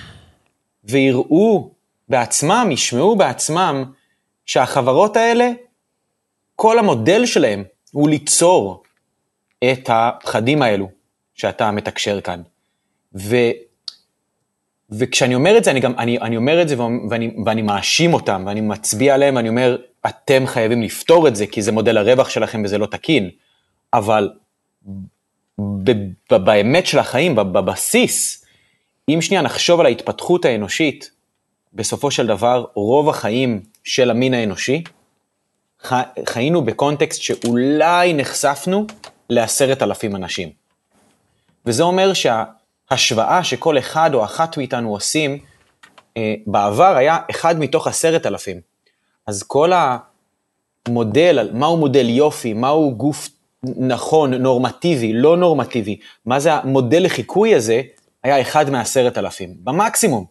ויראו בעצמם, ישמעו בעצמם, שהחברות האלה, כל המודל שלהם הוא ליצור את הפחדים האלו שאתה מתקשר כאן. וכשאני אומר את זה, אני גם, אני, אני אומר את זה ואני, ואני מאשים אותם, ואני מצביע עליהם, ואני אומר, אתם חייבים לפתור את זה, כי זה מודל הרווח שלכם וזה לא תקין. אבל ב, ב, באמת של החיים, בבסיס, אם שנייה נחשוב על ההתפתחות האנושית, בסופו של דבר, רוב החיים של המין האנושי, חיינו בקונטקסט שאולי נחשפנו לעשרת אלפים אנשים. וזה אומר שההשוואה שכל אחד או אחת מאיתנו עושים, אה, בעבר היה אחד מתוך עשרת אלפים. אז כל המודל, מהו מודל יופי, מהו גוף נכון, נורמטיבי, לא נורמטיבי, מה זה המודל לחיקוי הזה, היה אחד מעשרת אלפים, במקסימום.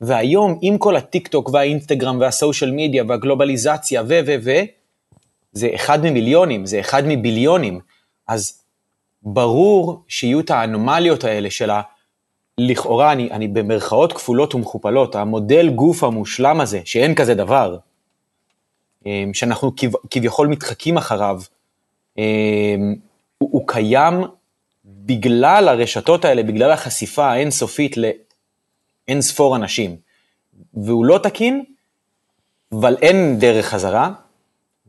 והיום, עם כל הטיק טוק והאינסטגרם והסושיאל מדיה והגלובליזציה ו ו ו, זה אחד ממיליונים, זה אחד מביליונים. אז ברור שיהיו את האנומליות האלה של ה... לכאורה, אני, אני במרכאות כפולות ומכופלות, המודל גוף המושלם הזה, שאין כזה דבר, אמ, שאנחנו כביכול מתחקים אחריו, אמ, הוא, הוא קיים בגלל הרשתות האלה, בגלל החשיפה האינסופית לאין ספור אנשים. והוא לא תקין, אבל אין דרך חזרה.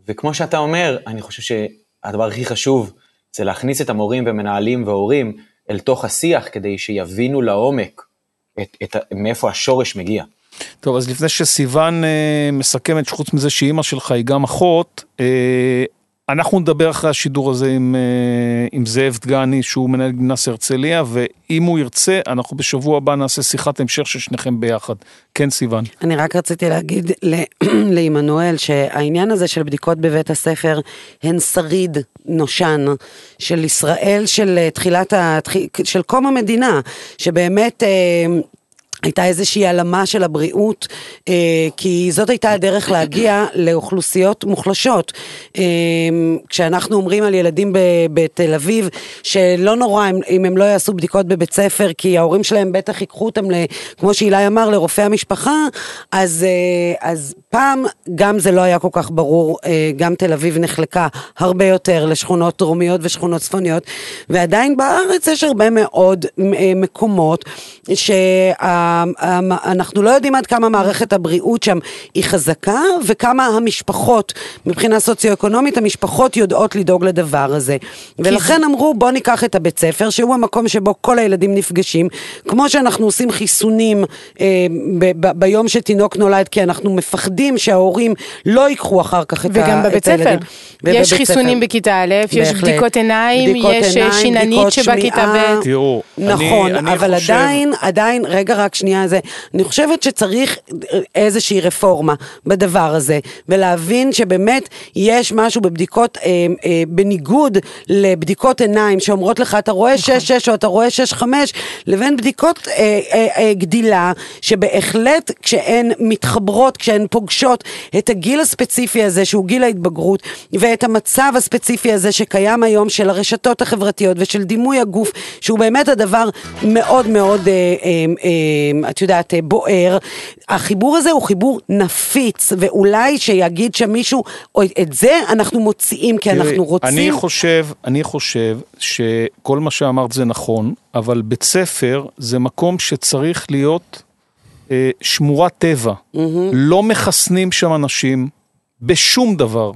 וכמו שאתה אומר, אני חושב שהדבר הכי חשוב זה להכניס את המורים ומנהלים והורים אל תוך השיח כדי שיבינו לעומק את, את, מאיפה השורש מגיע. טוב, אז לפני שסיוון אה, מסכמת, שחוץ מזה שאימא שלך היא גם אחות, אה, אנחנו נדבר אחרי השידור הזה עם, אה, עם זאב דגני, שהוא מנהל גימנס הרצליה, ואם הוא ירצה, אנחנו בשבוע הבא נעשה שיחת המשך של שניכם ביחד. כן, סיוון. אני רק רציתי להגיד לעמנואל שהעניין הזה של בדיקות בבית הספר הן שריד נושן של ישראל, של אה, תחילת, ה... של קום המדינה, שבאמת... אה, הייתה איזושהי העלמה של הבריאות, אה, כי זאת הייתה הדרך להגיע לאוכלוסיות מוחלשות. אה, כשאנחנו אומרים על ילדים בתל אביב, שלא נורא אם, אם הם לא יעשו בדיקות בבית ספר, כי ההורים שלהם בטח ייקחו אותם, כמו שאילי אמר, לרופא המשפחה, אז, אה, אז פעם גם זה לא היה כל כך ברור, גם תל אביב נחלקה הרבה יותר לשכונות דרומיות ושכונות צפוניות, ועדיין בארץ יש הרבה מאוד מקומות שה... אנחנו לא יודעים עד כמה מערכת הבריאות שם היא חזקה, וכמה המשפחות, מבחינה סוציו-אקונומית, המשפחות יודעות לדאוג לדבר הזה. ולכן זה... אמרו, בוא ניקח את הבית ספר, שהוא המקום שבו כל הילדים נפגשים, כמו שאנחנו עושים חיסונים אה, ב- ב- ביום שתינוק נולד, כי אנחנו מפחדים שההורים לא ייקחו אחר כך את, וגם ה- בבית את הילדים. ספר. יש חיסונים ספר. בכיתה א', יש בדיקות עיניים, בדיקות יש אה, עיניים, שיננית שבכיתה ב'. תראו, נכון, אני, אני אבל חושב... עדיין, עדיין, רגע רק שנייה זה, אני חושבת שצריך איזושהי רפורמה בדבר הזה, ולהבין שבאמת יש משהו בבדיקות, אה, אה, בניגוד לבדיקות עיניים שאומרות לך, אתה רואה 6-6 נכון. או אתה רואה 6-5, לבין בדיקות אה, אה, אה, גדילה, שבהחלט כשהן מתחברות, כשהן פוגשות את הגיל הספציפי הזה, שהוא גיל ההתבגרות, ואת המצב הספציפי הזה שקיים היום של הרשתות החברתיות ושל דימוי הגוף, שהוא באמת הדבר מאוד מאוד, אה, אה, אה, את יודעת, יודעת, בוער. החיבור הזה הוא חיבור נפיץ, ואולי שיגיד שם מישהו, את זה אנחנו מוציאים כי תראי, אנחנו רוצים... אני חושב, אני חושב שכל מה שאמרת זה נכון, אבל בית ספר זה מקום שצריך להיות אה, שמורת טבע. Mm-hmm. לא מחסנים שם אנשים בשום דבר.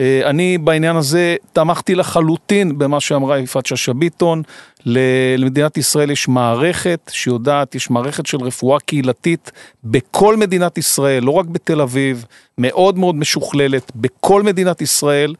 אה, אני בעניין הזה תמכתי לחלוטין במה שאמרה יפעת שאשא ביטון. למדינת ישראל יש מערכת שיודעת, יש מערכת של רפואה קהילתית בכל מדינת ישראל, לא רק בתל אביב, מאוד מאוד משוכללת בכל מדינת ישראל.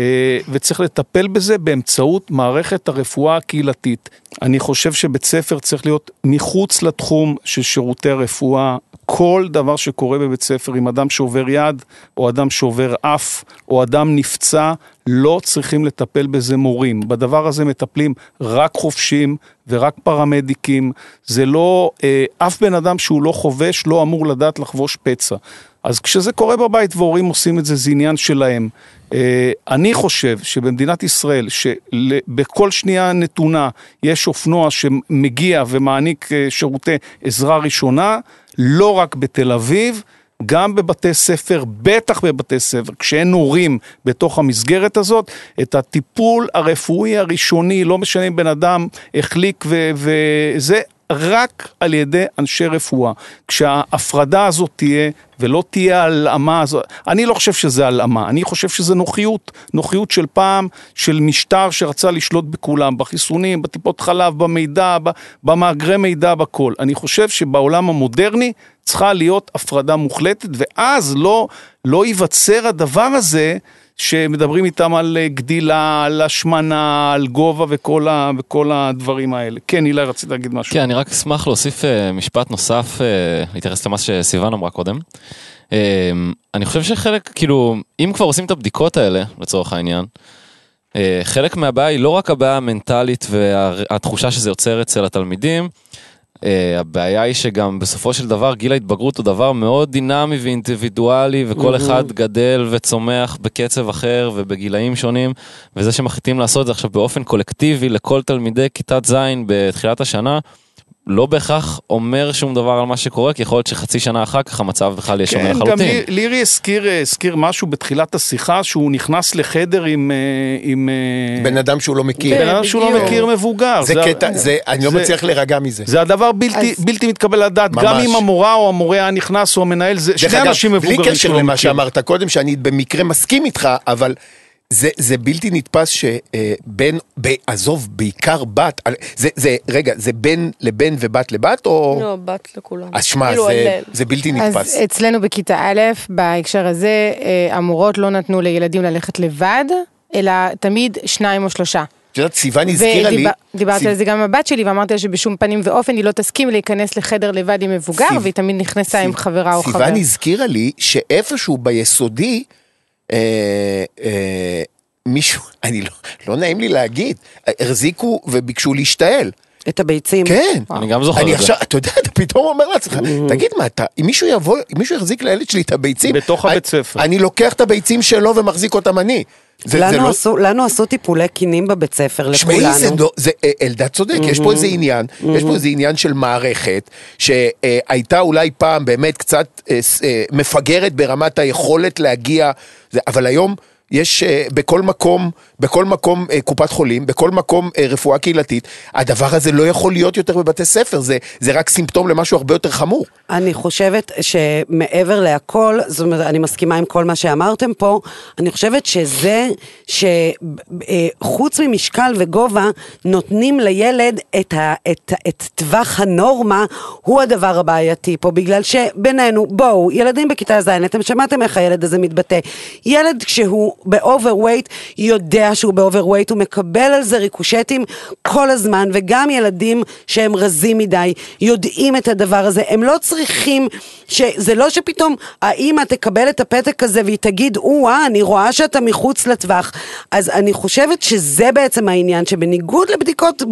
אה, וצריך לטפל בזה באמצעות מערכת הרפואה הקהילתית. אני חושב שבית ספר צריך להיות מחוץ לתחום של שירותי הרפואה. כל דבר שקורה בבית ספר עם אדם שעובר יד, או אדם שעובר אף, או אדם נפצע, לא צריכים לטפל בזה מורים. בדבר הזה מטפלים רק חופשים ורק פרמדיקים. זה לא, אה, אף בן אדם שהוא לא חובש לא אמור לדעת לחבוש פצע. אז כשזה קורה בבית והורים עושים את זה, זה עניין שלהם. אה, אני חושב שבמדינת ישראל, שבכל שנייה נתונה יש אופנוע שמגיע ומעניק אה, שירותי עזרה ראשונה, לא רק בתל אביב, גם בבתי ספר, בטח בבתי ספר, כשאין הורים בתוך המסגרת הזאת, את הטיפול הרפואי הראשוני, לא משנה אם בן אדם החליק וזה, רק על ידי אנשי רפואה. כשההפרדה הזאת תהיה, ולא תהיה הלאמה הזאת, אני לא חושב שזה הלאמה, אני חושב שזה נוחיות, נוחיות של פעם, של משטר שרצה לשלוט בכולם, בחיסונים, בטיפות חלב, במידע, במאגרי מידע, בכל. אני חושב שבעולם המודרני צריכה להיות הפרדה מוחלטת, ואז לא, לא ייווצר הדבר הזה. שמדברים איתם על אה, גדילה, על השמנה, על גובה וכל, ה, וכל הדברים האלה. כן, אילי, רצית להגיד משהו. כן, אני רק אשמח להוסיף אה, משפט נוסף, אה, להתייחס למה שסיוון אמרה קודם. אני חושב שחלק, כאילו, אם כבר עושים את הבדיקות האלה, לצורך העניין, חלק מהבעיה היא לא רק הבעיה המנטלית והתחושה שזה יוצר אצל התלמידים, אה, הבעיה היא שגם בסופו של דבר גיל ההתבגרות הוא דבר מאוד דינמי ואינדיבידואלי וכל אחד גדל וצומח בקצב אחר ובגילאים שונים וזה שמחליטים לעשות את זה עכשיו באופן קולקטיבי לכל תלמידי כיתת ז' בתחילת השנה לא בהכרח אומר שום דבר על מה שקורה כי יכול להיות שחצי שנה אחר כך המצב בכלל יהיה שונה כן, גם לחלוטין. לי- לירי הזכיר, אה, הזכיר משהו בתחילת השיחה, שהוא נכנס לחדר עם... אה, עם אה, בן אדם שהוא לא מכיר. בן אדם שהוא לא. מכיר מבוגר. זה ה- קטע, זה, אני לא זה- מצליח להירגע מזה. זה הדבר בלתי, אז- בלתי מתקבל לדעת, גם. אם המורה או המורה היה נכנס או המנהל, זה שני אנשים מבוגרים בלי קשר שלא למה. שאמרת קודם, שאני במקרה מסכים איתך, אבל זה, זה בלתי נתפס שבין, עזוב, בעיקר בת, זה, זה, רגע, זה בין לבן ובת לבת, או... לא, בת לכולם. אז שמע, כאילו, זה. זה בלתי אז נתפס. אצלנו בכיתה א', בהקשר הזה, אה, המורות לא נתנו לילדים ללכת לבד, אלא תמיד שניים או שלושה. את יודעת, סיוון הזכירה לי... ודיברתי סיו- על זה גם עם הבת שלי ואמרתי לה שבשום פנים ואופן היא לא תסכים להיכנס לחדר לבד עם מבוגר סיו- והיא תמיד נכנסה עם סיו- חברה או חבר. סיוון הזכירה לי שאיפשהו ביסודי, אה, אה, מישהו, אני לא, לא נעים לי להגיד, החזיקו וביקשו להשתעל. את הביצים. כן. אני גם זוכר אני את זה. עכשיו, אתה יודע, אתה פתאום אומר לעצמך, תגיד מה, אתה, אם מישהו יבוא, אם מישהו יחזיק לילד שלי את הביצים, בתוך הבית ספר. אני לוקח את הביצים שלו ומחזיק אותם אני. זה, זה לנו, לא... עשו, לנו עשו טיפולי קינים בבית ספר, תשמעי, לכולנו. זה, לא- זה, אה, אלדד צודק, יש פה איזה עניין, יש פה איזה עניין של מערכת, שהייתה אולי פעם באמת קצת אה, אה, מפגרת ברמת היכולת להגיע, זה- אבל היום יש אה, בכל מקום, בכל מקום אה, קופת חולים, בכל מקום אה, רפואה קהילתית, הדבר הזה לא יכול להיות יותר בבתי ספר, זה, זה רק סימפטום למשהו הרבה יותר חמור. אני חושבת שמעבר להכל, זאת אומרת, אני מסכימה עם כל מה שאמרתם פה, אני חושבת שזה שחוץ ממשקל וגובה, נותנים לילד את, ה, את, את טווח הנורמה, הוא הדבר הבעייתי פה, בגלל שבינינו, בואו, ילדים בכיתה ז', אתם שמעתם איך הילד הזה מתבטא. ילד כשהוא ב overweight, יודע שהוא באוברווייט, הוא מקבל על זה ריקושטים כל הזמן, וגם ילדים שהם רזים מדי, יודעים את הדבר הזה, הם לא צריכים, ש... זה לא שפתאום האימא תקבל את הפתק הזה והיא תגיד, או-אה, אני רואה שאתה מחוץ לטווח. אז אני חושבת שזה בעצם העניין, שבניגוד לבדיקות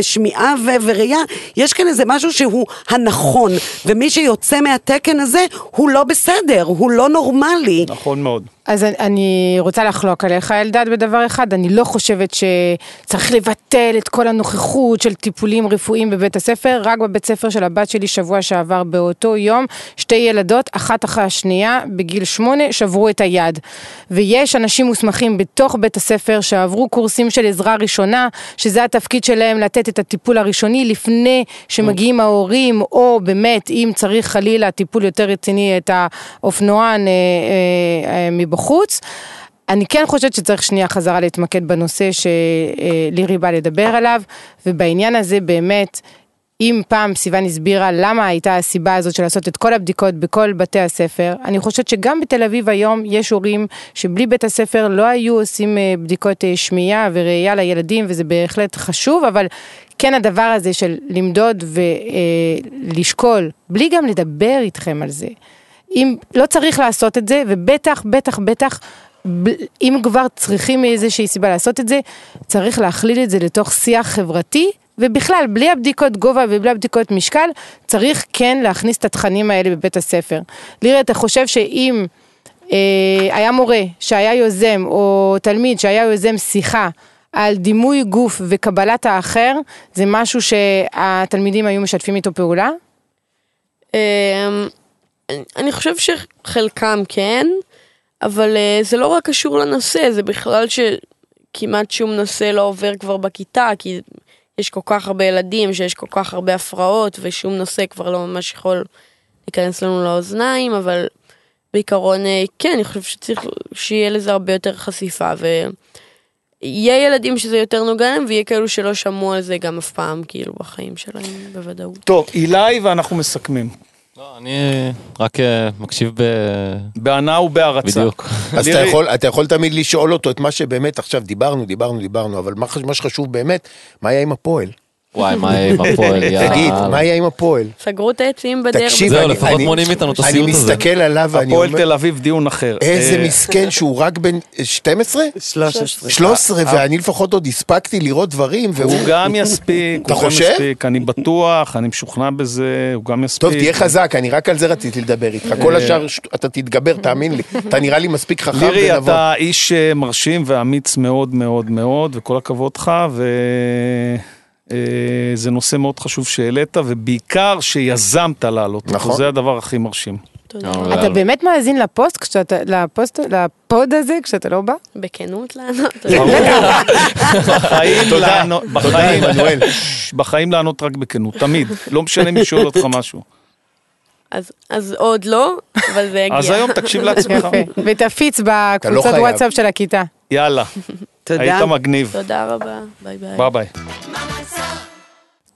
שמיעה ו- וראייה, יש כאן איזה משהו שהוא הנכון, ומי שיוצא מהתקן הזה, הוא לא בסדר, הוא לא נורמלי. נכון מאוד. אז אני- אני רוצה לחלוק עליך, אלדד, בדבר אחד. אני לא חושבת שצריך לבטל את כל הנוכחות של טיפולים רפואיים בבית הספר. רק בבית ספר של הבת שלי שבוע שעבר באותו יום, שתי ילדות, אחת אחרי השנייה, בגיל שמונה, שברו את היד. ויש אנשים מוסמכים בתוך בית הספר שעברו קורסים של עזרה ראשונה, שזה התפקיד שלהם לתת את הטיפול הראשוני לפני שמגיעים ההורים, או באמת, אם צריך חלילה טיפול יותר רציני, את האופנוען אה, אה, אה, מבחוץ. אני כן חושבת שצריך שנייה חזרה להתמקד בנושא שלירי באה לדבר עליו, ובעניין הזה באמת, אם פעם סיוון הסבירה למה הייתה הסיבה הזאת של לעשות את כל הבדיקות בכל בתי הספר, אני חושבת שגם בתל אביב היום יש הורים שבלי בית הספר לא היו עושים אה, בדיקות אה, שמיעה וראייה לילדים, וזה בהחלט חשוב, אבל כן הדבר הזה של למדוד ולשקול, בלי גם לדבר איתכם על זה. אם לא צריך לעשות את זה, ובטח, בטח, בטח, אם כבר צריכים מאיזושהי סיבה לעשות את זה, צריך להכליל את זה לתוך שיח חברתי, ובכלל, בלי הבדיקות גובה ובלי הבדיקות משקל, צריך כן להכניס את התכנים האלה בבית הספר. לירי, אתה חושב שאם אה, היה מורה שהיה יוזם, או תלמיד שהיה יוזם שיחה, על דימוי גוף וקבלת האחר, זה משהו שהתלמידים היו משתפים איתו פעולה? אמ, אני- חושב שחלקם כן, אבל אה, זה לא רק קשור לנושא, זה בכלל שכמעט שום נושא לא עובר כבר בכיתה, כי יש כל כך הרבה ילדים, שיש כל כך הרבה הפרעות, ושום נושא כבר לא ממש יכול להיכנס לנו לאוזניים, אבל בעיקרון, אה, כן, אני חושב שצריך שיהיה לזה הרבה יותר חשיפה, ויהיה ילדים שזה יותר נוגע להם, ויהיה כאלו שלא שמעו על זה גם אף פעם, כאילו, בחיים שלהם, בוודאות. טוב, אילי ואנחנו מסכמים. לא, אני רק אה, מקשיב ב... בהנאה ובהערצה. בדיוק. אז אתה יכול, אתה יכול תמיד לשאול אותו את מה שבאמת עכשיו דיברנו, דיברנו, דיברנו, אבל מה, מה שחשוב באמת, מה היה עם הפועל? וואי, מה יהיה עם הפועל, יאללה. תגיד, מה היה עם הפועל? סגרו את העצים בדרך. תקשיב, זהו, אני- לפחות אני- מונעים מאיתנו את אני הסיוט הזה. מסתכל עליו ואני הפועל אומר, תל אביב דיון אחר. איזה אה, מסכן שהוא רק בן 12? 13. 13, ואני לפחות עוד הספקתי לראות דברים, והוא... הוא גם יספיק, אתה חושב? אני בטוח, אני משוכנע בזה, הוא גם יספיק. טוב, תהיה חזק, אני רק על זה רציתי לדבר איתך. כל השאר ש- אתה תתגבר, תאמין לי. אתה נראה לי מספיק חכם לירי, ונבון. אתה איש אה, מרשים ואמיץ מאוד מאוד מאוד, וכל הכבוד לך, וזה נושא מאוד חשוב שהעלית, ובעיקר שיזמת לעלות. אותו, נכון. זה הדבר הכי מרשים. אתה באמת מאזין לפוסט כשאתה, לפוסט, לפוד הזה כשאתה לא בא? בכנות לענות. בחיים לענות, תודה, בחיים, עמנואל. בחיים לענות רק בכנות, תמיד. לא משנה מי שואל אותך משהו. אז, אז עוד לא, אבל זה יגיע. אז היום תקשיב לעצמך. ותפיץ לא בקבוצות חייב. וואטסאפ של הכיתה. יאללה, תודה. היית מגניב. תודה רבה, ביי ביי. ביי ביי.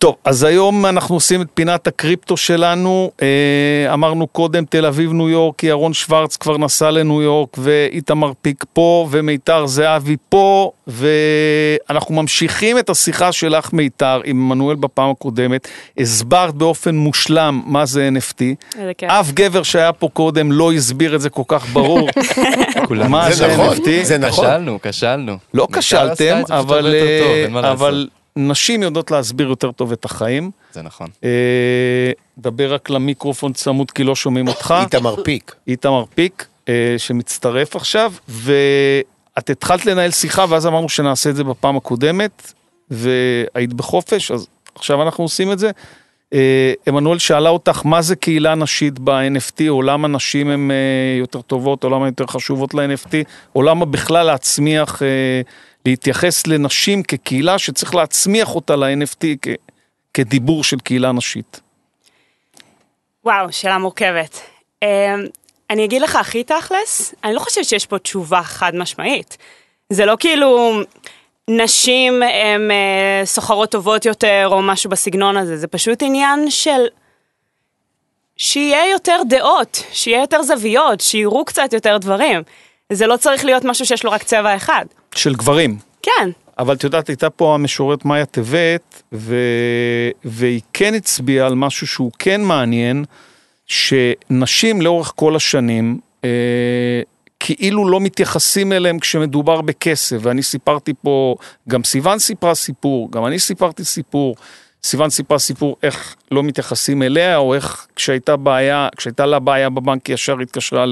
טוב, אז היום אנחנו עושים את פינת הקריפטו שלנו. אה, אמרנו קודם תל אביב, ניו יורק, ירון שוורץ כבר נסע לניו יורק, ואיתמר פיק פה, ומיתר זהבי פה, ואנחנו ממשיכים את השיחה שלך, מיתר, עם עמנואל בפעם הקודמת. הסברת באופן מושלם מה זה NFT. אף גבר שהיה פה קודם לא הסביר את זה כל כך ברור. מה זה זה נכון, NFT. זה נכון. כשלנו, כשלנו. לא כשלתם, אבל, אה, אבל. נשים יודעות להסביר יותר טוב את החיים. זה נכון. אה, דבר רק למיקרופון צמוד כי לא שומעים אותך. איתמר פיק. איתמר פיק, אה, שמצטרף עכשיו, ואת התחלת לנהל שיחה ואז אמרנו שנעשה את זה בפעם הקודמת, והיית בחופש, אז עכשיו אנחנו עושים את זה. אה, עמנואל שאלה אותך מה זה קהילה נשית ב-NFT, או למה נשים הן אה, יותר טובות, או למה יותר חשובות ל-NFT, או למה בכלל להצמיח, אה, להתייחס לנשים כקהילה שצריך להצמיח אותה ל-NFT כדיבור של קהילה נשית. וואו, שאלה מורכבת. אמ, אני אגיד לך הכי תכלס, אני לא חושבת שיש פה תשובה חד משמעית. זה לא כאילו נשים הן אה, סוחרות טובות יותר או משהו בסגנון הזה, זה פשוט עניין של שיהיה יותר דעות, שיהיה יותר זוויות, שיראו קצת יותר דברים. זה לא צריך להיות משהו שיש לו רק צבע אחד. של גברים. כן, אבל את יודעת, הייתה פה המשוררת מאיה טבת, ו... והיא כן הצביעה על משהו שהוא כן מעניין, שנשים לאורך כל השנים, אה, כאילו לא מתייחסים אליהם כשמדובר בכסף, ואני סיפרתי פה, גם סיוון סיפרה סיפור, גם אני סיפרתי סיפור. סיוון סיפרה סיפור איך לא מתייחסים אליה, או איך כשהייתה בעיה, כשהייתה לה בעיה בבנק היא ישר התקשרה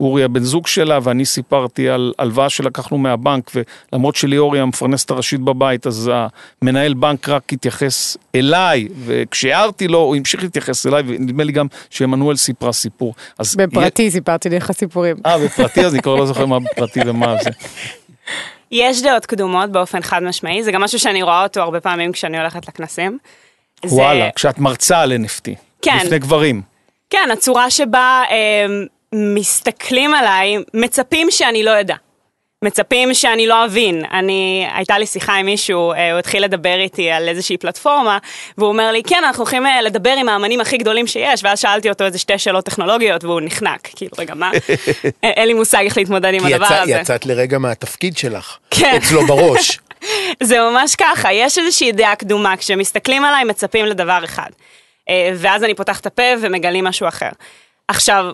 לאורי הבן זוג שלה, ואני סיפרתי על הלוואה שלקחנו מהבנק, ולמרות שליאורי המפרנסת הראשית בבית, אז המנהל בנק רק התייחס אליי, וכשהערתי לו, הוא המשיך להתייחס אליי, ונדמה לי גם שעמנואל סיפרה סיפור. בפרטי סיפרתי לך סיפורים. אה, בפרטי, אז אני כבר לא זוכר מה בפרטי ומה זה. יש דעות קדומות באופן חד משמעי, זה גם משהו שאני רואה אותו הרבה פעמים כשאני הולכת לכנסים. זה- וואלה, כשאת מרצה על NFT. כן. לפני גברים. כן, הצורה שבה אה, מסתכלים עליי, מצפים שאני לא אדע. מצפים שאני לא אבין. אני, הייתה לי שיחה עם מישהו, אה, הוא התחיל לדבר איתי על איזושהי פלטפורמה, והוא אומר לי, כן, אנחנו הולכים אה, לדבר עם האמנים הכי גדולים שיש, ואז שאלתי אותו איזה שתי שאלות טכנולוגיות, והוא נחנק. כאילו, רגע, מה? אה, אין לי מושג איך להתמודד עם כי הדבר יצא- הזה. יצאת לרגע מהתפקיד שלך. כן. אצלו בראש. זה ממש ככה, יש איזושהי דעה קדומה, כשמסתכלים עליי מצפים לדבר אחד. ואז אני פותחת את הפה ומגלים משהו אחר. עכשיו,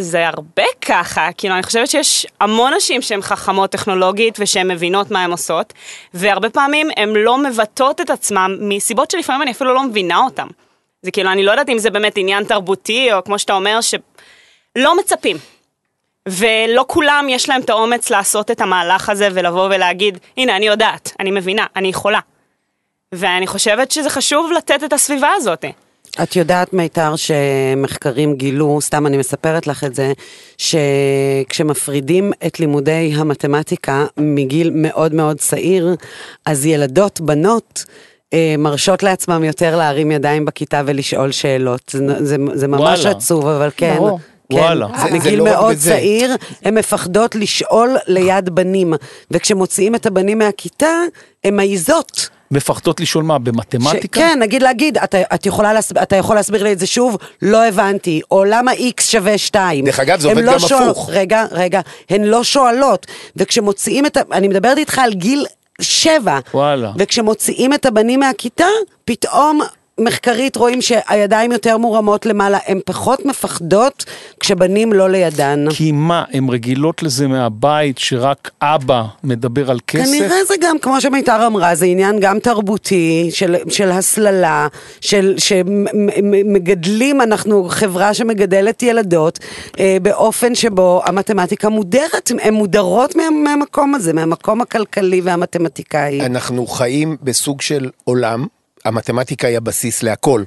זה הרבה ככה, כאילו אני חושבת שיש המון נשים שהן חכמות טכנולוגית ושהן מבינות מה הן עושות, והרבה פעמים הן לא מבטאות את עצמן מסיבות שלפעמים אני אפילו לא מבינה אותן. זה כאילו, אני לא יודעת אם זה באמת עניין תרבותי, או כמו שאתה אומר, שלא מצפים. ולא כולם יש להם את האומץ לעשות את המהלך הזה ולבוא ולהגיד, הנה, אני יודעת, אני מבינה, אני יכולה. ואני חושבת שזה חשוב לתת את הסביבה הזאת. את יודעת, מיתר, שמחקרים גילו, סתם אני מספרת לך את זה, שכשמפרידים את לימודי המתמטיקה מגיל מאוד מאוד צעיר, אז ילדות, בנות, אה, מרשות לעצמם יותר להרים ידיים בכיתה ולשאול שאלות. זה, זה, זה ממש וואלה. עצוב, אבל כן. ברור. כן, וואלה. זה- זה מגיל לא מאוד בזה. צעיר, הן מפחדות לשאול ליד בנים. וכשמוציאים את הבנים מהכיתה, הן מעיזות. מפחדות לשאול מה, במתמטיקה? כן, נגיד להגיד, אתה, את יכולה להסב, אתה יכול להסביר לי את זה שוב? לא הבנתי. או למה x שווה 2? דרך אגב, זה עובד גם הפוך. רגע, רגע, הן לא שואלות. וכשמוציאים את ה... אני מדברת איתך על גיל שבע. וואלה. וכשמוציאים את הבנים מהכיתה, פתאום... מחקרית רואים שהידיים יותר מורמות למעלה, הן פחות מפחדות כשבנים לא לידן. כי מה, הן רגילות לזה מהבית שרק אבא מדבר על כסף? כנראה זה גם, כמו שמיתר אמרה, זה עניין גם תרבותי, של, של הסללה, של שמגדלים, אנחנו חברה שמגדלת ילדות, אה, באופן שבו המתמטיקה מודרת, הן מודרות מה, מהמקום הזה, מהמקום הכלכלי והמתמטיקאי. אנחנו חיים בסוג של עולם, המתמטיקה היא הבסיס להכל,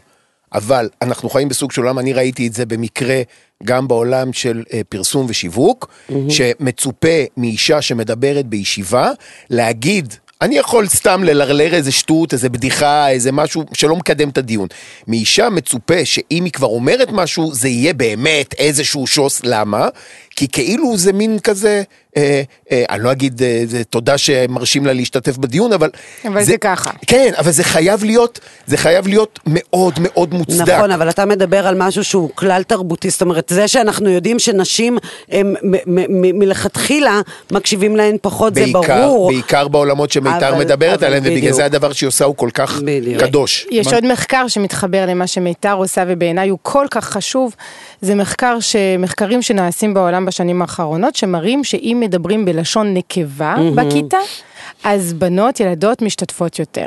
אבל אנחנו חיים בסוג של עולם, אני ראיתי את זה במקרה גם בעולם של אה, פרסום ושיווק, שמצופה מאישה שמדברת בישיבה, להגיד, אני יכול סתם ללרלר איזה שטות, איזה בדיחה, איזה משהו שלא מקדם את הדיון. מאישה מצופה שאם היא כבר אומרת משהו, זה יהיה באמת איזשהו שוס, למה? כי כאילו זה מין כזה, אה, אה, אני לא אגיד אה, זה, תודה שמרשים לה להשתתף בדיון, אבל... אבל זה ככה. כן, אבל זה חייב להיות, זה חייב להיות מאוד מאוד מוצדק. נכון, אבל אתה מדבר על משהו שהוא כלל תרבותי, זאת אומרת, זה שאנחנו יודעים שנשים הם מ- מ- מ- מלכתחילה מקשיבים להן פחות, זה בעיקר, ברור. בעיקר בעולמות שמיתר אבל- מדברת אבל עליהם, ובגלל בדיוק. זה הדבר שהיא עושה הוא כל כך בדיוק. קדוש. יש עוד מחקר שמתחבר למה שמיתר עושה ובעיניי הוא כל כך חשוב, זה מחקר ש... מחקרים שנעשים בעולם בשנים האחרונות שמראים שאם מדברים בלשון נקבה בכיתה, אז בנות, ילדות משתתפות יותר.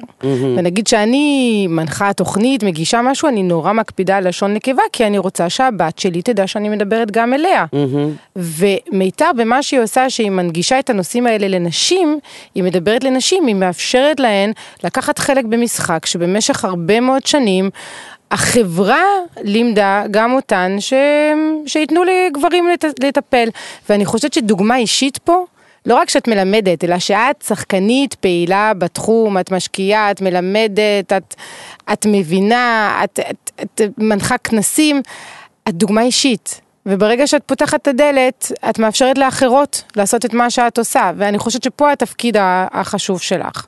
ונגיד שאני מנחה תוכנית, מגישה משהו, אני נורא מקפידה על לשון נקבה, כי אני רוצה שהבת שלי תדע שאני מדברת גם אליה. ומיתר במה שהיא עושה, שהיא מנגישה את הנושאים האלה לנשים, היא מדברת לנשים, היא מאפשרת להן לקחת חלק במשחק שבמשך הרבה מאוד שנים החברה לימדה גם אותן ש... שייתנו לגברים לט... לטפל. ואני חושבת שדוגמה אישית פה, לא רק שאת מלמדת, אלא שאת שחקנית פעילה בתחום, את משקיעה, את מלמדת, את, את מבינה, את, את, את מנחה כנסים, את דוגמה אישית. וברגע שאת פותחת את הדלת, את מאפשרת לאחרות לעשות את מה שאת עושה, ואני חושבת שפה התפקיד החשוב שלך.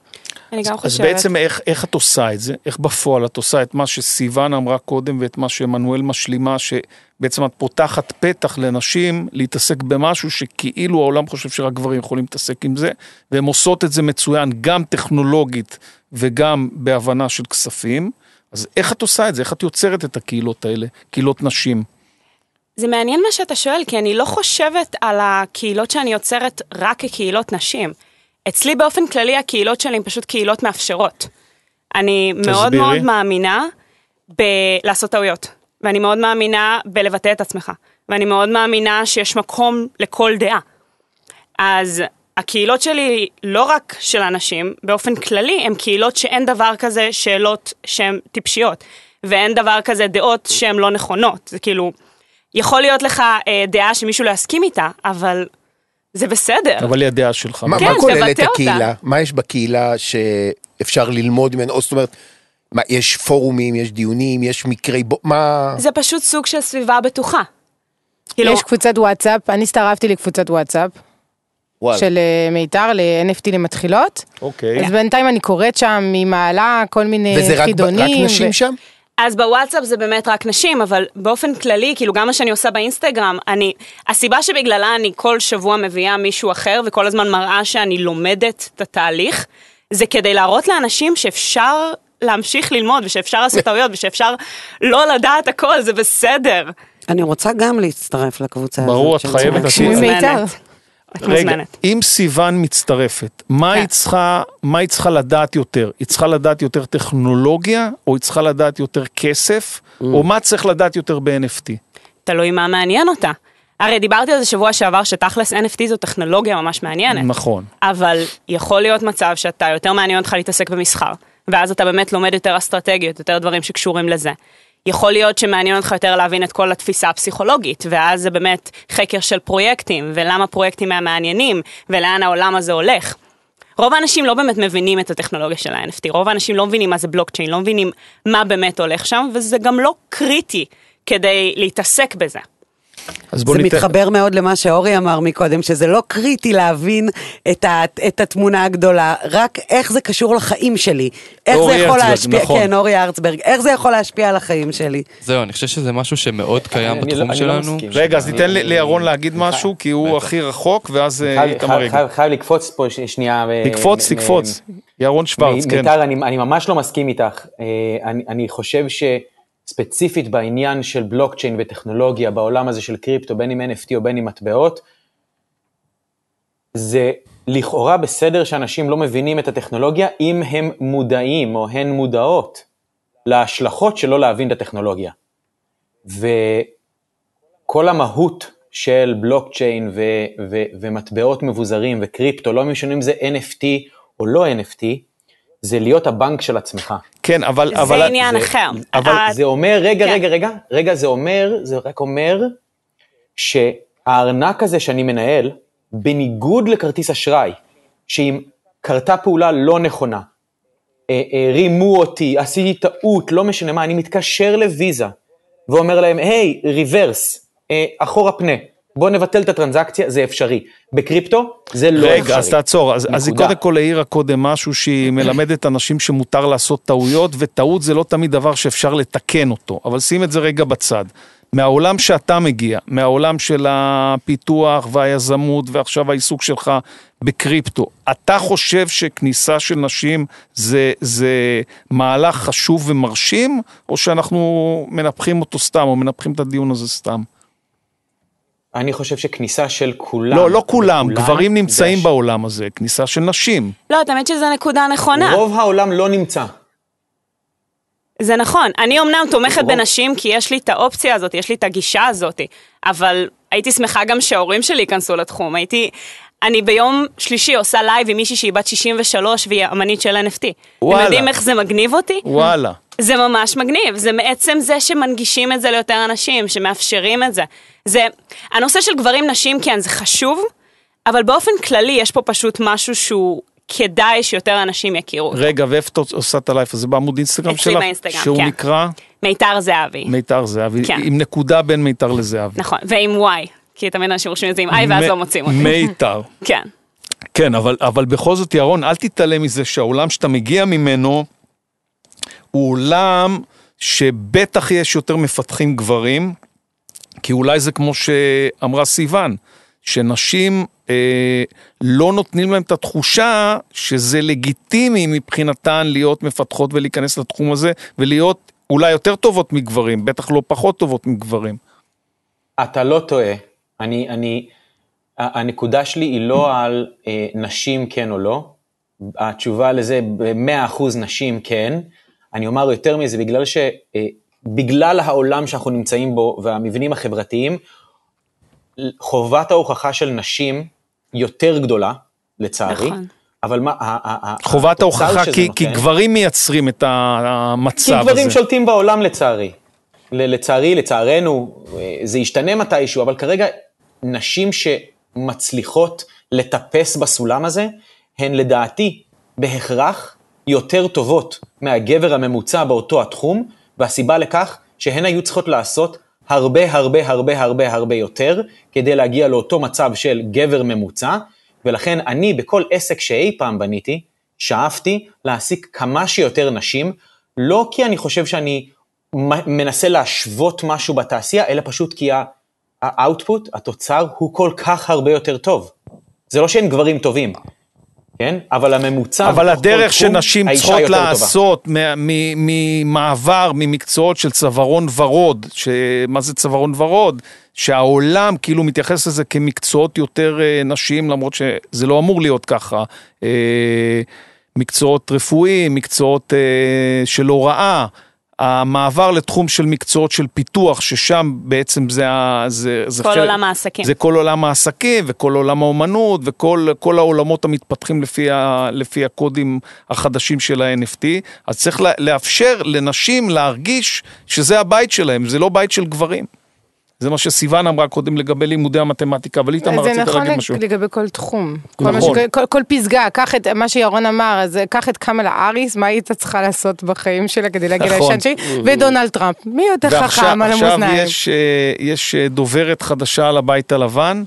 אני גם אז חושבת. בעצם איך, איך את עושה את זה? איך בפועל את עושה את מה שסיוון אמרה קודם ואת מה שמנואל משלימה, שבעצם את פותחת פתח לנשים להתעסק במשהו שכאילו העולם חושב שרק גברים יכולים להתעסק עם זה, והן עושות את זה מצוין, גם טכנולוגית וגם בהבנה של כספים. אז איך את עושה את זה? איך את יוצרת את הקהילות האלה? קהילות נשים. זה מעניין מה שאתה שואל, כי אני לא חושבת על הקהילות שאני יוצרת רק כקהילות נשים. אצלי באופן כללי הקהילות שלי הן פשוט קהילות מאפשרות. אני מאוד תסבירי. מאוד מאמינה בלעשות טעויות, ואני מאוד מאמינה בלבטא את עצמך, ואני מאוד מאמינה שיש מקום לכל דעה. אז הקהילות שלי, לא רק של אנשים, באופן כללי, הן קהילות שאין דבר כזה שאלות שהן טיפשיות, ואין דבר כזה דעות שהן לא נכונות. זה כאילו, יכול להיות לך אה, דעה שמישהו לא יסכים איתה, אבל זה בסדר. אבל היא הדעה שלך. מה, כן, מה כוללת תבטא אותה. הקהילה? מה יש בקהילה שאפשר ללמוד ממנו? או זאת אומרת, מה, יש פורומים, יש דיונים, יש מקרי בו... מה... זה פשוט סוג של סביבה בטוחה. כאילו, יש קבוצת וואטסאפ, אני הצטרפתי לקבוצת וואטסאפ. של אה, מיתר ל-NFT למתחילות. אוקיי. אז בינתיים אני קוראת שם, היא מעלה כל מיני וזה רק, רק חידונים. נשים ו- שם? אז בוואטסאפ זה באמת רק נשים, אבל באופן כללי, כאילו גם מה שאני עושה באינסטגרם, אני, הסיבה שבגללה אני כל שבוע מביאה מישהו אחר וכל הזמן מראה שאני לומדת את התהליך, זה כדי להראות לאנשים שאפשר להמשיך ללמוד ושאפשר לעשות טעויות ושאפשר לא לדעת הכל, זה בסדר. אני רוצה גם להצטרף לקבוצה הזאת. ברור, את חייבת. לעשות. מיתר. את רגע, מוזמנת. אם סיוון מצטרפת, מה היא צריכה, מה היא צריכה לדעת יותר? היא צריכה לדעת יותר טכנולוגיה, או היא צריכה לדעת יותר כסף, או מה צריך לדעת יותר ב-NFT? תלוי מה מעניין אותה. הרי דיברתי על זה שבוע שעבר, שתכלס NFT זו טכנולוגיה ממש מעניינת. נכון. אבל יכול להיות מצב שאתה יותר מעניין אותך להתעסק במסחר, ואז אתה באמת לומד יותר אסטרטגיות, יותר דברים שקשורים לזה. יכול להיות שמעניין אותך יותר להבין את כל התפיסה הפסיכולוגית, ואז זה באמת חקר של פרויקטים, ולמה פרויקטים הם מעניינים, ולאן העולם הזה הולך. רוב האנשים לא באמת מבינים את הטכנולוגיה של ה-NFT, רוב האנשים לא מבינים מה זה בלוקצ'יין, לא מבינים מה באמת הולך שם, וזה גם לא קריטי כדי להתעסק בזה. אז בוא זה ניתן... מתחבר מאוד למה שאורי אמר מקודם, שזה לא קריטי להבין את, ה, את התמונה הגדולה, רק איך זה קשור לחיים שלי. איך זה יכול הרצברג, להשפיע, נכון. כן, אורי ארצברג, איך זה יכול להשפיע על החיים שלי. זהו, אני חושב שזה משהו שמאוד קיים אני לא- בתחום אני לא שלנו. מסכים. רגע, אז אני- ניתן אני- לירון להגיד משהו, כי הוא הכי רחוק, ואז אה, חייב- איתמר חייב- לקפוץ פה ש- שנייה. ו- תקפוץ, מ- תקפוץ. ירון שוורץ, מ- כן. מיתר, אני, אני ממש לא מסכים איתך. אה, אני, אני חושב שספציפית בעניין של בלוקצ'יין וטכנולוגיה, בעולם הזה של קריפטו, בין אם NFT או בין אם מטבעות, זה לכאורה בסדר שאנשים לא מבינים את הטכנולוגיה, אם הם מודעים או הן מודעות להשלכות של לא להבין את הטכנולוגיה. וכל המהות של בלוקצ'יין ו- ו- ומטבעות מבוזרים וקריפטו, לא משנה אם זה NFT או לא NFT, זה להיות הבנק של עצמך. כן, אבל... זה אבל- עניין אחר. אבל ה- זה אומר, רגע, כן. רגע, רגע, רגע, זה אומר, זה רק אומר שהארנק הזה שאני מנהל, בניגוד לכרטיס אשראי, שאם קרתה פעולה לא נכונה, אה, אה, רימו אותי, עשיתי טעות, לא משנה מה, אני מתקשר לוויזה ואומר להם, היי, ריברס, אה, אחורה פנה, בוא נבטל את הטרנזקציה, זה אפשרי. בקריפטו זה לא אפשרי. רגע, אז תעצור. אז, אז היא. קודם כל העירה קודם משהו שהיא מלמדת אנשים שמותר לעשות טעויות, וטעות זה לא תמיד דבר שאפשר לתקן אותו. אבל שים את זה רגע בצד. מהעולם שאתה מגיע, מהעולם של הפיתוח והיזמות ועכשיו העיסוק שלך בקריפטו, אתה חושב שכניסה של נשים זה, זה מהלך חשוב ומרשים, או שאנחנו מנפחים אותו סתם, או מנפחים את הדיון הזה סתם? אני חושב שכניסה של כולם. לא, לא כולם, וכולן, גברים נמצאים הש- בעולם הזה, כניסה של נשים. לא, את האמת שזו נקודה נכונה. רוב העולם לא נמצא. זה נכון, אני אמנם תומכת רוב- בנשים כי יש לי את האופציה הזאת, יש לי את הגישה הזאת, אבל הייתי שמחה גם שההורים שלי ייכנסו לתחום, הייתי... אני ביום שלישי עושה לייב עם מישהי שהיא בת 63 והיא אמנית של NFT. וואלה. אתם יודעים איך זה מגניב אותי? וואלה. זה ממש מגניב, זה מעצם זה שמנגישים את זה ליותר אנשים, שמאפשרים את זה. זה, הנושא של גברים נשים כן, זה חשוב, אבל באופן כללי יש פה פשוט משהו שהוא כדאי שיותר אנשים יכירו. רגע, ואיפה את עושה את הלייב הזה? בעמוד אינסטגרם אצלי שלך? באינסטגרם, שהוא כן. נקרא מיתר זהבי. מיתר זהבי, כן. עם נקודה בין מיתר לזהבי. נכון, ועם Y, כי תמיד אנשים רושמים את זה עם I ואז לא מוצאים אותי. מיתר. כן. כן, אבל, אבל בכל זאת, ירון, אל תתעלם מזה שהעולם שאתה מגיע ממנו הוא עולם שבטח יש יותר מפתחים גברים, כי אולי זה כמו שאמרה סיוון, שנשים אה, לא נותנים להם את התחושה שזה לגיטימי מבחינתן להיות מפתחות ולהיכנס לתחום הזה, ולהיות אולי יותר טובות מגברים, בטח לא פחות טובות מגברים. אתה לא טועה. אני, אני, הנקודה שלי היא לא על אה, נשים כן או לא. התשובה לזה, ב-100% נשים כן. אני אומר יותר מזה, בגלל ש... אה, בגלל העולם שאנחנו נמצאים בו והמבנים החברתיים, חובת ההוכחה של נשים יותר גדולה, לצערי. נכון. אבל מה, חובת ההוכחה, כי, כי נותן- גברים מייצרים את כי המצב הזה. גברים שולטים בעולם לצערי. לצערי, לצערנו, אה, זה ישתנה מתישהו, אבל כרגע נשים שמצליחות לטפס בסולם הזה, הן לדעתי בהכרח יותר טובות מהגבר הממוצע באותו התחום, והסיבה לכך שהן היו צריכות לעשות הרבה הרבה הרבה הרבה הרבה יותר כדי להגיע לאותו מצב של גבר ממוצע, ולכן אני בכל עסק שאי פעם בניתי, שאפתי להעסיק כמה שיותר נשים, לא כי אני חושב שאני מנסה להשוות משהו בתעשייה, אלא פשוט כי ה- האאוטפוט, התוצר, הוא כל כך הרבה יותר טוב. זה לא שאין גברים טובים, כן? אבל הממוצע... אבל הדרך שנשים צריכות. לעשות מה- ממעבר ממקצועות של צווארון ורוד, שמה זה צווארון ורוד? שהעולם כאילו מתייחס לזה כמקצועות יותר אה, נשיים, למרות שזה לא אמור להיות ככה. אה, מקצועות רפואיים, מקצועות אה, של הוראה. המעבר לתחום של מקצועות של פיתוח, ששם בעצם זה. זה, זה כל עולם העסקים. זה כל עולם העסקים וכל עולם האומנות וכל כל העולמות המתפתחים לפי, ה, לפי הקודים החדשים של ה-NFT, אז צריך לאפשר לנשים להרגיש שזה הבית שלהם, זה לא בית של גברים. זה מה שסיוון אמרה קודם לגבי לימודי המתמטיקה, אבל איתמר זה רצית נכון להגיד משהו. לגבי כל תחום. כל, נכון. ש... כל, כל פסגה, קח את מה שירון אמר, אז קח את קמלה האריס, מה היא הייתה צריכה לעשות בחיים שלה כדי להגיע נכון. לאישה שלי, ודונלד טראמפ. מי יותר ועכשיו חכם על המאזניים? יש, אה, יש אה, דוברת חדשה על הבית הלבן,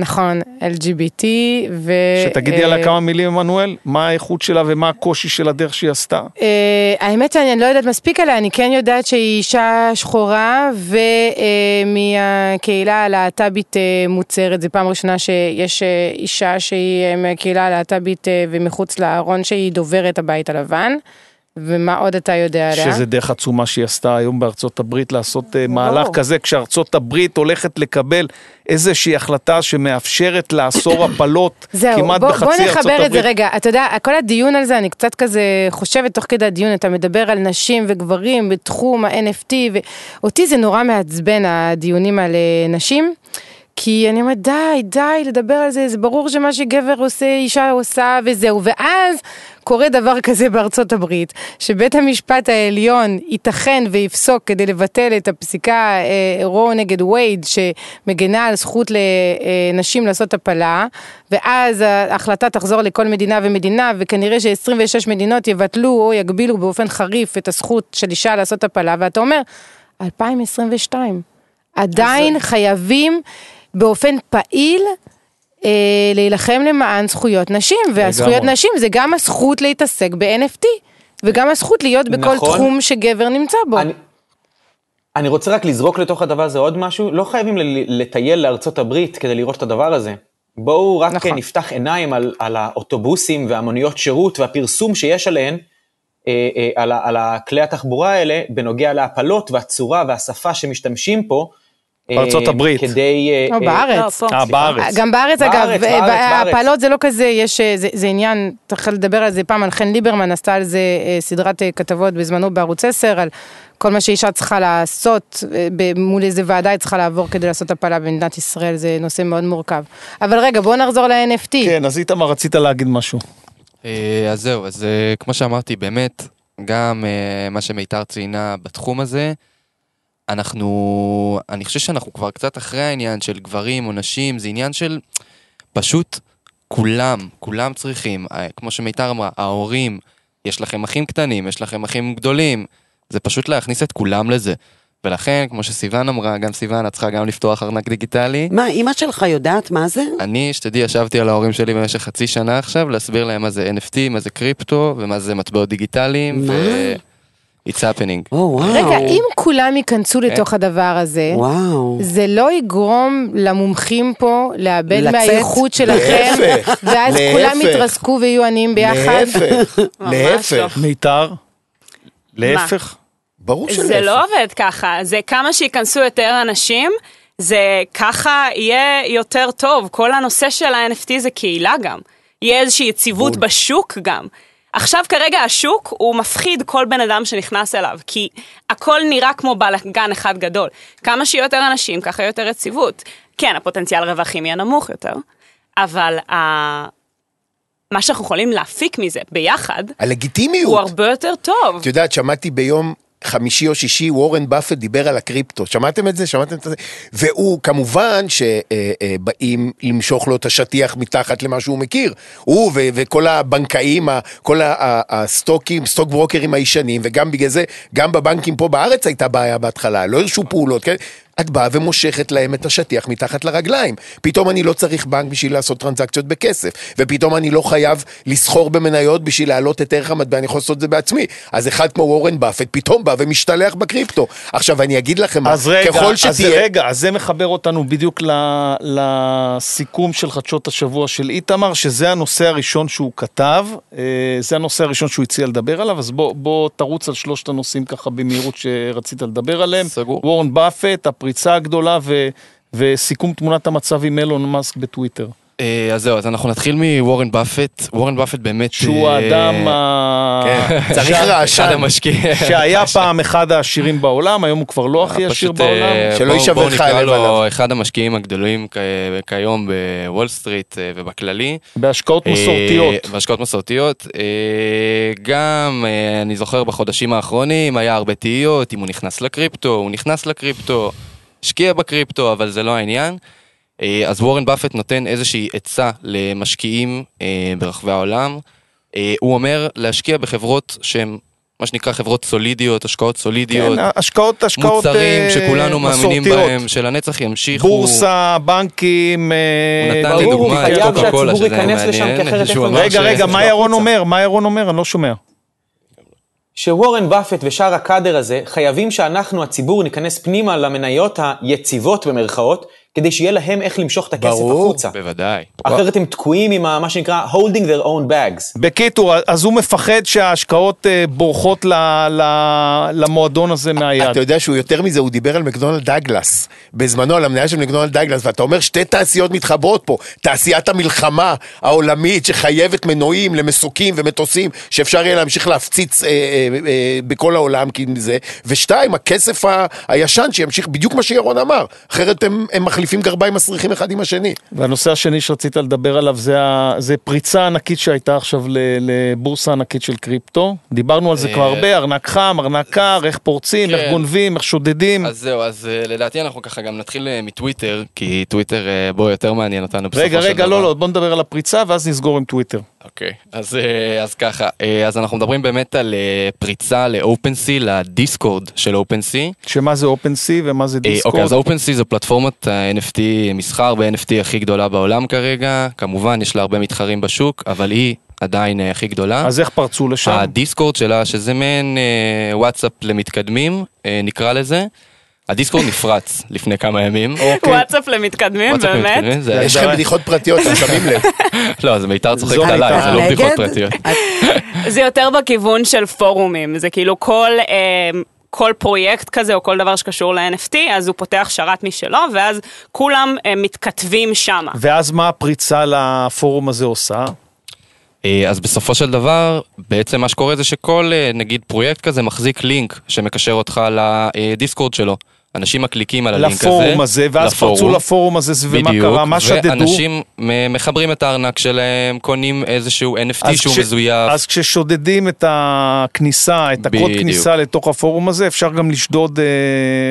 נכון, LGBT, ו... שתגידי אה, עליה כמה מילים, עמנואל, מה האיכות שלה ומה הקושי של הדרך שהיא עשתה. אה, האמת שאני לא יודעת מספיק עליה, אני כן יודעת שהיא אישה שחורה ומהקהילה הלהט"בית אה, מוצהרת, זו פעם ראשונה שיש אה, אישה שהיא אה, מהקהילה הלהט"בית אה, ומחוץ לארון שהיא דוברת הבית הלבן, ומה עוד אתה יודע עליה? שזה דרך עצומה שהיא עשתה היום בארצות הברית לעשות אה, מהלך כזה, כשארצות הברית הולכת לקבל איזושהי החלטה שמאפשרת לאסור הפלות זהו, כמעט בוא, בחצי בוא ארצות נחבר הברית. את זה רגע, אתה יודע, כל הדיון על זה, אני קצת כזה חושבת תוך כדי הדיון, אתה מדבר על נשים וגברים בתחום ה-NFT, ואותי זה נורא מעצבן הדיונים על אה, נשים. כי אני אומרת, די, די לדבר על זה, זה ברור שמה שגבר עושה, אישה עושה וזהו. ואז קורה דבר כזה בארצות הברית, שבית המשפט העליון ייתכן ויפסוק כדי לבטל את הפסיקה אה, רו נגד וייד, שמגנה על זכות לנשים לעשות הפלה, ואז ההחלטה תחזור לכל מדינה ומדינה, וכנראה ש-26 מדינות יבטלו או יגבילו באופן חריף את הזכות של אישה לעשות הפלה, ואתה אומר, 2022, עדיין חייבים באופן פעיל אה, להילחם למען זכויות נשים, והזכויות נשים זה גם הזכות להתעסק ב-NFT, וגם הזכות להיות בכל נכון. תחום שגבר נמצא בו. אני, אני רוצה רק לזרוק לתוך הדבר הזה עוד משהו, לא חייבים לטייל לארצות הברית כדי לראות את הדבר הזה. בואו רק נכון. נפתח עיניים על, על האוטובוסים והמוניות שירות והפרסום שיש עליהן, אה, אה, על, על כלי התחבורה האלה, בנוגע להפלות והצורה והשפה שמשתמשים פה. אה, בארצות הברית. כדי... אה, או אה, בארץ. לא. אה, בארץ. גם בארץ אגב, בארץ, בארץ, בארץ. ההפלות זה לא כזה, יש, זה, זה עניין, צריך לדבר על זה פעם, על חן ליברמן עשתה על זה סדרת כתבות בזמנו בערוץ 10, על כל מה שאישה צריכה לעשות, מול איזה ועדה היא צריכה לעבור כדי לעשות הפלה במדינת ישראל, זה נושא מאוד מורכב. אבל רגע, בואו נחזור ל-NFT. כן, אז איתמר רצית להגיד משהו. אז זהו, אז כמו שאמרתי, באמת, גם מה שמיתר ציינה בתחום הזה, אנחנו, אני חושב שאנחנו כבר קצת אחרי העניין של גברים או נשים, זה עניין של פשוט כולם, כולם צריכים, אה, כמו שמיתר אמרה, ההורים, יש לכם אחים קטנים, יש לכם אחים גדולים, זה פשוט להכניס את כולם לזה. ולכן, כמו שסיוון אמרה, גם סיוון, את צריכה גם לפתוח ארנק דיגיטלי. מה, אימא שלך יודעת מה זה? אני, שתדעי, ישבתי על ההורים שלי במשך חצי שנה עכשיו, להסביר להם מה זה NFT, מה זה קריפטו, ומה זה מטבעות דיגיטליים, מה? ו... It's happening. או וואו. רגע, אם כולם ייכנסו לתוך הדבר הזה, וואו. זה לא יגרום למומחים פה לאבד לצאת? מהאיכות שלכם, להפך, ואז להפך. כולם יתרסקו ויהיו עניים ביחד? להפך, להפך, מיתר? להפך? ברור שלהפך. זה לא עובד ככה, זה כמה שייכנסו יותר אנשים, זה ככה יהיה יותר טוב. כל הנושא של ה-NFT זה קהילה גם. יהיה איזושהי יציבות בשוק גם. עכשיו כרגע השוק הוא מפחיד כל בן אדם שנכנס אליו, כי הכל נראה כמו בלאגן אחד גדול. כמה שיהיו יותר אנשים, ככה יותר יציבות. כן, הפוטנציאל רווחים יהיה נמוך יותר, אבל ה... מה שאנחנו יכולים להפיק מזה ביחד, הלגיטימיות. הוא הרבה יותר טוב. את יודעת, שמעתי ביום חמישי או שישי, וורן באפט דיבר על הקריפטו. שמעתם את זה? שמעתם את זה? והוא, כמובן שבאים למשוך לו את השטיח מתחת למה שהוא מכיר. הוא ו- וכל הבנקאים, כל הסטוקים, stock ברוקרים הישנים, וגם בגלל זה, גם בבנקים פה בארץ הייתה בעיה בהתחלה, לא הרשו פעולות, כן? את באה ומושכת להם את השטיח מתחת לרגליים. פתאום אני לא צריך בנק בשביל לעשות טרנזקציות בכסף, ופתאום אני לא חייב לסחור במניות בשביל להעלות את ערך המטבע, אני יכול לעשות את זה בעצמי. אז אחד כמו וורן באפט פתאום בא ומשתלח בקריפטו. עכשיו אני אגיד לכם מה, אז רגע, ככל אז שתהיה... רגע, אז זה מחבר אותנו בדיוק ל, לסיכום של חדשות השבוע של איתמר, שזה הנושא הראשון שהוא כתב, אה, זה הנושא הראשון שהוא הציע לדבר עליו, אז בוא, בוא תרוץ על שלושת הנושאים ככה במהירות שרצית לדבר עליהם. סגור. וורן באפט, הפריצה הגדולה ו, וסיכום תמונת המצב עם אילון מאסק בטוויטר. אה, אז זהו, אז אנחנו נתחיל מוורן באפט. וורן באפט באמת... שהוא אה, האדם ה... כן, צריך רעשן. שהיה פעם אחד העשירים בעולם, היום הוא כבר לא הכי עשיר אה, בעולם. שלא בואו- יישבר בואו לך נקרא הלב לו עליו. אחד המשקיעים הגדולים כ- כיום בוול סטריט אה, ובכללי. בהשקעות מסורתיות. אה, בהשקעות מסורתיות. אה, גם, אה, אני זוכר בחודשים האחרונים, היה הרבה תהיות, אם הוא נכנס לקריפטו, הוא נכנס לקריפטו. השקיע בקריפטו, אבל זה לא העניין. אה, אז וורן באפט נותן איזושהי עצה למשקיעים אה, ברחבי העולם. אה, הוא אומר להשקיע בחברות שהן מה שנקרא חברות סולידיות, השקעות סולידיות, כן, השקעות, השקעות מוצרים אה, שכולנו מאמינים מסורתיות. בהם, שלנצח ימשיכו. בורסה, בנקים, הוא נתן לי ברור, דוגמה את קוקה קולה, שזה מעניין. רגע, רגע, מה ירון החוצה. אומר? מה ירון אומר? אני לא שומע. שוורן באפט ושאר הקאדר הזה חייבים שאנחנו, הציבור, ניכנס פנימה למניות היציבות במרכאות, כדי שיהיה להם איך למשוך את הכסף ברור. החוצה. בוודאי. אחרת הם תקועים עם מה שנקרא holding their own bags. בקיטור, אז הוא מפחד שההשקעות אה, בורחות ל- ל- למועדון הזה מהיד. אתה יודע שהוא יותר מזה, הוא דיבר על מקדונלד דאגלס. בזמנו על המניה של מקדונלד דאגלס, ואתה אומר שתי תעשיות מתחברות פה. תעשיית המלחמה העולמית שחייבת מנועים למסוקים ומטוסים, שאפשר יהיה להמשיך להפציץ אה, אה, אה, בכל העולם כי זה, ושתיים, הכסף ה- הישן שימשיך בדיוק מה שירון אמר. אחרת הם, הם מחליפים גרביים מסריחים אחד עם השני. והנושא השני שרצית לדבר עליו זה, ה- זה פריצה ענקית שהייתה עכשיו ל- לבורסה ענקית של קריפטו. דיברנו על זה כבר אה, הרבה, ארנק חם, ארנק קר, איך פורצים, איך כן. גונבים, איך שודדים. אז זהו, אז אה, לדעתי אנחנו ככה גם נתחיל אה, מטוויטר, כי טוויטר בו יותר מעניין אותנו בסופו של רגע, דבר. רגע, לא, לא, בוא נדבר על הפריצה ואז נסגור עם טוויטר. אוקיי, אז, אה, אז ככה, אה, אז אנחנו מדברים באמת על אה, פריצה ל-OpenSea, לדיסקורד של OpenSea. שמה זה OpenSea ומה זה דיסקורד? אוקיי, אז OpenSea זו פלטפורמת ה-NFT, מסחר ב-NFT הכי גדולה בעולם כרגע. כמובן, יש לה הרבה מתחרים בשוק, אבל היא עדיין הכי גדולה. אז איך פרצו לשם? הדיסקורד שלה, שזה מעין וואטסאפ למתקדמים, נקרא לזה. הדיסקורד נפרץ לפני כמה ימים. וואטסאפ למתקדמים, באמת. יש לכם בדיחות פרטיות, אתם שמים לב. לא, זה מיתר צוחקת עליי. זה לא בדיחות? פרטיות. זה יותר בכיוון של פורומים, זה כאילו כל... אה, כל פרויקט כזה או כל דבר שקשור ל-NFT, אז הוא פותח שרת משלו, ואז כולם אה, מתכתבים שמה. ואז מה הפריצה לפורום הזה עושה? אה, אז בסופו של דבר, בעצם מה שקורה זה שכל נגיד פרויקט כזה מחזיק לינק שמקשר אותך לדיסקורד שלו. אנשים מקליקים על הלינק הזה. לפורום הזה, ואז לפורום. פרצו לפורום הזה, ומה בדיוק, קרה? מה שדדו? ואנשים מחברים את הארנק שלהם, קונים איזשהו NFT אז שהוא כש- מזויף. אז כששודדים את הכניסה, את הקוד בדיוק. כניסה לתוך הפורום הזה, אפשר גם לשדוד אה,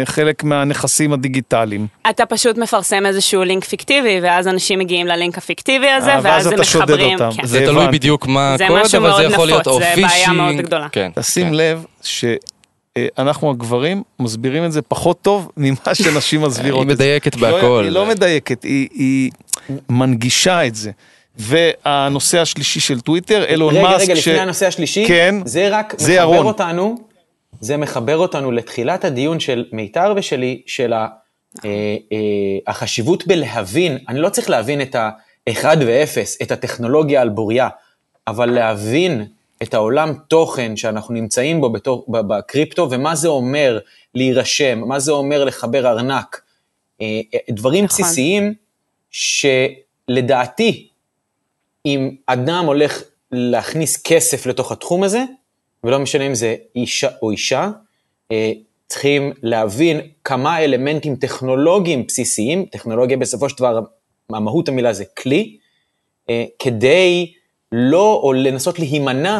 חלק מהנכסים הדיגיטליים. אתה פשוט מפרסם איזשהו לינק פיקטיבי, ואז אנשים מגיעים ללינק הפיקטיבי הזה, אה, ואז ואז הם מחברים. אותם. כן. זה תלוי הבנתי. בדיוק מה זה הקוד, משהו אבל זה מאוד יכול להיות נפוץ, או זה פישינג. בעיה מאוד גדולה. כן. תשים כן. לב שאנחנו הגברים מסבירים את זה פחות טוב ממה שנשים מסבירות היא את זה. מדייקת לא- בהכל. היא לא מדייקת, היא- היא מנגישה את זה. והנושא השלישי של טוויטר, אילון רגע, מאסק, רגע, ש- לפני הנושא השלישי, כן, זה רק זה מחבר ירון. אותנו, זה מחבר אותנו לתחילת הדיון של מיתר ושלי, של ה, אה, אה, החשיבות בלהבין, אני לא צריך להבין את ה-1 ו-0, את הטכנולוגיה על בוריה, אבל להבין את העולם תוכן שאנחנו נמצאים בו בתור, בקריפטו, ומה זה אומר להירשם, מה זה אומר לחבר ארנק, אה, אה, דברים נכון. בסיסיים שלדעתי, אם אדם הולך להכניס כסף לתוך התחום הזה, ולא משנה אם זה אישה או אישה, אה, צריכים להבין כמה אלמנטים טכנולוגיים בסיסיים, טכנולוגיה בסופו של דבר, המהות המילה זה כלי, כדי לא, או לנסות להימנע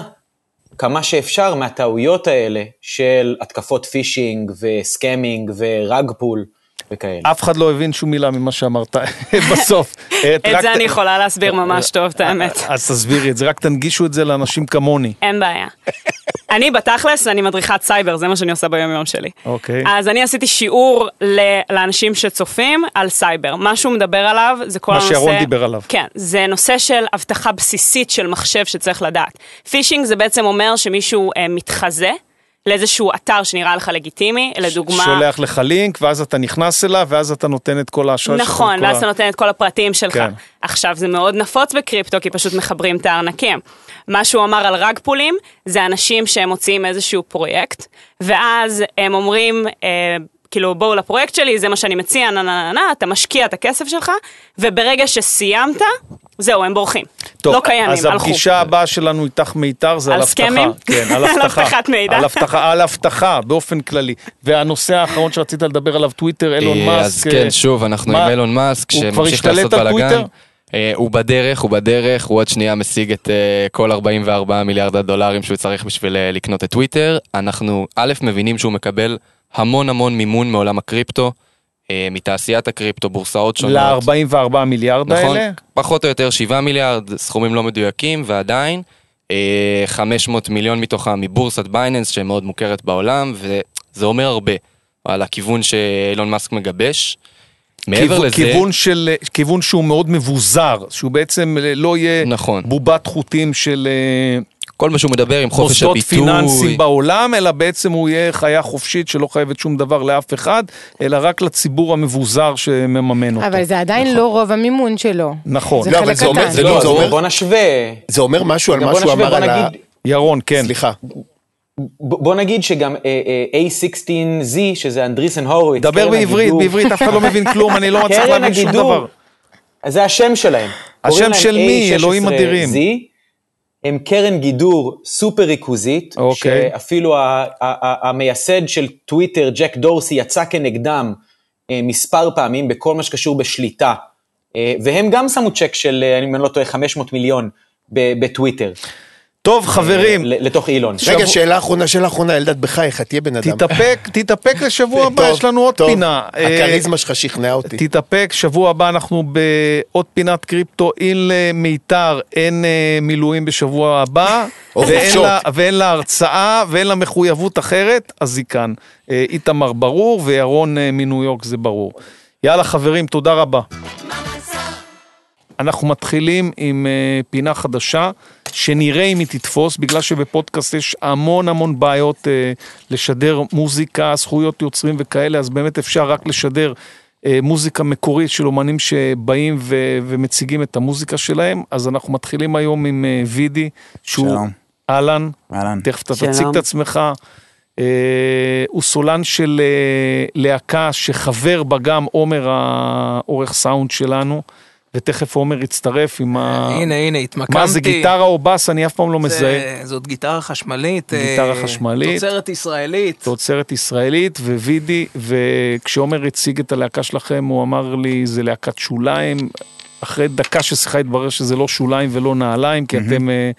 כמה שאפשר מהטעויות האלה של התקפות phishing ו scamming ו rug pull וכאלה. אף אחד לא הבין שום מילה ממה שאמרת בסוף. את זה אני יכולה להסביר ממש טוב, את האמת. אז תסבירי את זה, רק תנגישי את זה לאנשים כמוני. אין בעיה. אני בתכלס, אני מדריכת סייבר, זה מה שאני עושה ביום יום שלי. אוקיי. אז אני עשיתי שיעור ל- לאנשים שצופים על סייבר. מה שהוא מדבר עליו זה כל מה הנושא... שירון דיבר עליו. כן, זה נושא של אבטחה בסיסית של מחשב שצריך לדעת. phishing זה בעצם אומר שמישהו אה, מתחזה לאיזשהו אתר שנראה לך לגיטימי, לדוגמה... שולח לך לינק, ואז אתה נכנס אליו, ואז אתה נותן את כל האשראי שלך. נכון, ואז אתה נותן את כל הפרטים שלך. כן. עכשיו, זה מאוד נפוץ בקריפטו, כי פשוט מחברים את הארנקים. מה שהוא אמר על רג פולים, זה אנשים שהם מוציאים איזשהו פרויקט, ואז הם אומרים, אה, כאילו, בואו לפרויקט שלי, זה מה שאני מציע, נה נה נה נה, אתה משקיע את הכסף שלך, וברגע שסיימת, זהו, הם בורחים. טוב, לא קיימים, אז הלכו. הפגישה הבאה שלנו איתך מיתר זה על על. סקמים? כן, על על אבטחה. אבטחת מידע. על אבטחה, על אבטחה, באופן כללי. והנושא האחרון שרצית לדבר עליו, טוויטר, אילון אה, מאסק. אז כן, שוב, אנחנו מה- עם אילון מאסק, שממשיך לעשות על? בלאגן. אה, הוא בדרך, הוא בדרך, הוא עוד שנייה משיג את אה, כל 44 מיליארד הדולרים שהוא צריך בשביל לקנות את טוויטר. אנחנו, א', מבינים שהוא מקבל המון המון מימון מעולם הקריפטו. אה, מתעשיית הקריפטו, בורסאות שונות. ל-44 מיליארד נכון, האלה? פחות או יותר 7 מיליארד, סכומים לא מדויקים, ועדיין אה, 500 מיליון מתוכם מבורסת בייננס, שמאוד מוכרת בעולם, וזה אומר הרבה על הכיוון שאילון מאסק מגבש. מעבר כיוון, לזה, כיוון, של, כיוון שהוא מאוד מבוזר, שהוא בעצם לא יהיה נכון. בובת חוטים של אה, כל מה שהוא מדבר עם חופש מוסדות הביטוי, פיננסיים בעולם, אלא בעצם הוא יהיה חיה חופשית שלא חייבת שום דבר לאף אחד, אלא רק לציבור המבוזר שמממן אותו. אבל זה עדיין לא רוב המימון שלו. נכון. זה לא, חלק זה אומר- קטן. זה לא, זה זה אומר- בוא נשווה. זה אומר משהו על מה שהוא אמר על ה... ירון, כן. סליחה. בוא נגיד שגם אה, אה, A16Z, שזה אנדריסן הורוביץ. דבר בעברית, בעברית אף אחד לא מבין כלום, אני לא מצליח להבין שום. דבר. זה השם שלהם. השם של מי? A16Z. אלוהים אדירים. הם קרן גידור סופר ריכוזית, אוקיי. שאפילו המייסד של טוויטר, ג'ק דורסי, יצא כנגדם אה, מספר פעמים בכל מה שקשור בשליטה. אה, והם גם שמו צ'ק של, אה, אם אני לא טועה, 500 מיליון בטוויטר. טוב, חברים, ל- לתוך אילון. רגע, שאלה אחרונה, שאלה אחרונה, אלדד, בחייך, תהיה בן אדם. תתאפק, תתאפק לשבוע הבא, יש לנו עוד. פינה. אה, הכריזמה שלך שכנעה אותי. תתאפק, שבוע הבא אנחנו בעוד פינת קריפטו, אין למיתר, אין אה, מילואים בשבוע הבא, או ואין חופשות. לה- ואין לה הרצאה ואין לה מחויבות אחרת, אז היא כאן. אה, איתמר ברור וירון אה, מניו יורק זה ברור. יאללה חברים, תודה רבה. אנחנו מתחילים עם אה, פינה חדשה, שנראה אם היא תתפוס, בגלל שבפודקאסט יש המון המון בעיות אה, לשדר מוזיקה, זכויות יוצרים וכאלה, אז באמת אפשר רק לשדר אה, מוזיקה מקורית של אומנים שבאים ו- ומציגים את המוזיקה שלהם. אז אנחנו מתחילים היום עם אה, וידי, שהוא... שלום. אהלן, אהלן. תכף אתה. תציג את עצמך. אה, הוא סולן של אה, להקה שחבר בה גם עומר העורך סאונד שלנו, ותכף עומר יצטרף עם ה... הנה, הנה, התמקמתי. מה זה גיטרה או בס? אני אף פעם לא מזהה. זה- זאת גיטרה חשמלית. גיטרה אה, חשמלית. תוצרת ישראלית. תוצרת ישראלית ווידי, וכשעומר הציג את הלהקה שלכם, הוא אמר לי, זה להקת שוליים. אחרי דקה ששיחה התברר שזה לא שוליים ולא נעליים, כי אתם אה,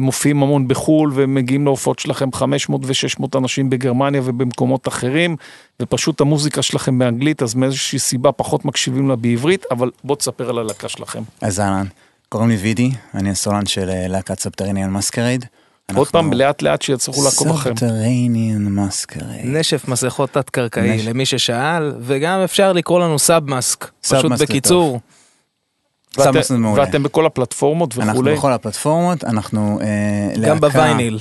מופיעים המון בחו"ל ומגיעים להופעות שלכם 500 ו-600 אנשים בגרמניה ובמקומות אחרים, ופשוט המוזיקה שלכם באנגלית, אז מאיזושהי סיבה פחות מקשיבים לה בעברית, אבל בוא תספר על הלהקה שלכם. אז אהלן, קוראים לי וידי, אני הסולן של אה, להקת Subterranean Masquerade. עוד פעם, לאט לאט שיצליחו לעקוב אחריהם. סבתריניאן מסקרייד. נשף מסכות תת-קרקעי. למי ששאל, וגם אפשר לקרוא לנו Sub Masq. פשוט בקיצור. ואת- מעולה. ואתם בכל הפלטפורמות אנחנו וכולי. בכל הפלטפורמות, אנחנו אה, גם להקה- בווייניל.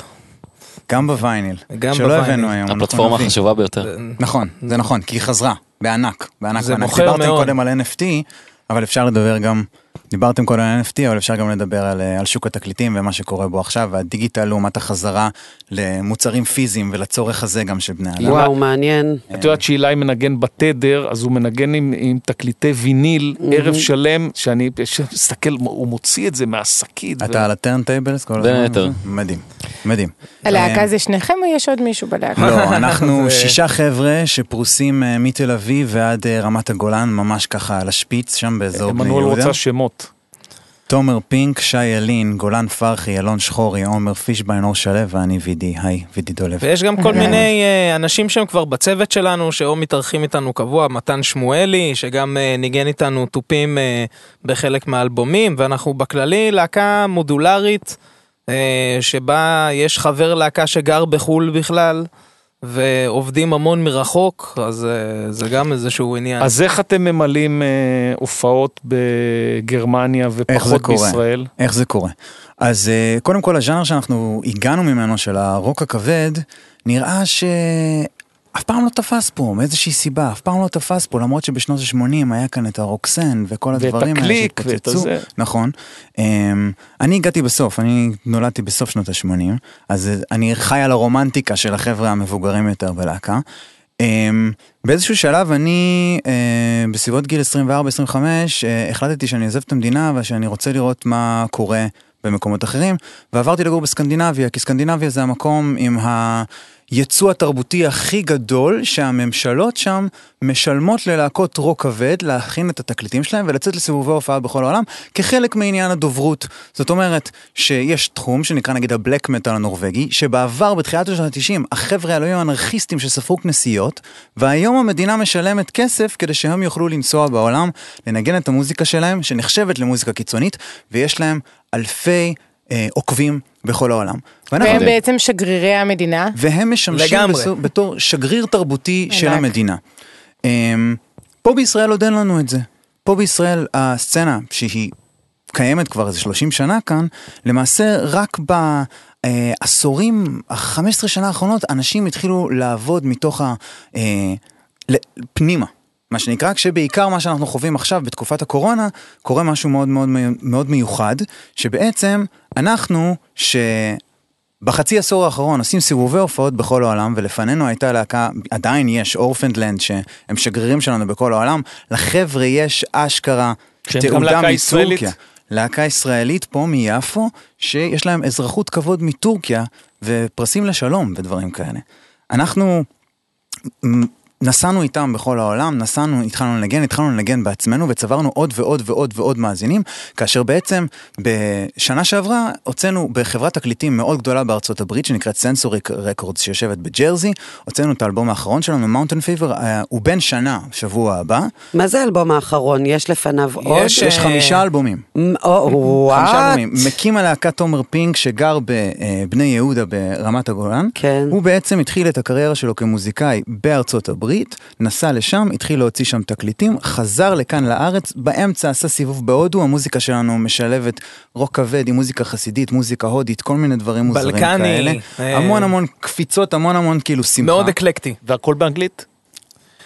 גם בווייניל. גם שלא בווייניל. הבאנו היום. אנחנו הפלטפורמה. החשובה ביותר. נכון, זה נכון, כי היא חזרה, בענק, בענק, זה בענק. דיברתם. קודם על NFT, אבל אפשר לדבר גם, דיברתם קודם על NFT, אבל אפשר גם לדבר על, אה, על שוק התקליטים ומה שקורה בו עכשיו, והדיגיטל לעומת החזרה למוצרים פיזיים ולצורך הזה גם של בני אדם. וואו, מעניין. את יודעת שאילי מנגן בתדר, אז הוא מנגן עם, עם תקליטי ויניל ערב שלם, שאני מסתכל, הוא מוציא את זה מהשקית. אתה על ה turntables כל הזמן? בין היתר. מדהים, מדהים. הלהקה זה שניכם או יש עוד מישהו בלהקה? לא, אנחנו זה- שישה חבר'ה שפרוסים אה, מתל אביב ועד אה, רמת הגולן, ממש ככה על השפיץ, שם באזור בני עמנואל יהודה. רוצה שמות. תומר פינק, שי ילין, גולן פרחי, אלון שחורי, עומר פישביין, אור שלו ואני וידי, היי, וידי דולב. ויש גם כל מיני אה, אנשים שהם כבר בצוות שלנו, שאו מתארחים איתנו קבוע, מתן שמואלי, שגם אה, ניגן איתנו תופים אה, בחלק מהאלבומים, ואנחנו בכללי להקה מודולרית, אה, שבה יש חבר להקה שגר בחו"ל בכלל, ועובדים המון מרחוק, אז אה, זה גם איזשהו עניין. אז איך אתם ממלאים אה, הופעות בגרמניה איך ופחות קורה? בישראל? איך זה קורה? אז אה, קודם כל הז'אנר שאנחנו הגענו ממנו של הרוק הכבד, נראה שאף פעם לא תפס פה, מאיזושהי סיבה, אף פעם לא תפס פה, למרות שבשנות ה-80 היה כאן את הרוקסן וכל הדברים האלה הקליק ואת שהתפוצצו. הזה. נכון. אמ, אני הגעתי בסוף, אני נולדתי בסוף שנות ה-80, אז אני חי על הרומנטיקה של החבר'ה המבוגרים יותר בלהקה. אמ, באיזשהו שלב אני, אה, בסביבות גיל 24-25, אה, החלטתי שאני עוזב את המדינה ושאני רוצה לראות מה קורה במקומות אחרים, ועברתי לגור בסקנדינביה, כי סקנדינביה זה המקום עם היצוא התרבותי הכי גדול, שהממשלות שם משלמות ללהקות רוק כבד להכין את התקליטים שלהם ולצאת לסיבובי הופעה בכל העולם, כחלק מעניין הדוברות. זאת אומרת, שיש תחום שנקרא נגיד הבלק מטאל הנורבגי, שבעבר, בתחילת השנות ה-90, החבר'ה האלו היו אנרכיסטים שספרו כנסיות, והיום המדינה משלמת כסף כדי שהם יוכלו לנסוע בעולם, לנגן את המוזיקה שלהם, שנחשבת למוזיקה קיצונית, ויש להם אלפי אה, עוקבים בכל העולם. והם בעצם שגרירי המדינה. והם משמשים לגמרי. בסו- בתור שגריר תרבותי של ענק. המדינה. אמ, פה בישראל עוד אין לנו את זה. פה בישראל הסצנה שהיא קיימת כבר איזה 30 שנה כאן, למעשה רק בעשורים, ה-15 שנה האחרונות, אנשים התחילו לעבוד מתוך ה... אה, פנימה. מה שנקרא, כשבעיקר מה שאנחנו חווים עכשיו בתקופת הקורונה, קורה משהו מאוד מאוד מאוד מיוחד, שבעצם אנחנו, שבחצי עשור האחרון עושים סיבובי הופעות בכל העולם, ולפנינו הייתה להקה, עדיין יש אורפנדלנד, שהם שגרירים שלנו בכל העולם, לחבר'ה יש אשכרה תעודה. מטורקיה. להקה ישראלית פה מיפו, שיש להם אזרחות כבוד מטורקיה, ופרסים לשלום ודברים כאלה. אנחנו נסענו איתם בכל העולם, נסענו, התחלנו לנגן, התחלנו לנגן בעצמנו וצברנו עוד ועוד ועוד ועוד מאזינים, כאשר בעצם בשנה שעברה הוצאנו בחברת תקליטים מאוד גדולה בארצות הברית שנקראת סנסוריק רקורדס שיושבת בג'רזי, הוצאנו את האלבום האחרון שלנו, Mountain Fever, הוא בן שנה, שבוע הבא, מה זה האלבום האחרון? יש לפניו עוד? יש, יש אה, חמישה אלבומים. או, חמישה what? אלבומים. מקים הלהקה תומר פינק שגר בבני יהודה ברמת הגולן. כן. הוא בעצם התחיל את הקריירה שלו כמוזיקאי בארצות הברית, נסע לשם, התחיל להוציא שם תקליטים, חזר לכאן לארץ, באמצע עשה סיבוב בהודו, המוזיקה שלנו משלבת רוק כבד עם מוזיקה חסידית, מוזיקה הודית, כל מיני דברים מוזרים בלקני, כאלה. אה, המון המון קפיצות, המון המון כאילו שמחה. מאוד אקלקטי. והכל באנגלית?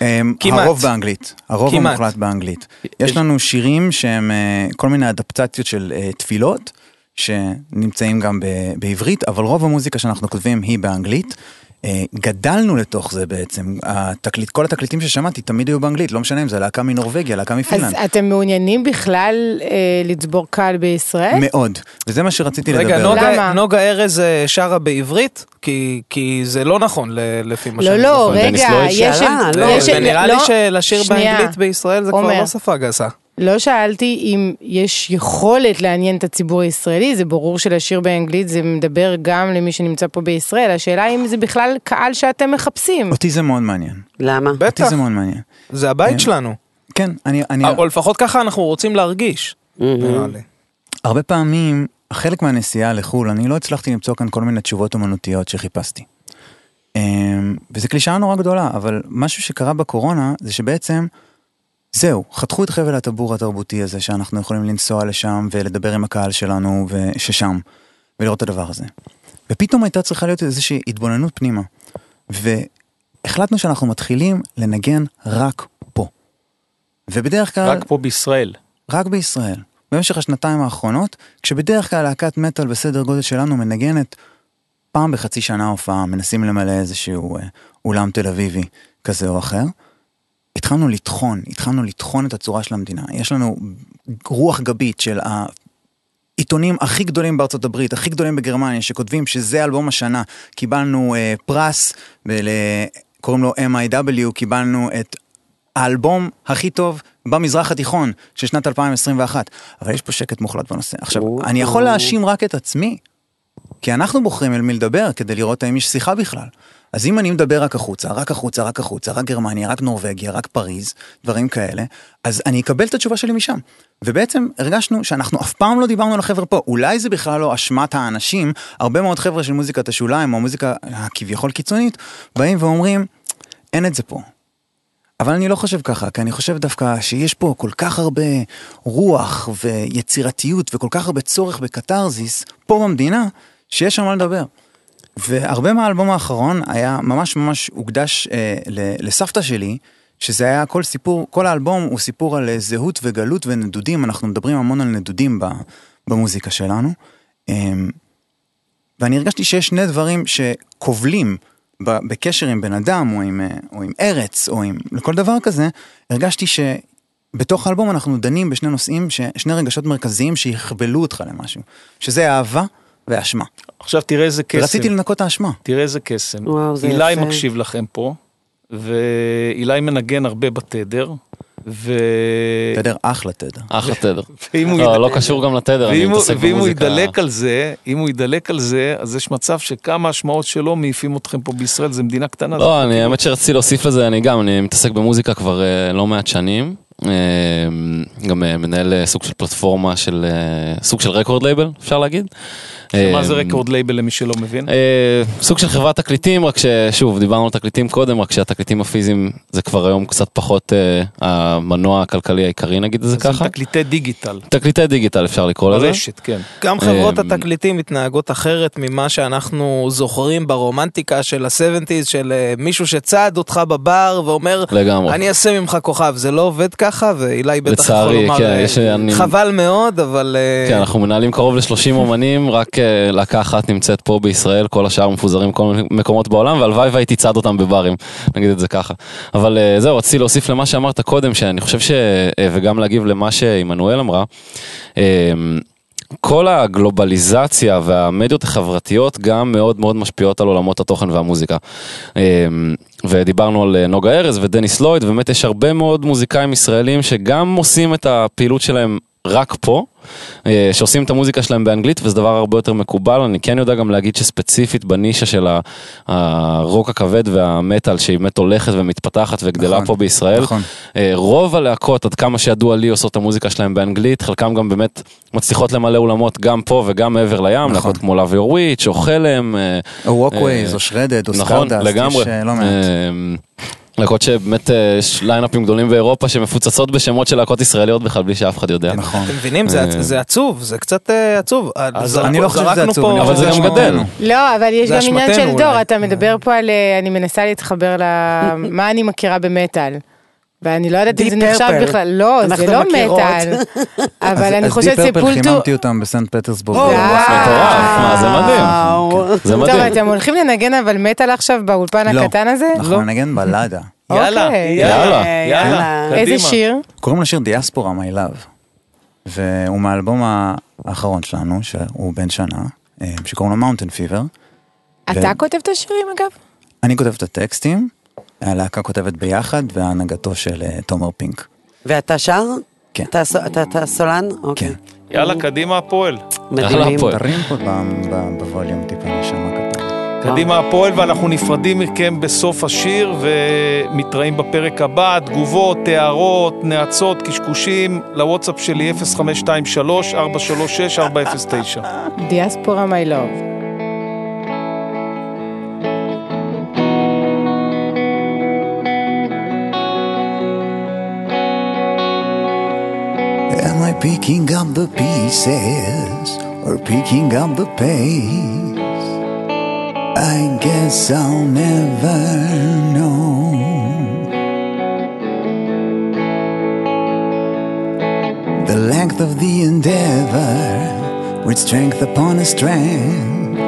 אמ, כמעט. הרוב באנגלית, הרוב כמעט. המוחלט באנגלית. יש לנו שירים שהם אה, כל מיני אדפטציות של אה, תפילות, שנמצאים גם בעברית, אבל רוב המוזיקה שאנחנו כותבים היא באנגלית. אה, גדלנו לתוך זה בעצם, התקליט, כל התקליטים ששמעתי תמיד היו באנגלית, לא משנה אם זה להקה מנורבגיה, להקה אז מפינלנד. אתם מעוניינים בכלל אה, לצבור קהל בישראל? מאוד, וזה מה שרציתי רגע, לדבר. נוגה- למה? נוגה ארז אה, שרה בעברית? כי- כי זה לא נכון לפי מה לא, שאני לא, זוכר. דניס רגע? יש... שאלה, לא, יש- זה נראה לי לא, שלשיר שנייה. באנגלית בישראל זה כבר עומר. לא שפה גסה. לא שאלתי אם יש יכולת לעניין את הציבור הישראלי, זה ברור שלשיר באנגלית זה מדבר גם למי שנמצא פה בישראל, השאלה אם זה בכלל קהל שאתם מחפשים. אותי זה מאוד מעניין, למה? אותי בטח, זה מאוד מעניין. זה הבית כן. שלנו. כן, אני, אני, או לפחות ככה אנחנו רוצים להרגיש. נראה לי. הרבה פעמים, חלק מהנסיעה לחו"ל, אני לא הצלחתי למצוא כאן כל מיני תשובות אומנותיות שחיפשתי. אמ, וזו קלישאה נורא גדולה, אבל משהו שקרה בקורונה זה שבעצם, זהו, חתכו את חבל הטבור התרבותי הזה שאנחנו יכולים לנסוע לשם ולדבר עם הקהל שלנו ששם, ולראות את הדבר הזה. ופתאום הייתה צריכה להיות איזושהי התבוננות פנימה. והחלטנו שאנחנו מתחילים לנגן רק פה. ובדרך כלל... רק פה בישראל. רק בישראל. במשך השנתיים האחרונות, כשבדרך כלל להקת מטאל בסדר גודל שלנו מנגנת פעם בחצי שנה הופעה, מנסים למלא איזשהו אה, אולם תל אביבי כזה או אחר, התחלנו לטחון, התחלנו לטחון את הצורה של המדינה. יש לנו רוח גבית של העיתונים הכי גדולים בארצות הברית, הכי גדולים בגרמניה, שכותבים שזה אלבום השנה. קיבלנו אה, פרס, ול... קוראים לו MIW, קיבלנו את האלבום הכי טוב במזרח התיכון של שנת 2021. אבל יש פה שקט מוחלט בנושא. עכשיו, אני יכול להאשים רק את עצמי, כי אנחנו בוחרים אל מי לדבר כדי לראות האם יש שיחה בכלל. אז אם אני מדבר רק החוצה, רק החוצה, רק החוצה, רק גרמניה, רק נורבגיה, רק פריז, דברים כאלה, אז אני אקבל את התשובה שלי משם. ובעצם הרגשנו שאנחנו אף פעם לא דיברנו על החבר'ה פה. אולי זה בכלל לא אשמת האנשים, הרבה מאוד חבר'ה של מוזיקת השוליים, או מוזיקה הכביכול קיצונית, באים ואומרים, אין את זה פה. אבל אני לא חושב ככה, כי אני חושב דווקא שיש פה כל כך הרבה רוח ויצירתיות וכל כך הרבה צורך בקתרזיס פה במדינה, שיש על מה לדבר. והרבה מהאלבום האחרון היה ממש ממש הוקדש אה, לסבתא שלי, שזה היה כל סיפור, כל האלבום הוא סיפור על אה, זהות וגלות ונדודים, אנחנו מדברים המון על נדודים ב, במוזיקה שלנו. אה, ואני הרגשתי שיש שני דברים שכובלים בקשר עם בן אדם או עם, אה, או עם ארץ או עם כל דבר כזה, הרגשתי בתוך האלבום אנחנו דנים בשני נושאים, ש- שני רגשות מרכזיים שיכבלו אותך למשהו, שזה אהבה ואשמה. עכשיו תראה איזה קסם. רציתי לנקות את האשמה. תראה איזה קסם. וואו, זה אילי יפה. מקשיב לכם פה, ואילי מנגן הרבה בתדר, ו... תדר אחלה תדר. אחלה תדר. ואם הוא לא, לא קשור גם לתדר, אני מתעסק ואם הוא במוזיקה. ידלק על זה, אם הוא ידלק על זה, אז יש מצב שכמה השמעות שלו מעיפים אתכם פה בישראל, זו מדינה קטנה. לא, אני, האמת שרציתי להוסיף לזה, אני גם, אני מתעסק במוזיקה כבר אה, לא מעט שנים. אה, גם אה, מנהל סוג של פלטפורמה של, סוג של record label, אפשר להגיד. מה זה אה, רקורד לייבל למי שלא מבין? אה, סוג של חברת תקליטים, רק ששוב, דיברנו על תקליטים קודם, רק שהתקליטים הפיזיים זה כבר היום קצת פחות אה, המנוע הכלכלי העיקרי, נגיד את זה זה ככה. תקליטי דיגיטל. תקליטי דיגיטל אפשר לקרוא לזה. ברשת, כן. גם חברות אמ, התקליטים מתנהגות אחרת ממה שאנחנו זוכרים ברומנטיקה של ה-70's, של אה, מישהו שצעד אותך בבר ואומר, לגמרי. אני אעשה ממך כוכב, זה לא עובד ככה, ואילי בטח יכול לומר, כן, אה, חבל מאוד, אבל... אה, כן, אנחנו מנהלים קרוב ל-30 אומנים, רק אה, להקה אחת נמצאת פה בישראל, כל השאר מפוזרים בכל מיני מקומות בעולם, והלוואי והייתי צד אותם בברים, נגיד את זה ככה. אבל אה, זהו, רציתי להוסיף למה שאמרת קודם, שאני חושב ש... אה, וגם להגיב למה שעמנואל אמרה. אה, כל הגלובליזציה והמדיות החברתיות גם מאוד מאוד משפיעות על עולמות התוכן והמוזיקה. ודיברנו על נוגה ארז ודניס לויד, ובאמת יש הרבה מאוד מוזיקאים ישראלים שגם עושים את הפעילות שלהם רק פה, שעושים את המוזיקה שלהם באנגלית וזה דבר הרבה יותר מקובל, אני כן יודע גם להגיד שספציפית בנישה של הרוק הכבד והמטאל שהיא באמת הולכת ומתפתחת וגדלה נכון, פה בישראל, נכון. אה, רוב הלהקות עד כמה שידוע לי עושות את המוזיקה שלהם באנגלית, חלקם גם באמת מצליחות למלא אולמות גם פה וגם מעבר לים, נכון. להקות כמו לאבי אורוויץ' או חלם. אה, או אה, או שרדד, או נכון, סקרדסט, לגמרי. להקות שבאמת אה, יש ליינאפים גדולים באירופה שמפוצצות בשמות של להקות ישראליות בכלל בלי שאף אחד יודע. נכון. אתם מבינים? זה- אה. עצוב, זה קצת אה, עצוב. אז אני לא חושב שזה עצוב, אבל זה גם. גדל. לא, אבל יש גם עניין של דור. אתה מדבר פה על, אני מנסה להתחבר למה אני מכירה במטאל. ואני לא יודעת אם זה נחשב. בכלל, לא, זה לא. מטאל. אבל אני אז חושבת Deep Purple. חיממתי אותם בסנט פטרסבורג. זה מדהים. וואו. זה טוב, מדהים. אתם הולכים לנגן אבל מטאל עכשיו באולפן לא. הקטן הזה? אנחנו ננגן בלאדה. יאללה, אוקיי. יאללה, יאללה. יאללה. איזה שיר? קוראים לשיר Diaspora My Love. והוא מהאלבום האחרון שלנו, שהוא בן שנה, אה, שקוראים לו Mountain Fever. אתה כותב את השירים אגב? אני כותב את הטקסטים, הלהקה כותבת ביחד, בהנהגתו של אה, תומר פינק. ואתה שר? כן. אתה אתה אתה סולן? אוקיי. כן. יאללה, קדימה הפועל. הפועל. תרים פה בווליום טיפה נשמה קטן. קדימה הפועל, ואנחנו נפרדים מכם בסוף השיר, ומתראים בפרק הבא. תגובות, הערות, נאצות, קשקושים, לוואטסאפ שלי 0523-436-409. דיאספורה מי לוב. Picking up the pieces or picking up the pace? I guess I'll never know. The length of the endeavor with strength upon a strength.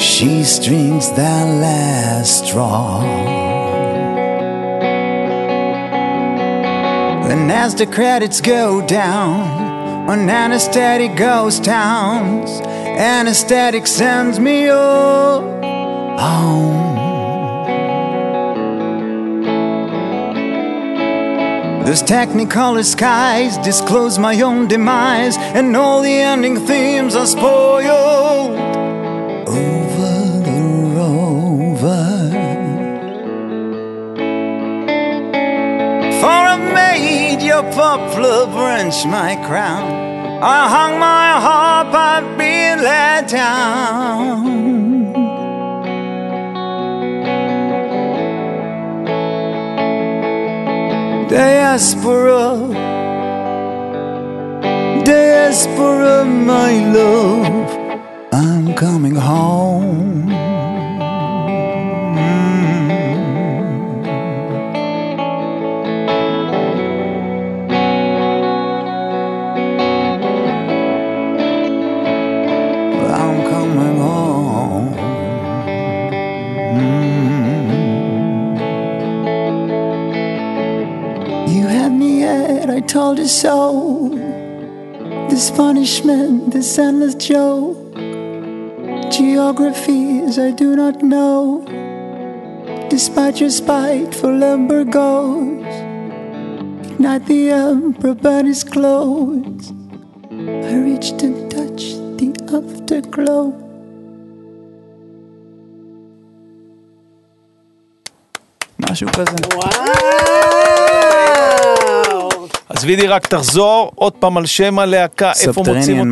She strings that last straw. And as the credits go down anesthetic ghost towns, anesthetic sends me up home. Those technicolor skies disclose my own demise, and all the ending themes are spoiled poplar branch my crown. I hung my harp, I've been let down. Diaspora, diaspora, my love, I'm coming home. told you so. This punishment, this endless joke. Geographies I do not know. Despite your spiteful ember goes. Not the emperor, but his clothes. I reached and touched the afterglow. נשמע וואו. אז וידי, רק תחזור עוד פעם על שם הלהקה, איפה מוצאים אותה?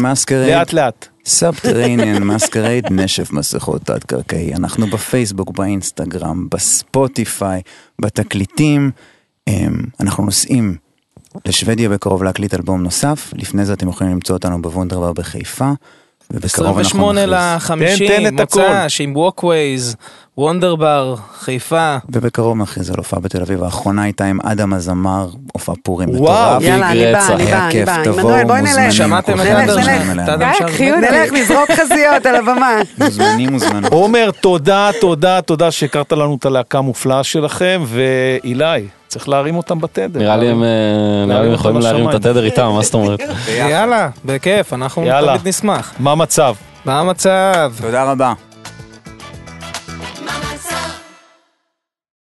לאט לאט. Subterranean Masquerade נשף מסכות תת-קרקעי. אנחנו בפייסבוק, באינסטגרם, בספוטיפיי, בתקליטים. אמ, אנחנו נוסעים לשוודיה בקרוב להקליט אלבום נוסף. לפני זה אתם יכולים למצוא אותנו בוונדרבר בחיפה. ובקרוב אנחנו 28 נכריז. לחמישי, תן, תן את הכל. מוצ"ש עם ווקווייז, וונדרבר, חיפה. ובקרוב נכריז על הופעה בתל אביב. האחרונה הייתה עם אדם הזמר, הופעה פורים וואו. מטורף. יאללה, אני באה, אני באה, אני כיף, באה. תבואו, עמנואל, בואי נלך. שמעתם את אדם? קחי אותי. נלך לזרוק חזיות על הבמה. מוזמנים, מוזמנים. עומר, תודה, תודה, תודה שהכרת לנו את הלהקה המופלאה שלכם, ואילי, צריך להרים אותם בתדר. נראה לי הם אה, יכולים להרים את. התדר איתם, מה זאת אומרת? יאללה, בכיף, אנחנו יאללה. תמיד נשמח. מה המצב? מה המצב? תודה רבה.